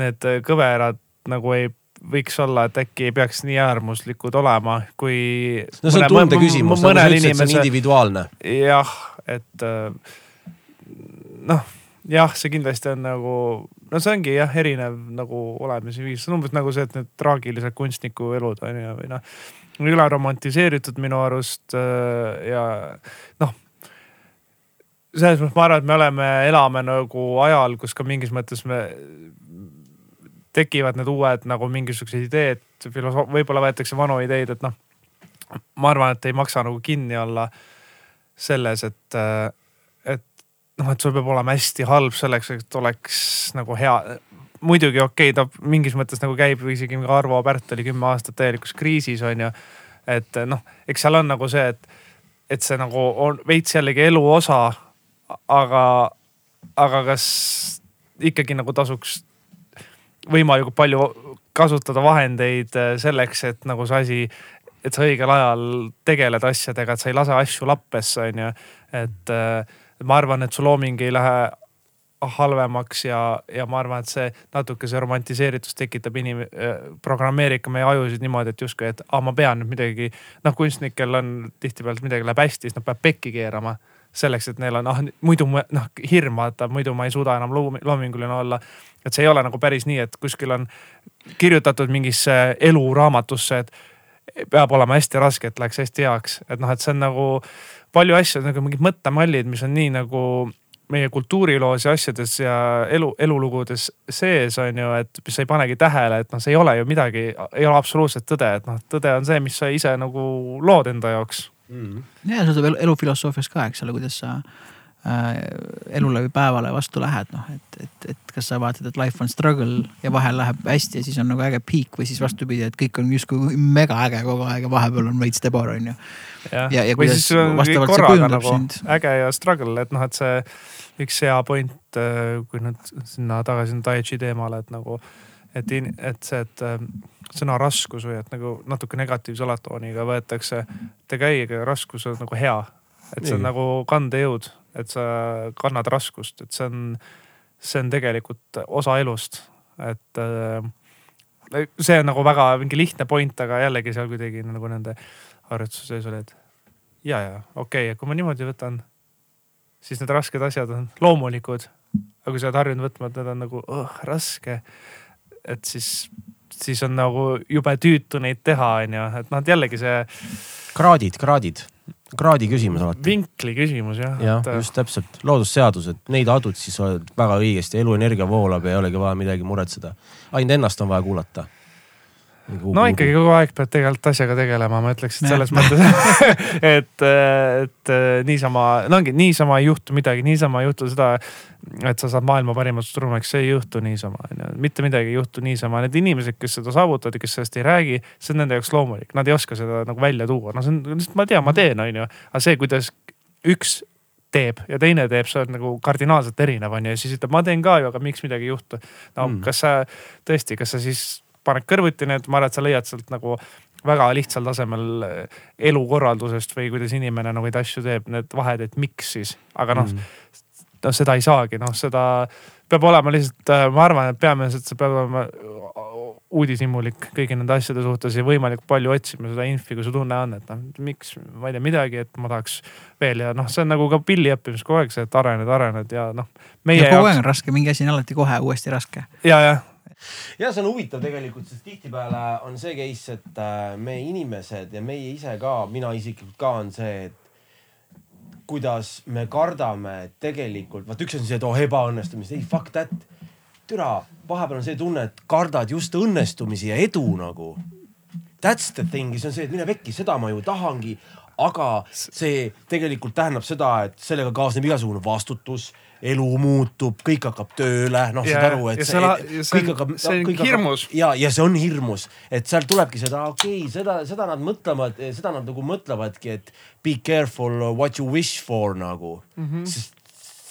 need kõverad nagu ei võiks olla, et äkki ei peaks nii äärmuslikud olema, kui. no see on tunde küsimus, nagu sa ütlesid, see on individuaalne. jah, et äh, noh, jah, see kindlasti on nagu, no see ongi jah, erinev nagu olemise viis, see on umbes nagu see, et need traagilised kunstniku elud on ju, või noh. üle romantiseeritud minu arust äh, ja noh selles mõttes ma arvan, et me oleme, elame nagu ajal, kus ka mingis mõttes me tekivad need uued nagu mingisugused ideed, võib-olla võetakse vanu ideid, et noh. ma arvan, et ei maksa nagu kinni olla selles, et, et noh, et sul peab olema hästi halb selleks, et oleks nagu hea. muidugi okei okay,, ta mingis mõttes nagu käib isegi Arvo Pärt oli kümme aastat täielikus kriisis on ju. et noh, eks seal on nagu see, et, et see nagu on veits jällegi elu osa. aga, aga kas ikkagi nagu tasuks võimalikult palju kasutada vahendeid äh, selleks, et nagu see asi, et sa õigel ajal tegeled asjadega, et sa ei lase asju lappesse, on ju. et äh, ma arvan, et su looming ei lähe halvemaks ja, ja ma arvan, et see natuke see romantiseeritus tekitab inim-, äh, programmeerib ka meie ajusid niimoodi, et justkui, et aa, ma pean nüüd midagi. noh, kunstnikel on tihtipeale midagi läheb hästi, siis nad peavad pekki keerama selleks, et neil on ah muidu noh hirm vaata, muidu ma ei suuda enam loominguline olla. Et see ei ole nagu päris nii, et kuskil on kirjutatud mingisse eluraamatusse, et, peab olema hästi raske, et läheks hästi heaks, et noh, et see on nagu palju asju nagu mingid mõttemallid, mis on nii nagu meie kultuuriloos ja asjades ja elu, elulugudes sees on ju, et sa ei panegi tähele, et noh, see ei ole ju midagi, ei ole absoluutselt tõde, et noh, tõde on see, mis sa ise nagu lood enda jaoks mm.. ja see tuleb elu, elufilosoofias ka, eks ole, kuidas sa äh, elule või päevale vastu lähed, noh, et, et, et kas sa vaatad, et life on struggle ja vahel läheb hästi ja siis on nagu äge peak või siis vastupidi, et kõik on justkui mega äge kogu aeg ja vahepeal on veits debor on ju. ja, ja, ja kuidas vastavalt see kujundab nagu sind. äge ja struggle, et noh, et see üks hea point, kui nüüd sinna tagasi Tai Chi teemale, et nagu, et, et see, et äh, sõna raskus või et nagu natuke negatiivse alatooniga võetakse, et ei käigi, raskus on nagu hea. et see on Nii. nagu kandejõud, et sa kannad raskust, et see on, see on tegelikult osa elust, et äh, see on nagu väga mingi lihtne point, aga jällegi seal kuidagi nagu nende harjutuse sees oli, et ja, ja okei okay,, kui ma niimoodi võtan, siis need rasked asjad on loomulikud. aga kui sa oled harjunud võtma, et need on nagu oh, raske, et siis, siis on nagu jube tüütu neid teha, onju, et noh, et jällegi see kraadid, kraadid, kraadi küsimus alati. vinkli küsimus jah jah, et, just täpselt, loodusseadused, neid adud siis oled väga õigesti, eluenergia voolab ja ei olegi vaja midagi muretseda. ainult ennast on vaja kuulata. No ikkagi kogu aeg pead tegelikult asjaga tegelema, ma ütleks, et selles mõttes, et, et niisama, no ongi niisama ei juhtu midagi, niisama ei juhtu seda, et sa saad maailma parimaks trummariks, see ei juhtu niisama, onju. mitte midagi ei juhtu niisama, need inimesed, kes seda saavutavad ja kes sellest ei räägi, see on nende jaoks loomulik, nad ei oska seda nagu välja tuua, no see on lihtsalt, ma tean, ma teen, onju. aga see, kuidas üks teeb ja teine teeb, see on nagu kardinaalselt erinev onju ja siis ütleb, ma teen ka ju, aga miks midagi ei juhtu. no mm. kas sa tõesti, kas sa siis paned kõrvuti need, ma arvan, et sa leiad sealt nagu väga lihtsal tasemel eh, elukorraldusest või kuidas inimene nagu neid asju teeb, need vahed, et miks siis, aga noh mm., noh seda ei saagi, noh seda peab olema lihtsalt, ma arvan, et peamiselt see peab olema uudishimulik kõigi nende asjade suhtes ja võimalikult palju otsima seda infi, kui su tunne on, et noh, miks, ma ei tea midagi, et ma tahaks veel ja noh, see on nagu ka pilli õppimises kogu aeg see, et arened, arened ja noh. ja kogu aeg jaoks on raske, mingi asi on alati kohe uuesti raske. ja, jah, ja see on huvitav tegelikult, sest tihtipeale on see case, et äh, me inimesed ja meie ise ka, mina isiklikult ka on see, et kuidas me kardame tegelikult, vaat üks on see, et oh ebaõnnestumist, ei fuck that. türa, vahepeal on see tunne, et kardad just õnnestumisi ja edu nagu. That's the thing, see on see, et mine pekki, seda ma ju tahangi. aga see tegelikult tähendab seda, et sellega kaasneb igasugune vastutus, elu muutub, kõik hakkab tööle, noh saad aru, et ja see ja see kõik hakkab, see on hirmus. ja, ja see on hirmus, et sealt tulebki seda, okei okay,, seda, seda nad mõtlevad, seda nad nagu mõtlevadki, et be careful what you wish for nagu mm. -hmm. sest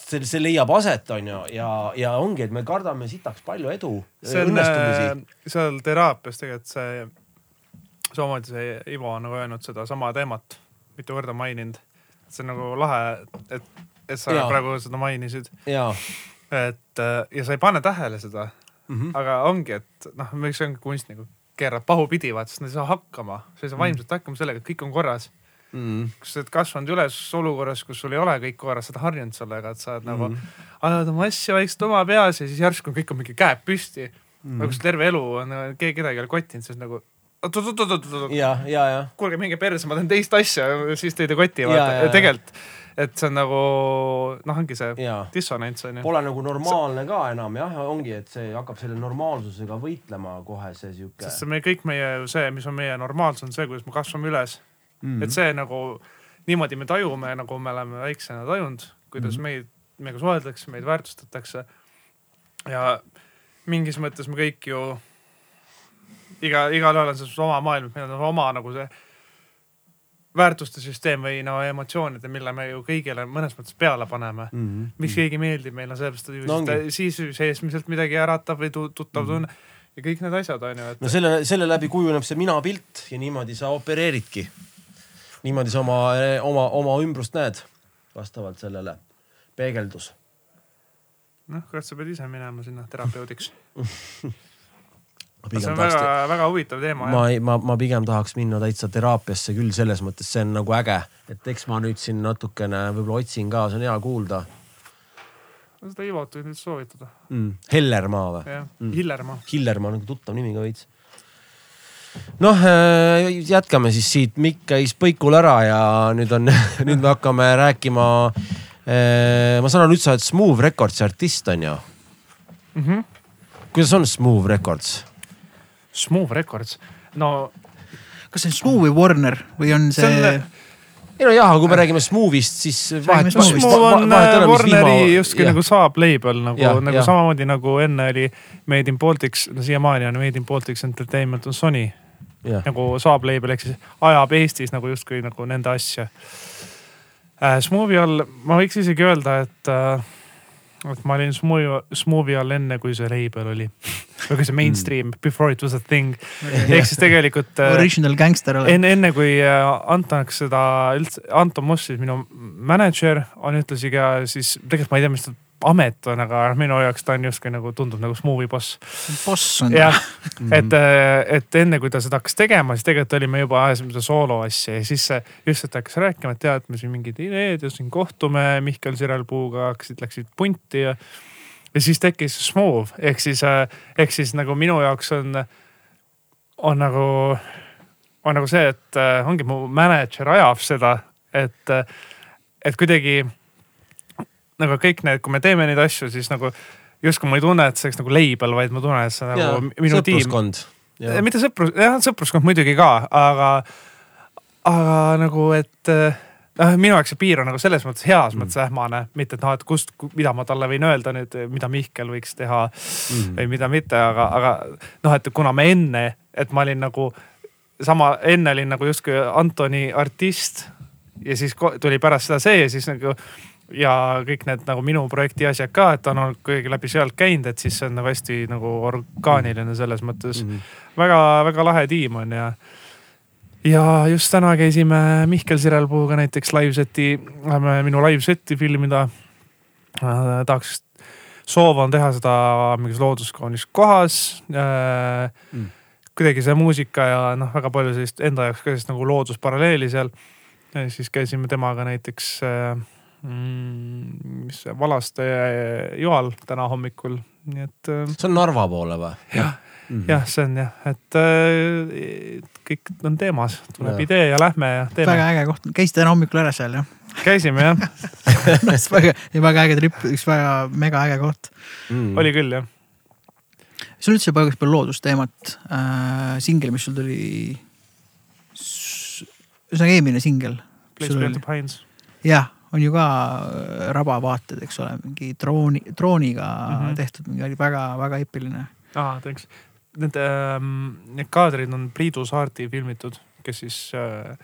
see, see leiab aset, onju, ja, ja ongi, et me kardame sitaks palju edu, see on äh, seal teraapias tegelikult see, samamoodi see Ivo on nagu öelnud sedasama teemat, mitu korda maininud. see on nagu lahe, et, et sa ja. praegu seda mainisid, ja et äh, ja sa ei pane tähele seda, mm. -hmm. aga ongi, et noh, miks ongi kunstnikud keeravad pahupidi, vaata, sest nad ei saa hakkama, sa ei saa vaimselt hakkama sellega, et kõik on korras. Mm -hmm. kui sa oled kasvanud üles olukorras, kus sul ei ole kõik korras, sa oled harjunud sellega, et sa oled nagu Mhm. ajad oma asju vaikselt oma peas ja siis järsku kõik on mingi käed püsti mm.. Mhm. nagu see terve elu on nagu keegi kedagi ei ole kottinud, siis nagu oot-oot-oot-oot-oot, kuulge minge perse, ma teen teist asja, siis tõid kotti, Ja, vaata tegelikult, et see on nagu noh, ongi see ja dissonants on ju. pole nagu normaalne ka enam jah, ongi, et see hakkab selle normaalsusega võitlema kohe see sihuke sest see me kõik meie see, mis on meie normaalsus, on see, kuidas me kasvame üles mm mm., et see nagu niimoodi me tajume, nagu me oleme väiksena tajunud, kuidas mm. -hmm. meid, meiega suheldakse, meid väärtustatakse. ja mingis mõttes me kõik ju iga, igalühel on see oma maailm, meil on oma nagu see väärtuste süsteem või no emotsioonid, mille me ju kõigile mõnes mõttes peale paneme. -hmm. miks keegi meeldib meile, sellepärast et No siis seesmiselt midagi äratab või tu- tuttav Mhm. tunne ja kõik need asjad on ju, et no selle, selle läbi kujuneb see minapilt ja niimoodi sa opereeridki. niimoodi sa oma, oma, oma ümbrust näed vastavalt sellele, peegeldus. noh, kas sa pead ise minema sinna terapeudiks? see on tahaks, väga, väga huvitav teema ma ma, ma pigem tahaks minna täitsa teraapiasse küll selles mõttes, see on nagu äge, et eks ma nüüd siin natukene võib-olla otsin ka, see on hea kuulda seda Ivot võib nüüd soovitada, mm.. Hellermaa või? jah Mm. Hillermaa. Hillermaa on nagu tuttav nimi ka veits. noh, jätkame siis siit, Mikk käis põikul ära ja nüüd on, nüüd me hakkame rääkima. ma saan aru, nüüd sa oled Smooth Recordsi artist on ju mm. -hmm. kuidas on Smooth Records? Smooth Records, no kas see on Smooth või Warner või on see, See ei no jah, kui me räägime Smooth'ist, siis vahet. Smooth on Warneri justkui nagu saab label nagu nagu jah. samamoodi nagu enne oli Made in Baltics, no siiamaani on Made in Baltics Entertainment on Sony nagu saab label ehk siis ajab Eestis nagu justkui nagu nende asja äh,. Smooth'i all ma võiks isegi öelda, et äh,, et ma olin Smooth'i, Smooth'i all enne, kui see label oli. või kui see mainstream, before it was a thing. ehk siis tegelikult äh, original gangster oled? enne, enne kui äh, Anton hakkas seda üldse, Anton Moss, siis minu mänedžer on ühtlasi ka siis, tegelikult ma ei tea, mis ta amet on, aga minu jaoks ta on justkui nagu tundub nagu Smooth'i boss. boss on. jah, et, et enne kui ta seda hakkas tegema, siis tegelikult olime juba ajasime seda soolo asja ja siis see just, et ta hakkas rääkima, et tead, me siin mingid ideed ja siin kohtume Mihkel Sirelpuuga hakkasid, läksid punti ja. ja siis tekkis Smooth ehk siis, ehk siis nagu minu jaoks on, on nagu, on nagu see, et äh, ongi mu mänedžer ajab seda, et, et kuidagi nagu kõik need, kui me teeme neid asju, siis nagu justkui ma ei tunne, et see oleks nagu label, vaid ma tunnen, et see on nagu minu tiim. sõpruskond. mitte sõprus, jah sõpruskond muidugi ka, aga, aga nagu, et noh, minu jaoks see piir on nagu selles mõttes heas Mm. mõttes ähmane, mitte et noh, et kust, mida ma talle võin öelda nüüd, mida Mihkel võiks teha Mm. või mida mitte, aga, aga noh, et kuna me enne, et ma olin nagu sama, enne olin nagu justkui Antoni artist ja siis tuli pärast seda see ja siis nagu ja kõik need nagu minu projekti asjad ka, et on olnud kuidagi läbi sealt käinud, et siis see on nagu hästi nagu orgaaniline selles mõttes Mhm. väga-väga lahe tiim on ja. ja just täna käisime Mihkel Sirelpuuga näiteks live-seti, läheme minu live-setti filmida äh,. tahaks, soov on teha seda mingis looduskaunis kohas äh, Mm. kuidagi see muusika ja noh, väga palju sellist enda jaoks ka sellist nagu loodusparalleeli seal. siis käisime temaga näiteks äh,, mm, mis see, Valaste joal täna hommikul, nii et äh, see on Narva poole või? jah, jah, see on jah, et äh, kõik on teemas, tuleb Jah. idee ja lähme ja teeme. väga äge koht, käisite täna hommikul ära seal jah? käisime jah, väga, väga äge trip, üks väga mega äge koht. mm. oli küll jah. sul üldse palju, palju loodusteemat äh,, singel, mis sul tuli. ühesõnaga eelmine singel. Place Beyond the Pines. jah, on ju ka äh, rabavaated, eks ole, mingi drooni, drooniga mm. -hmm. tehtud, mingi oli väga-väga eepiline. aa, thanks. Need ähm,, need kaadrid on Priidu Saarti filmitud, kes siis äh,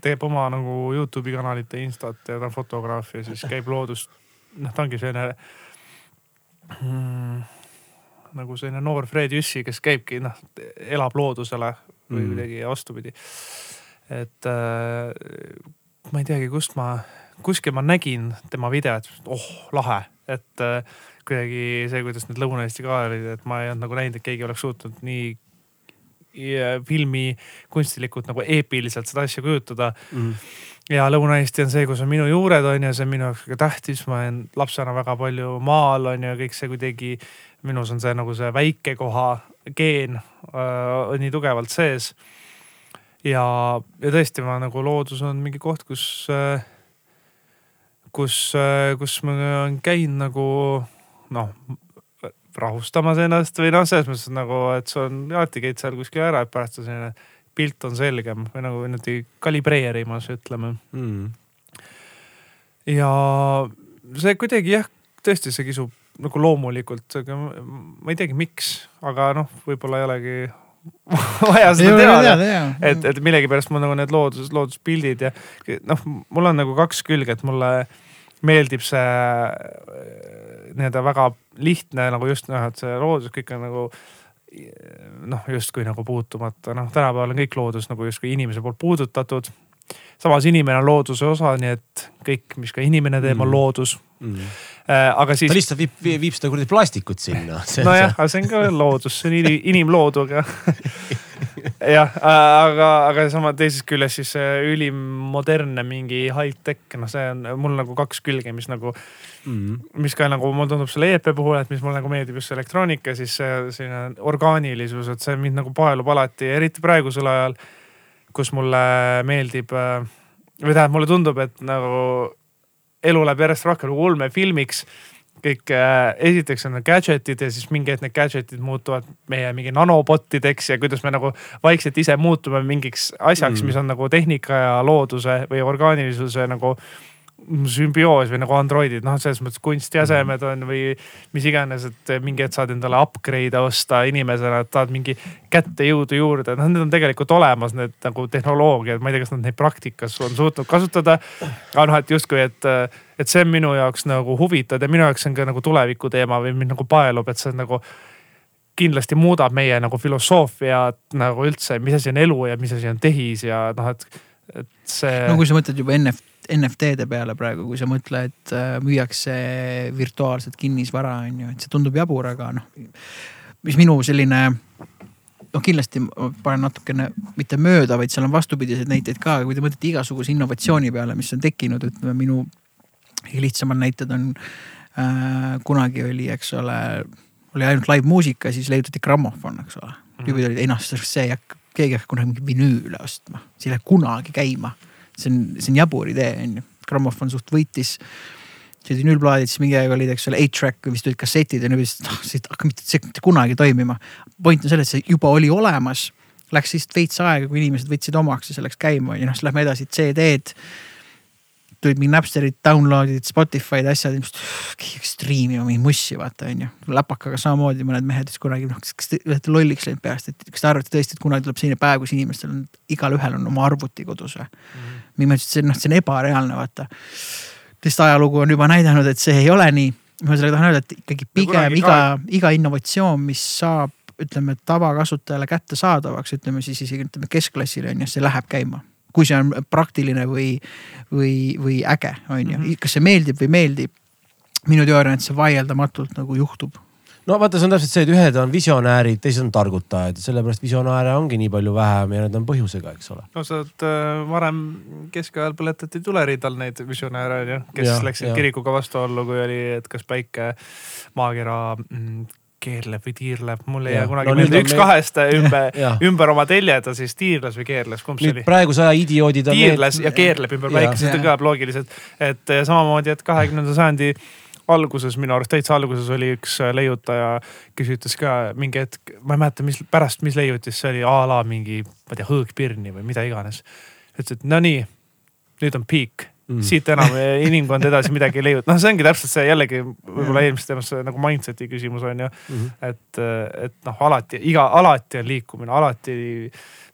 teeb oma nagu Youtube'i kanalit ja Instat ja ta on fotograaf ja siis käib loodust. noh, ta ongi selline mm, nagu selline noor Fred Jüssi, kes käibki noh, elab loodusele või Mm. kuidagi vastupidi. et äh, ma ei teagi, kust ma, kuskil ma nägin tema videot, oh lahe, et äh, kuidagi see, kuidas need Lõuna-Eesti ka olid, et ma ei olnud nagu näinud, et keegi oleks suutnud nii filmi kunstilikult nagu eepiliselt seda asja kujutada. Mm. ja Lõuna-Eesti on see, kus on minu juured on ju, see on minu jaoks väga tähtis, ma olen lapsena väga palju maal on ju, kõik see kuidagi. minus on see nagu see väikekoha geen äh, on nii tugevalt sees. ja, ja tõesti, ma nagu loodus on mingi koht, kus äh,, kus äh,, kus ma käinud nagu noh, rahustamas ennast või noh, selles mõttes nagu, et see on alati käid seal kuskil ära, et pärast on selline pilt on selgem või nagu niimoodi kalibreerimas, ütleme. Mm. ja see kuidagi jah, tõesti, see kisub nagu loomulikult, aga ma- ma ei teagi, miks, aga noh, võib-olla ei olegi vaja seda teada. et, et millegipärast mul nagu need loodus, looduspildid ja noh, mul on nagu kaks külge, et mulle meeldib see äh, nii-öelda väga lihtne nagu just noh, et see loodus kõik on nagu noh, justkui nagu puutumata, noh tänapäeval on kõik loodus nagu justkui inimese poolt puudutatud. samas inimene on looduse osa, nii et kõik, mis ka inimene teeb, on Mm. loodus, mm.. aga siis. ta lihtsalt viib, viib, seda kuradi plastikut sinna. nojah, aga see on ka loodus, see on inim, inimloodu, aga jah, aga, aga sama teisest küljest siis ülim modernne mingi high-tech, noh, see on mul nagu kaks külge, mis nagu mm., mis ka nagu mulle tundub selle EP puhul, et mis mulle nagu meeldib just see elektroonika, siis see selline orgaanilisus, et see mind nagu paelub alati, eriti praegusel ajal, kus mulle meeldib või tähendab, mulle tundub, et nagu elu läheb järjest rohkem nagu ulmefilmiks kõik äh, esiteks on gadget'id ja siis mingi hetk need gadget'id muutuvad meie mingi nanobotideks ja kuidas me nagu vaikselt ise muutume mingiks asjaks mm., mis on nagu tehnika ja looduse või orgaanilisuse nagu sümbioos või nagu Androidid, noh, selles mõttes kunstiasemed on või mis iganes, et mingi hetk saad endale upgrade'e osta inimesena, et tahad mingi kättejõudu juurde, noh, need on tegelikult olemas, need nagu tehnoloogiad, ma ei tea, kas nad neid praktikas on suutnud kasutada. aga noh, et justkui, et, et see on minu jaoks nagu huvitav ja minu jaoks see on ka nagu tuleviku teema või mind nagu paelub, et see nagu kindlasti muudab meie nagu filosoofiat nagu üldse, mis asi on elu ja mis asi on tehis ja noh, et, et see. no kui sa mõtled juba NFT NFT-de peale praegu, kui sa mõtled, äh, müüakse virtuaalset kinnisvara, on ju, et see tundub jabur, aga noh. mis minu selline, noh kindlasti ma panen natukene mitte mööda, vaid seal on vastupidiseid näiteid ka, kui te mõtlete igasuguse innovatsiooni peale, mis on tekkinud, ütleme minu lihtsamad näited on äh,. kunagi oli, eks ole, oli ainult live muusika, siis leiutati grammofon, eks ole. tüübid olid, ei noh, see ei hakka, keegi ei hakka kunagi mingit vinüüle ostma, see ei lähe kunagi käima see on, see on jabur idee on ju, grammofon suht võitis see vinüülplaadid, siis mingi aeg olid, eks ole, eight-track vist olid kassetid ja nüüd et noh, see ei hakka mitte, mitte kunagi toimima. point on selles, et see juba oli olemas. Läks lihtsalt veits aega, kui inimesed võtsid omaks ja see läks käima ja noh, siis lähme edasi, CD-d tulid mingi Napsterid, download'id, Spotify'd, asjad, keegi hakkas striimima mingi mussi, vaata onju. läpakaga samamoodi mõned mehed ütlesid kunagi, noh, kas te olete lolliks läinud peast, et kas te arvate tõesti, et kunagi tuleb selline päev, kus inimestel on, igalühel on oma arvuti kodus või mm -hmm.? mingi ma ütlesin, et see noh, see on ebareaalne, vaata. sest ajalugu on juba näidanud, et see ei ole nii. ma sellega tahan öelda, et ikkagi pigem iga, iga innovatsioon, mis saab ütleme tavakasutajale kättesaadavaks, ütleme siis isegi ütleme keskklassile on ju, see läheb käima kui see on praktiline või, või, või äge, on ju, mhm. kas see meeldib või meeldib. minu teooria on, et see vaieldamatult nagu juhtub no vaata, see on täpselt see, et ühed on visionäärid, teised on targutajad, sellepärast visionääre ongi nii palju vähem ja need on põhjusega, eks ole. no sa oled äh, varem keskajal põletati tuleriidal neid visionääre on ju, kes ja, läksid ja. kirikuga vastuollu, kui oli, et kas päike, maakera mm, keerleb või tiirleb, mul ei jää kunagi no, meelde, üks meil... kahest ümber, ümber oma telje ta siis tiirles või keerles, kumb see oli? praeguse aja idioodid on. tiirles need... ja keerleb ümber päikest, see kõlab loogiliselt. et samamoodi, et kahekümnenda sajandi alguses, minu arust täitsa alguses oli üks leiutaja, kes ütles ka mingi hetk, ma ei mäleta, mis pärast, mis leiutis see oli a la mingi, ma ei tea, hõõgpirni või mida iganes. ütles, et no nii, nüüd on piik mm. siit enam inimkond edasi midagi ei leiuta, noh, see ongi täpselt see jällegi võib-olla eelmises teemas nagu mindset'i küsimus on ju mm. -hmm. et, et noh, alati iga, alati on liikumine, alati.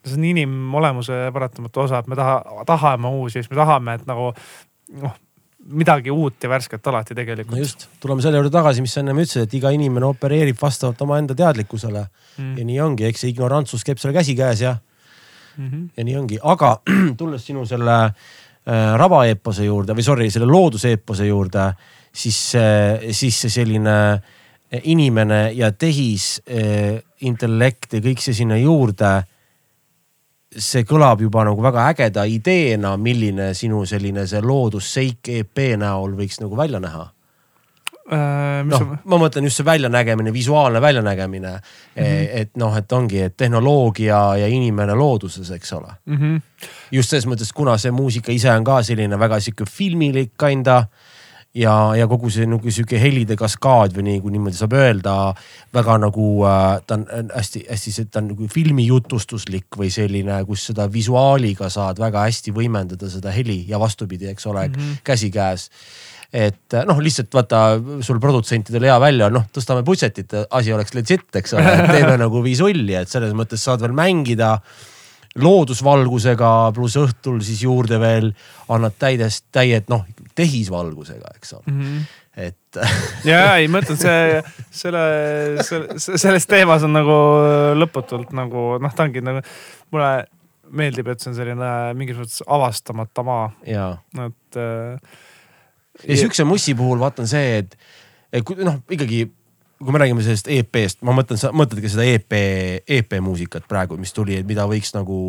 see on inimolemuse paratamatu osa, et me taha, tahame uusi siis me tahame, et nagu noh midagi uut ja värsket alati tegelikult. no just, tuleme selle juurde tagasi, mis sa ennem ütlesid, et iga inimene opereerib vastavalt omaenda teadlikkusele mm.. ja nii ongi, eks see ignorantsus käib seal käsikäes ja mm, -hmm. ja nii ongi, aga tulles sinu selle Äh, rabaeepose juurde või sorry, selle looduseepose juurde, siis, siis see selline äh, inimene ja tehisintellekt äh, ja kõik see sinna juurde. see kõlab juba nagu väga ägeda ideena, milline sinu selline see loodusseik EP näol võiks nagu välja näha äh,. Noh on..., ma mõtlen just see väljanägemine, visuaalne väljanägemine mm. -hmm. et noh, et ongi, et tehnoloogia ja inimene looduses, eks ole mm. -hmm. just selles mõttes, kuna see muusika ise on ka selline väga sihuke filmilik kinda ja, ja kogu see nagu sihuke helide kaskaad või nii, kui niimoodi saab öelda. väga nagu äh, ta on hästi-hästi, ta on nagu filmijutustuslik või selline, kus seda visuaaliga saad väga hästi võimendada seda heli ja vastupidi, eks ole mm, -hmm. käsikäes et noh, lihtsalt vaata sul produtsentidel hea välja, noh tõstame budget'it, asi oleks legit, eks ole, teeme nagu visulli, et selles mõttes saad veel mängida loodusvalgusega, pluss õhtul siis juurde veel annad täidest, täied noh, tehisvalgusega, eks ole mm. -hmm et ja ei mõtle see, selle, selle, selles teemas on nagu lõputult nagu noh, ta ongi nagu mulle meeldib, et see on selline mingis mõttes avastamata maa. et äh, ja siukse mussi puhul vaatan see, et, et kui noh, ikkagi kui me räägime sellest EP-st, ma mõtlen, sa mõtled ka seda EP, EP muusikat praegu, mis tuli, et mida võiks nagu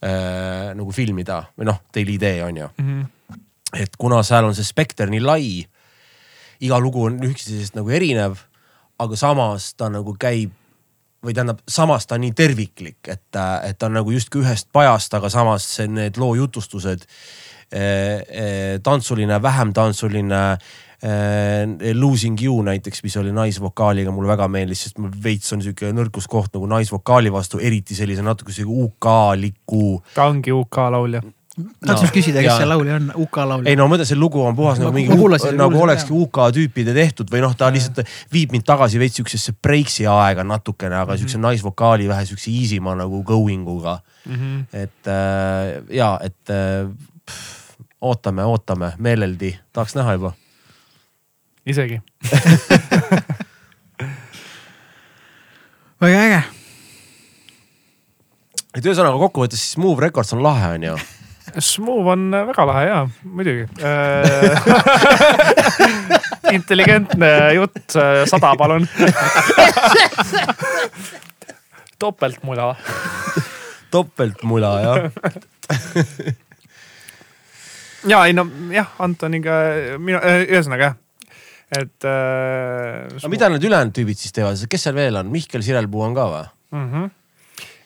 äh,, nagu filmida või noh, Daily Day on ju mm. -hmm. et kuna seal on see spekter nii lai, iga lugu on üksteisest nagu erinev, aga samas ta nagu käib või tähendab, samas ta on nii terviklik, et, et ta on nagu justkui ühest pajast, aga samas see, need loo jutustused tantsuline, vähem tantsuline eh,. Losing you näiteks, mis oli naisvokaaliga, mulle väga meeldis, sest mul veits on sihuke nõrkuskoht nagu naisvokaali vastu, eriti sellise natuke sihuke UK-liku. ta ongi UK laulja tahtsin just küsida, kes see laulja on, UK laulja? ei no ma mõtlen, see lugu on puhas Ma- nagu mingi, nagu kuulasin, olekski UK tüüpide tehtud või noh, ta lihtsalt viib mind tagasi veits siuksesse breaks'i aega natukene, aga siukse naisvokaali vähe siukse easy ma nagu going uga. mm. -hmm. et äh, ja, et äh, pff, ootame, ootame meeleldi, tahaks näha juba. isegi väga äge. et ühesõnaga kokkuvõttes siis Move Records on lahe, on ju. Smooth on väga lahe ja muidugi intelligentne jutt, sada palun topeltmula topeltmula jah. Ja ei no jah, Antoniga, minu, ühesõnaga jah, et äh,. aga mida need ülejäänud tüübid siis teevad, kes seal veel on, Mihkel Sirelpuu on ka või? mm? -hmm.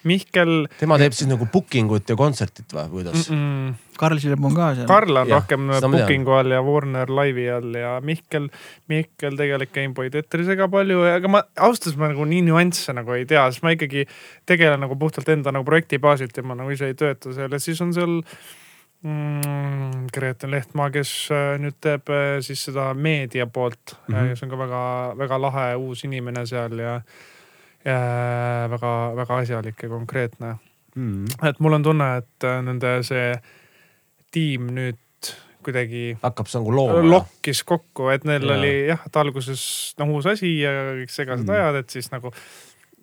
Mihkel tema teeb siis nagu booking ut ja kontsertit või kuidas mm? -mm. Karl Sillep on ka seal. Karl on Jah, rohkem booking'u all ja Warner Live'i all ja Mihkel, Mihkel tegeleb Gameboy Tetris väga palju, aga ma ausalt öeldes ma nagu nii nüansse nagu ei tea, sest ma ikkagi tegelen nagu puhtalt enda nagu projekti baasilt ja ma nagu ise ei tööta seal ja siis on seal mm, Greten Lehtmaa, kes äh, nüüd teeb äh, siis seda meedia poolt mm. -hmm. kes on ka väga-väga lahe uus inimene seal ja, ja väga-väga asjalik ja konkreetne mm.? et mul on tunne, et äh, nende see tiim nüüd kuidagi hakkab see nagu looma. lokkis kokku, et neil ja. oli jah, et alguses noh, uus asi ja kõik segased mm. ajad, et siis nagu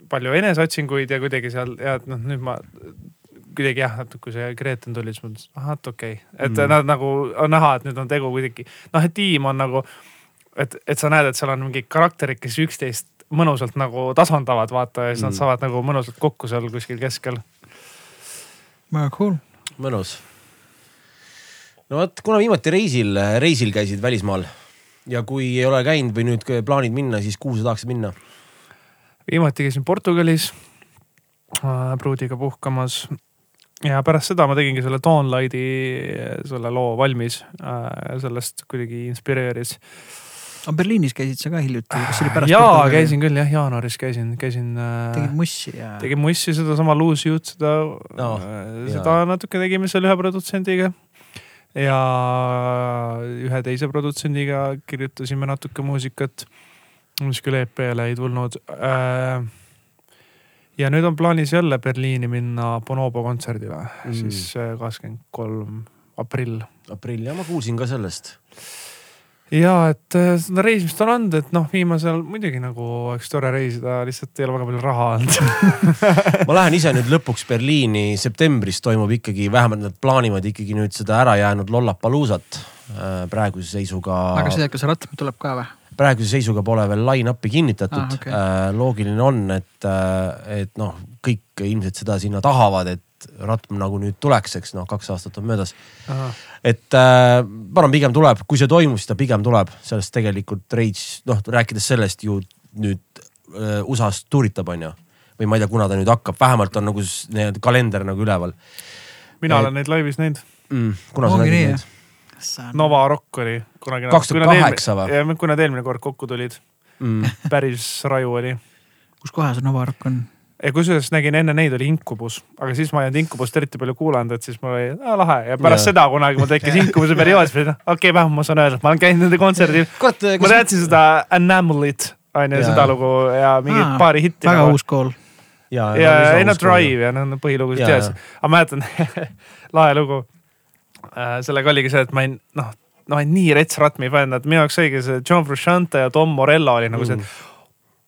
palju eneseotsinguid ja kuidagi seal ja et noh, nüüd ma kuidagi jah, et kui see Greten tuli, siis ma mõtlesin, ahah, et okei okay., et Mm. nad nagu on näha, et nüüd on tegu kuidagi noh, et tiim on nagu, et, et sa näed, et seal on mingid karakterid, kes üksteist mõnusalt nagu tasandavad, vaata ja siis mm. Mm. nad saavad nagu mõnusalt kokku seal kuskil keskel. väga cool. mõnus. no vot, kuna viimati reisil, reisil käisid välismaal ja kui ei ole käinud või nüüd plaanid minna, siis kuhu sa tahaksid minna? viimati käisin Portugalis äh, pruudiga puhkamas ja pärast seda ma tegingi selle Dawnlighti, selle loo valmis äh,. sellest kuidagi inspireeris. aga Berliinis käisid sa ka hiljuti, kas see oli pärast? jaa, käisin küll jah, jaanuaris käisin, käisin äh,. tegid mussi ja. tegin mussi sedasama Lose Youth, seda No, no, seda jaa. natuke tegime seal ühe produtsendiga. ja ühe teise produtsendiga kirjutasime natuke muusikat, mis küll EP-le ei tulnud äh, ja nüüd on plaanis jälle Berliini minna Bonobo kontserdile Mm. siis kakskümmend kolm aprill. aprill ja ma kuulsin ka sellest. ja et äh, seda reisimist on olnud, et noh, viimasel muidugi nagu oleks tore reisida, lihtsalt ei ole väga palju raha olnud ma lähen ise nüüd lõpuks Berliini, septembris toimub ikkagi, vähemalt nad plaanivad ikkagi nüüd seda ärajäänud Lollapaloozat äh, praeguse seisuga. aga tead, kas Ratman tuleb ka või? Praeguse seisuga pole veel line-up'i kinnitatud Ah, okay.. loogiline on, et, et noh, kõik ilmselt seda sinna tahavad, et Ratm nagu nüüd tuleks, eks noh, kaks aastat on möödas. et äh, ma arvan, pigem tuleb, kui see toimub, siis ta pigem tuleb, sellest tegelikult Rage, noh rääkides sellest ju nüüd äh, USA-s tuuritab, onju. või ma ei tea, kuna ta nüüd hakkab, vähemalt on nagu kalender nagu üleval mina Et- olen neid laivis näinud mm,. kuna sa nägid neid? Nova Rock oli kunagi. 2008 või? või? kui nad eelmine kord kokku tulid, Mm. päris raju oli. kus kohas see Nova Rock on? ja kusjuures nägin enne neid oli Incubus, aga siis ma ei olnud Incubust eriti palju kuulanud, et siis mul oli ah, lahe ja pärast Jaa. seda kunagi mul tekkis Incubuse periood, siis ma ütlesin, okei okay,, vähemalt ma saan öelda, et ma olen käinud nende kontserdil. ma teadsin seda Enamelit onju, Jaa. seda lugu ja mingit Aa, paari hitti. väga uus kool. ja, ja, ei no Drive ja no põhilugusid teadsin, aga mäletan lahe lugu. Sellega oligi see, et ma ei noh, no ma olen nii rets Ratmi fänn, et minu jaoks oligi see John Frusciante ja Tom Morello oli nagu see, et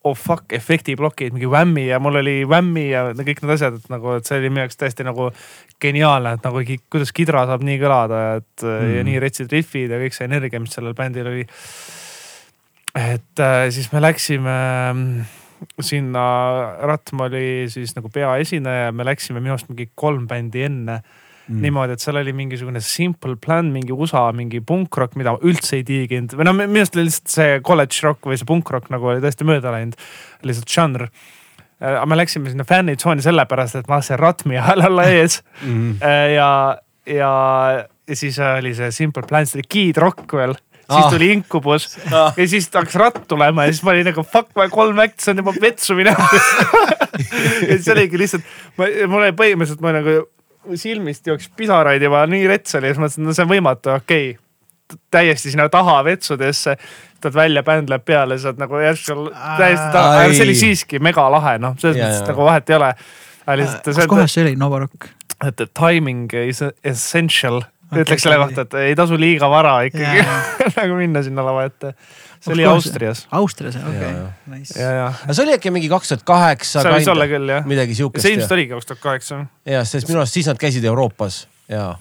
oh fuck efektiplokid, mingi Whammi ja mul oli Whammi ja kõik need asjad, et nagu, et see oli minu jaoks täiesti nagu geniaalne, et nagu kuidas kidra saab nii kõlada, et mm. ja nii retsid riffid ja kõik see energia, mis sellel bändil oli. et äh, siis me läksime mm, sinna, Ratma oli siis nagu peaesineja, me läksime minu arust mingi kolm bändi enne mm. Niimoodi, et seal oli mingisugune Simple Plan, mingi USA mingi punkrock, mida ma üldse ei tiiginud või no minu arust oli lihtsalt see college rock või see punkrock nagu oli täiesti mööda läinud. lihtsalt žanr. Äh, aga me läksime sinna fännitsooni sellepärast, et ma lasen Ratmi hääl olla ees mm. ja, ja, ja siis oli see Simple Plan, see oli Kid Rock veel siis ah. tuli Incubus ah. ja siis hakkas ratt tulema ja siis ma olin nagu fuck, ma kolm äkki, see on juba vetsu minev ja siis oligi lihtsalt, mul oli põhimõtteliselt, ma nagu silmist jooksis pisaraid juba nii rets oli ja siis mõtlesin, no see on võimatu, okei okay. täiesti sinna taha vetsudesse, tuled välja, bänd läheb peale, saad nagu järsku täiesti taha, aga see oli siiski megalahe, noh, selles mõttes nagu vahet ei ole. kus kohas see oli, Novarock? et timing is essential ütleks selle kohta, et ei tasu liiga vara ikkagi nagu minna sinna lava ette see oli Austrias. Austrias, okei nice. aga see oli äkki mingi kaks tuhat kaheksa. see võis olla küll jah. midagi siukest. see ilmselt oligi kaks tuhat kaheksa. jah, sest minu arust siis nad käisid Euroopas ja.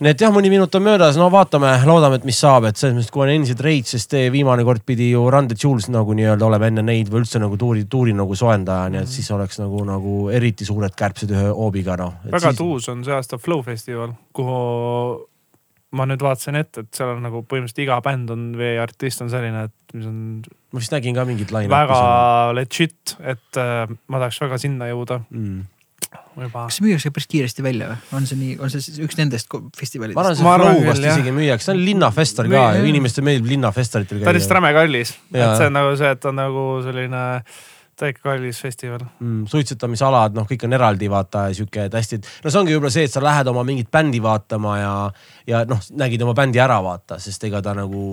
Nii et jah, mõni minut on möödas, no vaatame, loodame, et mis saab, et selles mõttes, kui on endiselt reid, sest viimane kord pidi ju Run the Jewels nagu nii-öelda olema enne neid või üldse nagu tuuri, tuuri nagu sooendaja, nii et mm. siis oleks nagu, nagu eriti suured kärbsed ühe hoobiga noh. väga siis... tuus on see aasta Flow festival, kuhu ma nüüd vaatasin ette, et seal on nagu põhimõtteliselt iga bänd on või artist on selline, et mis on. ma vist nägin ka mingit laine. väga legit, et äh, ma tahaks väga sinna jõuda mm. Juba. kas müüakse päris kiiresti välja või? on see nii, on see siis üks nendest festivalidest? ma arvan, see Flow vast isegi müüakse, see on linnafestival ka ja inimestele meeldib linnafestivalitel käia. ta on lihtsalt räme kallis, et see on nagu see, et on nagu selline täiega kallis festival mm,. suitsetamisalad, noh, kõik on eraldi, vaata sihuke, et hästi, no see ongi võib-olla see, et sa lähed oma mingit bändi vaatama ja, ja noh, nägid oma bändi ära vaata, sest ega ta nagu,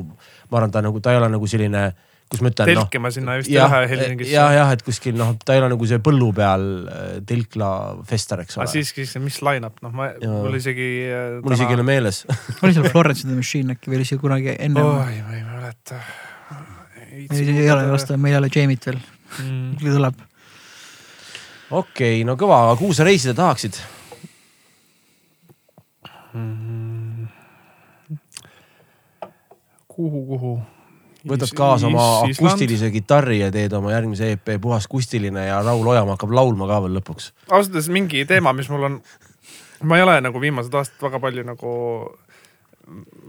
ma arvan, ta nagu, ta ei ole nagu selline kus ma ütlen. telkima no, sinna vist ei lähe Helsingisse. jah, jah, et kuskil noh, ta ei ole nagu see põllu peal äh, telkla fester, eks ole. aga siiski, mis line-up, noh, ma, mul isegi täna.... mul isegi ei ole meeles oli seal Florence and the Machine äkki või oli see kunagi enne? oi, ma ei mäleta. ei ole vast, meil ei ole Jamie't veel mm. tuleb. okei okay,, no kõva, aga kuhu sa reisida tahaksid mm.? kuhu, kuhu? Võtad kaasa oma akustilise kitarri ja teed oma järgmise EP puhas akustiline ja Raul Ojamaa hakkab laulma ka veel lõpuks. ausalt öeldes mingi teema, mis mul on, ma ei ole nagu viimased aastad väga palju nagu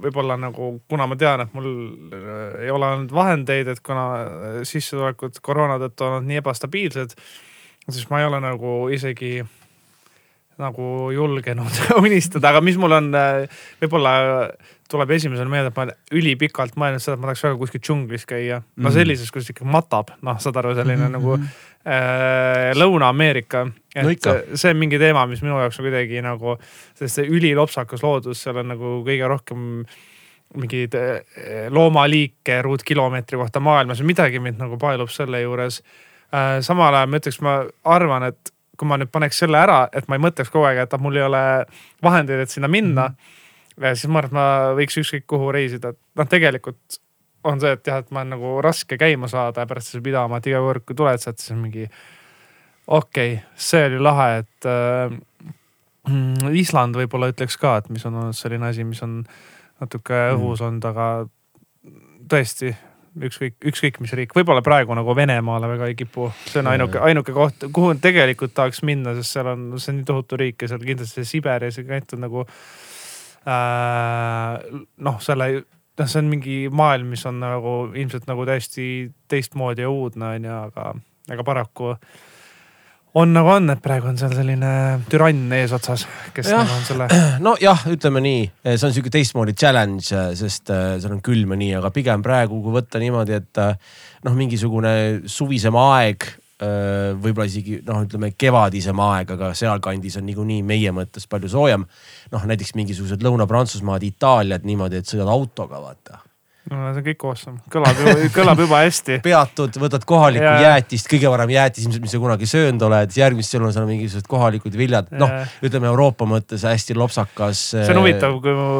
võib-olla nagu, kuna ma tean, et mul äh, ei ole olnud vahendeid, et kuna äh, sissetulekud koroona tõttu on olnud nii ebastabiilsed, siis ma ei ole nagu isegi nagu julgenud unistada, aga mis mul on, äh, võib-olla tuleb esimesena meelde, et ma ülipikalt mõelnud seda, et ma tahaks väga kuskil džunglis käia. no mhm. sellises, kus ikka matab, noh, saad aru, selline mm -hmm. nagu äh, Lõuna-Ameerika. et no see on mingi teema, mis minu jaoks on kuidagi nagu, sest see ülilopsakas loodus, seal on nagu kõige rohkem mingeid äh, loomaliike ruutkilomeetri kohta maailmas midagi mind nagu paelub selle juures äh,. samal ajal ma ütleks, ma arvan, et kui ma nüüd paneks selle ära, et ma ei mõtleks kogu aeg, et mul ei ole vahendeid, et sinna minna mm. -hmm ja siis ma arvan, et ma võiks ükskõik kuhu reisida, et noh, tegelikult on see, et jah, et ma olen nagu raske käima saada ja pärast siis pidama, et iga kord, kui tuled sealt, siis on mingi okei okay,, see oli lahe, et äh, Island võib-olla ütleks ka, et mis on olnud selline asi, mis on natuke mm. õhus olnud, aga tõesti ükskõik, ükskõik mis riik, võib-olla praegu nagu Venemaale väga ei kipu. see on ainuke, ainuke koht, kuhu tegelikult tahaks minna, sest seal on, see on nii tohutu riik ja seal kindlasti see Siberi ja kant on nagu noh, selle, noh, see on mingi maailm, mis on nagu ilmselt nagu täiesti teistmoodi ja uudne on ju, aga, aga paraku on nagu on, et praegu on seal selline türann eesotsas, kes ja, nagu on selle. nojah, ütleme nii, see on sihuke teistmoodi challenge, sest äh, seal on külm ja nii, aga pigem praegu, kui võtta niimoodi, et äh, noh, mingisugune suvisem aeg võib-olla isegi noh, ütleme kevadisem aeg, aga sealkandis on niikuinii meie mõttes palju soojem. noh, näiteks mingisugused Lõuna-Prantsusmaad, Itaaliad niimoodi, et sõidad autoga, vaata no see on kõik awesome, kõlab kõlab juba hästi. peatud, võtad kohalikku ja. jäätist, kõige parem jäätis ilmselt, mis sa kunagi söönud oled, järgmist sul on seal mingisugused kohalikud viljad, noh, ütleme Euroopa mõttes hästi lopsakas. see on huvitav, kui mu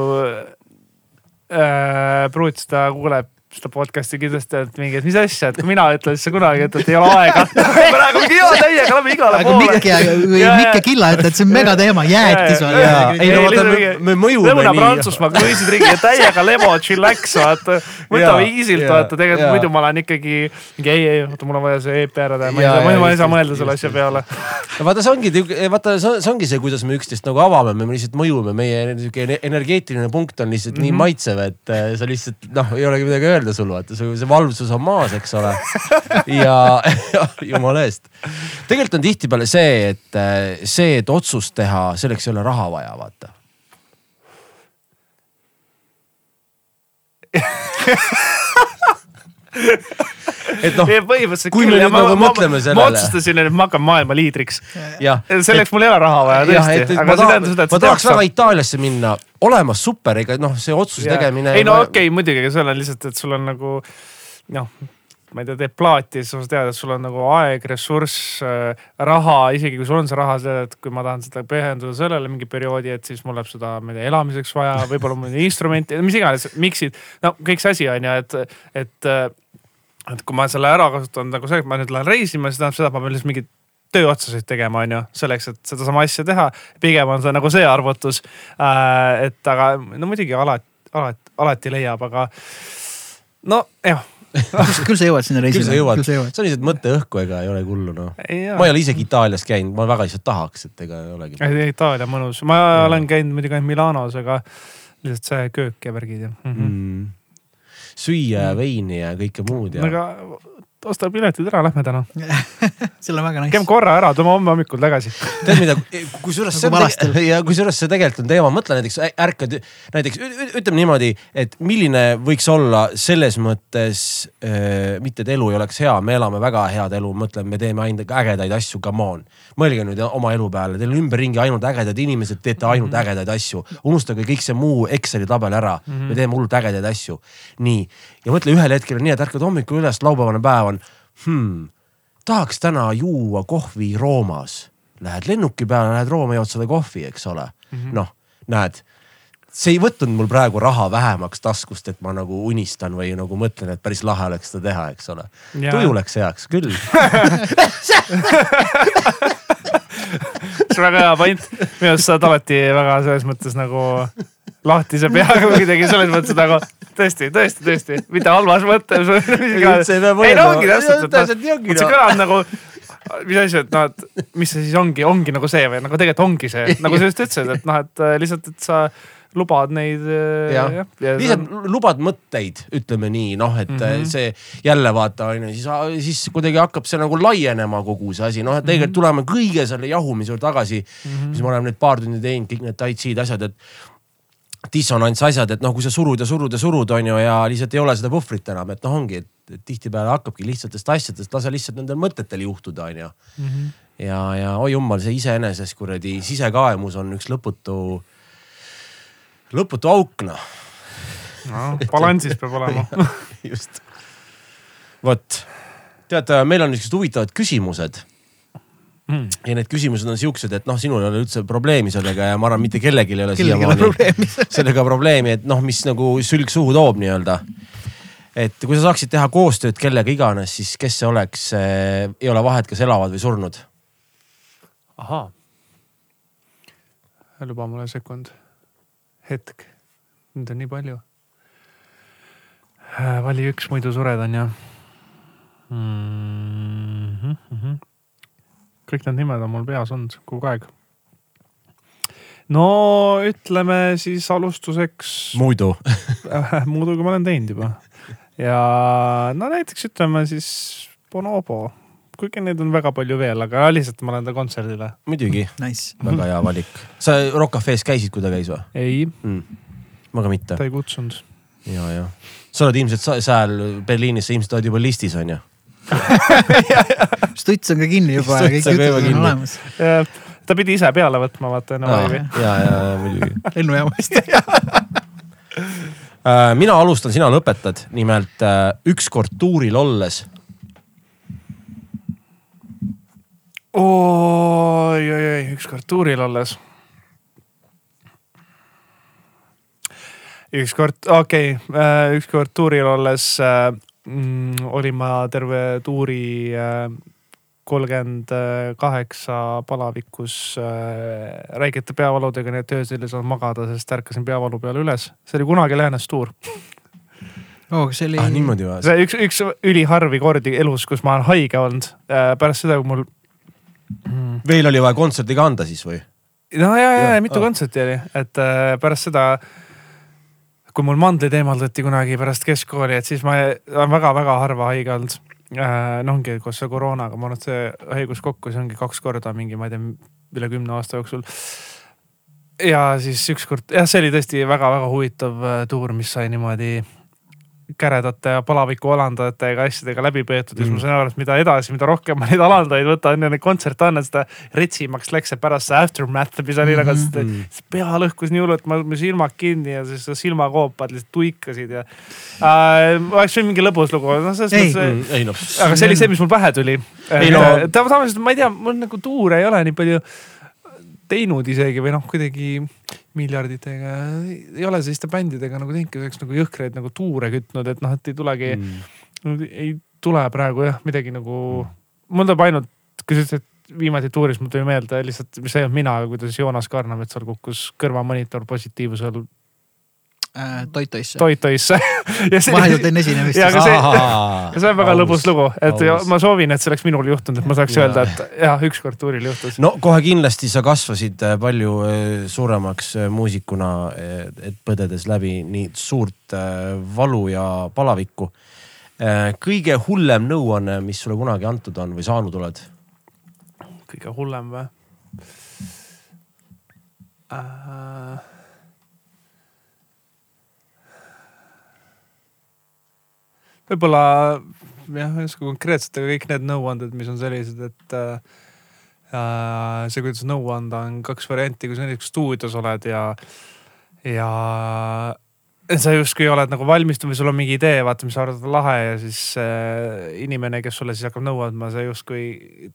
äh, pruut seda kuuleb seda podcast'i kindlasti, et mingi, et mis asja, et kui mina ütlen, siis sa kunagi ütled, et ei ole aega. praegu mingi jaa täiega lähme igale aga poole. Mikk ja, või Mikk ja Killa ütlevad, et see on megateema, jäätis on. ei no vaata, me- me mõjume nii. Lõuna-Prantsusmaa kruiisid ringi ja täiega lemo, chillax, vaata. võtame easy't, vaata, tegelikult muidu ma olen ikkagi, mingi ei, ei, oota, mul on vaja see EP ära teha, ma ei saa, ma ei saa mõelda selle asja peale. vaata, see ongi, vaata, see ongi see, kuidas me üksteist nagu avame, me lihtsalt mõjume, meie sihuke energeetiline punkt on lihtsalt nii maitsev, et äh, sa lihtsalt noh, ei olegi midagi öelda sul, vaata, see see valvsus on maas, eks ole. ja, ja jumala eest. tegelikult on tihtipeale see, et äh, see, et otsust teha, selleks ei ole raha vaja, vaata. et noh, kui me nüüd ma, nagu ma, mõtleme ma sellele- otsustasin, et ma hakkan maailma liidriks. selleks mul ei ole raha vaja et, tõesti, et ma tähendab seda, tahaks, et ma tahaks väga Itaaliasse minna, olemas super, ega noh, see otsuse tegemine. ei no okei okay,, muidugi, aga seal on lihtsalt, et sul on nagu noh, ma ei tea, teed plaati, siis sa tead, et sul on nagu aeg, ressurss, raha, isegi kui sul on see raha, sa tead, et kui ma tahan seda pühenduda sellele mingi perioodi, et siis mul läheb seda, ma ei tea, elamiseks vaja, võib-olla mul instrumenti, mis iganes, miksid. no kõik see asi on ju, et, et, et kui ma selle ära kasutan nagu see, et ma nüüd lähen reisima, siis tähendab seda, et ma pean lihtsalt mingit tööotsuseid tegema, on ju, selleks, et sedasama asja teha. pigem on see nagu see arvutus. et aga no muidugi alati, alati, alati leiab, aga no jah. küll sa jõuad sinna reisile. küll sa jõuad. see on lihtsalt mõtte õhku, ega ei olegi hullu noh. ma ei ole isegi Itaalias käinud, ma väga lihtsalt tahaks, et ega ei olegi. Itaalia mõnus, ma olen käinud muidugi ainult Milanos, aga lihtsalt see köök ja värgid ja mm. -hmm. Mm. Süüa ja veini ja kõike muud ja. aga osta piletid ära, lähme täna. seal on väga käime nice. korra ära, tuleme homme hommikul tagasi. tead mida, kusjuures see Nagu on vanasti. tege- ja kusjuures see tegelikult on teema, mõtle näiteks ärkad, näiteks ütleme niimoodi, et milline võiks olla selles mõttes äh,, mitte et elu ei oleks hea, me elame väga head elu, mõtleme, me teeme ainult ägedaid asju, come on. mõelge nüüd oma elu peale, teil on ümberringi ainult ägedad inimesed, teete ainult mm -hmm. ägedaid asju, unustage kõik see muu Exceli tabel ära mm, -hmm. me teeme hullult ägedaid asju. nii, ja mõtle ühel hetkel on nii, et ärkad hommikul üles, laupäevane päev on hmm,, tahaks täna juua kohvi Roomas. Lähed lennuki peale, lähed Rooma, jood seda kohvi, eks ole mm -hmm.. noh, näed, see ei võtnud mul praegu raha vähemaks taskust, et ma nagu unistan või nagu mõtlen, et päris lahe oleks seda teha, eks ole. Tuju läks heaks küll. see on väga hea point. minu arust sa oled alati väga selles mõttes nagu lahtise peaga kuidagi selles mõttes nagu tõesti, tõesti, tõesti, mitte halvas mõttes. Üldse ei pea ei no ongi täpselt, et noh, see kõlab nagu, mis asi, et noh, et mis see siis ongi, ongi nagu see või nagu tegelikult ongi see, nagu sa just ütlesid, et noh, et äh, lihtsalt, et sa lubad neid. jah, lihtsalt lubad mõtteid, ütleme nii, noh, et mm -hmm. see jälle vaata on ju, siis, siis kuidagi hakkab see nagu laienema kogu see asi, noh, et tegelikult tuleme kõige selle jahumise juurde tagasi mm, -hmm. mis me oleme nüüd paar tundi teinud, kõik need tai chi'd asjad, et dissonants asjad, et noh, kui sa surud ja surud ja surud, on ju, ja lihtsalt ei ole seda puhvrit enam, et noh, ongi, et tihtipeale hakkabki lihtsatest asjadest, lase lihtsalt nendel mõtetel juhtuda, on ju. ja, ja oi jummal, see iseenesest kuradi sisekaemus on üks lõputu, lõputu auk noh. no,. balansis peab olema. just. vot, tead, meil on niisugused huvitavad küsimused Hmm. ja need küsimused on siuksed, et noh, sinul ei ole üldse probleemi sellega ja ma arvan, mitte kellelgi ei ole siiamaani sellega probleemi, et noh, mis nagu sülg suhu toob nii-öelda. et kui sa saaksid teha koostööd kellega iganes, siis kes see oleks, ei ole vahet, kas elavad või surnud. ahaa. luba mulle sekund, hetk, nüüd on nii palju. vali üks, muidu sured on ju mm. -hmm. Kõik need nimed on mul peas olnud kogu aeg. no ütleme siis alustuseks, muidu. muidugi ma olen teinud juba. ja no näiteks ütleme siis Bonobo, kuigi neid on väga palju veel, aga lihtsalt ma lähen ta kontserdile. muidugi, Nice. väga hea valik. sa Rock Cafe's käisid, kui ta käis või ei, mm.? ma ka mitte ta ei kutsunud. ja, ja sa oled ilmselt seal Berliinis, sa ilmselt oled juba listis on ju? Stuts on ka kinni juba ja kõik jutud on olemas ta pidi ise peale võtma, vaata enne laivi. ja, ja, ja muidugi. lennujaamast. mina alustan, sina lõpetad. nimelt äh, ükskord tuuril olles oi, oi, oi, ükskord tuuril olles. ükskord, okei okay,, ükskord tuuril olles äh, mm, olin ma terve tuuri äh, kolmkümmend kaheksa palavikus äh, räigete peavaludega, nii et öösel ei saanud magada, sest ärkasin peavalu peale üles. see oli kunagi läänes tuur. oo, kas see oli ah, niimoodi või? see üks, üks üliharvi kordi elus, kus ma olen haige olnud äh, pärast seda, kui mul mm, veel oli vaja kontserti ka anda siis või? no ja, ja, ja mitu aa. kontserti oli, et äh, pärast seda, kui mul mandlid eemaldati kunagi pärast keskkooli, et siis ma olen väga-väga harva haige olnud äh,. no ongi koos see koroonaga, ma arvan, et see haigus kokku, see ongi kaks korda mingi, ma ei tea, üle kümne aasta jooksul. ja siis ükskord, jah, see oli tõesti väga-väga huvitav äh, tuur, mis sai niimoodi käredate ja palaviku alandajate ja asjadega läbi peetud ja siis Mm. ma sain aru, et mida edasi, mida rohkem ma neid alandajaid võtan ja neid kontserte annan, seda retsimaks läks see pärast see aftermath, mis oli nagu mm, -hmm. see pea lõhkus nii hullult, ma, silmad kinni ja siis silmakoopad lihtsalt tuikasid ja äh,. oleks võinud mingi lõbus lugu, noh selles Ei. mõttes, ei noh, aga see oli see, mis mul pähe tuli. No- tavaliselt ma ei tea, mul nagu tuure ei ole nii palju teinud isegi või noh, kuidagi miljarditega ei ole selliste bändidega nagu teinud, kes oleks nagu jõhkraid nagu tuure kütnud, et noh, et ei tulegi mm., ei tule praegu jah midagi nagu, mul tuleb ainult, kui sa ütlesid, et viimati tuuris mul tuli meelde lihtsalt, mis ei olnud mina, kuidas Joonas Karnametsal kukkus kõrvamonitor positiivsel äh, Toitoisse? toitoisse. vahetult enne esinemist Ja aga see- ja see on väga lõbus lugu, et ja aus. ma soovin, et see oleks minul juhtunud, et ma saaks Jaa. öelda, et jah, ükskord tuuril juhtus. no kohe kindlasti sa kasvasid äh, palju äh, suuremaks äh, muusikuna, et põdedes läbi nii suurt äh, valu ja palavikku. kõige hullem nõuanne, mis sulle kunagi antud on või saanud oled? kõige hullem või äh...? Võib-olla jah, ei oska konkreetselt, aga kõik need nõuanded, mis on sellised, et äh, äh, see, kuidas nõu anda, on kaks varianti, kui sa näiteks stuudios oled ja, ja sa justkui oled nagu valmistunud või sul on mingi idee, vaata, mis sa arvad, lahe ja siis äh, inimene, kes sulle siis hakkab nõu andma, see justkui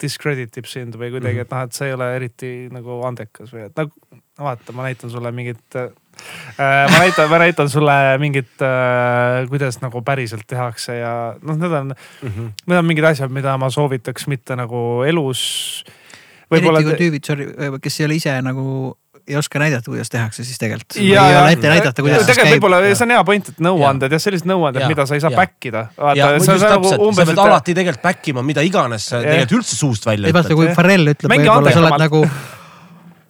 discredit ib sind või kuidagi, et noh, et see ei ole eriti nagu andekas või et nagu vaata, ma näitan sulle mingit äh,. Ma näitan, ma näitan sulle mingit äh,, kuidas nagu päriselt tehakse ja noh, need on, need on mingid asjad, mida ma soovitaks mitte nagu elus. eriti kui tüübid, sorry, kes ei ole ise nagu ei oska näidata, kuidas tehakse, siis tegelikult. ei ja, ole ette näidata, kuidas tegelikult käib. võib-olla see on hea point, et nõuanded ja sellised nõuanded, Ja. mida sa ei saa Ja. back ida. ja nagu sa umbes, pead alati tegelikult back ima, mida iganes sa tegelikult üldse suust välja ei vaata, ütled. kui Farrell ütleb, võib-olla sa oled nagu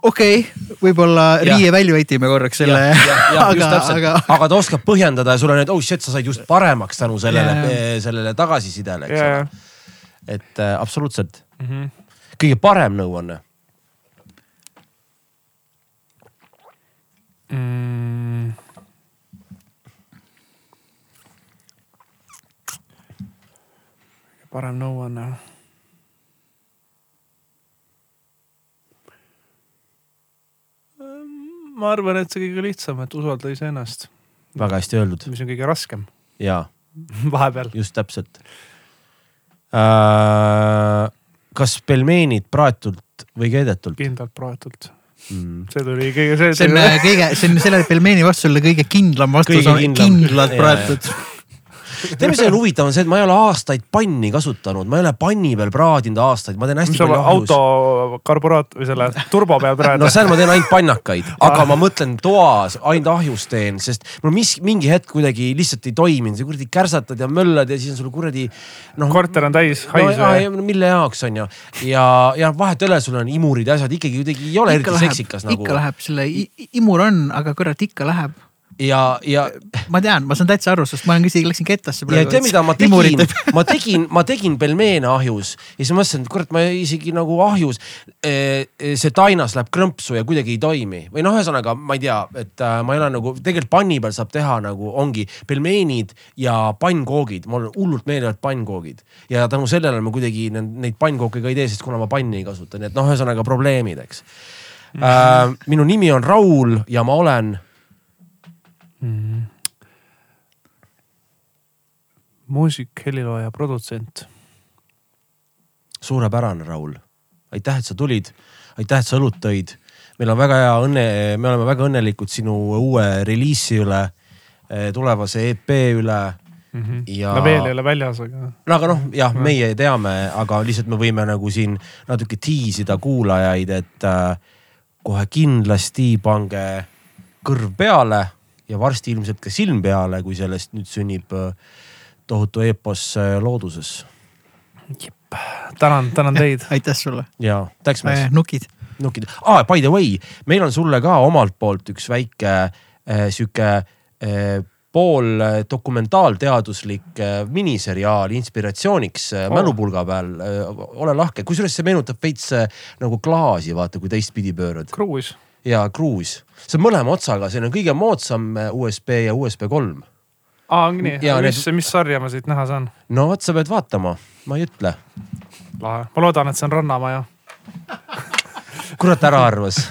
okei okay,, võib-olla riie välja võtime korraks selle, aga, aga aga ta oskab põhjendada ja sul on, et oh shit, sa said just paremaks tänu sellele sellele tagasisidele, eks ole. et äh, absoluutselt ja. kõige parem nõuanne. Mm. parem nõuanne. Ma arvan, et see kõige lihtsam, et usalda iseennast, väga hästi öeldud mis on kõige raskem ja vahepeal. just täpselt äh,. kas pelmeenid praetult või keedetult kindlalt praetult, mm.? see tuli kõige, see. see on äh, kõige, see on selle pelmeeni vastus sulle kõige kindlam vastus Kõige on kindlam. kindlalt Jaa, praetud. tead, mis on huvitav, on see, et ma ei ole aastaid panni kasutanud, ma ei ole panni peal praadinud aastaid, ma teen hästi mis palju ahjus. auto karburaat või selle turbo peal praegu no? seal ma teen ainult pannakaid, aga ma mõtlen toas ainult ahjus teen, sest mul mis mingi hetk kuidagi lihtsalt ei toiminud, sa kuradi kärsatad ja möllad ja siis on sul kuradi noh. korter on täis no, haisu ja, ja ja, mille jaoks on ju. Ja, ja vahet ei ole, sul on imurid ja asjad. Ikkagi kuidagi ei ole eriti seksikas nagu. ikka läheb selle, imur on, aga kurat ikka läheb. ja, ja ma tean, ma saan täitsa aru, sest ma olen isegi läksin kettasse ja tead, mida ma tegin ma tegin, ma tegin pelmeene ahjus ja siis mõtlesin, et kurat, ma isegi nagu ahjus. see tainas läheb krõmpsu ja kuidagi ei toimi või noh, ühesõnaga ma ei tea, et äh, ma ei ole nagu tegelikult panni peal saab teha nagu ongi pelmeenid ja pannkoogid, mul hullult meeldivad pannkoogid ja tänu sellele ma kuidagi ne- neid pannkooke ka ei tee, sest kuna ma panni ei kasuta, nii et noh, ühesõnaga probleemid, eks. Äh, minu nimi on Raul ja ma olen muusik, helilooja, produtsent. suurepärane, Raul. aitäh, et sa tulid, aitäh, et sa õlut tõid. meil on väga hea õnne, me oleme väga õnnelikud sinu uue reliisi üle. tulevase EP üle mm. -hmm. ja no veel ei ole väljas, aga no aga noh, jah, meie teame, aga lihtsalt me võime nagu siin natuke tiisida kuulajaid, et äh, kohe kindlasti pange kõrv peale ja varsti ilmselt ka silm peale, kui sellest nüüd sünnib äh, tohutu eepos äh, looduses tänan, tänan teid. aitäh sulle, ja läks mees, nukid. nukid ah,. By the way, meil on sulle ka omalt poolt üks väike äh, sihuke äh, pool äh, dokumentaalteaduslik äh, miniseriaal inspiratsiooniks äh, Oh. mälupulga peal äh,. ole lahke, kusjuures see meenutab veits äh, nagu klaasi, vaata, kui teistpidi pöörad kruus. Ja kruus. see on mõlema otsaga, see on kõige moodsam äh, USB ja USB kolm. aa, ongi nii mis need-, mis sarja ma siit näha saan? no vot, sa pead vaatama, ma ei ütle. lahe, ma loodan, et see on Rannamaja. kurat ära arvas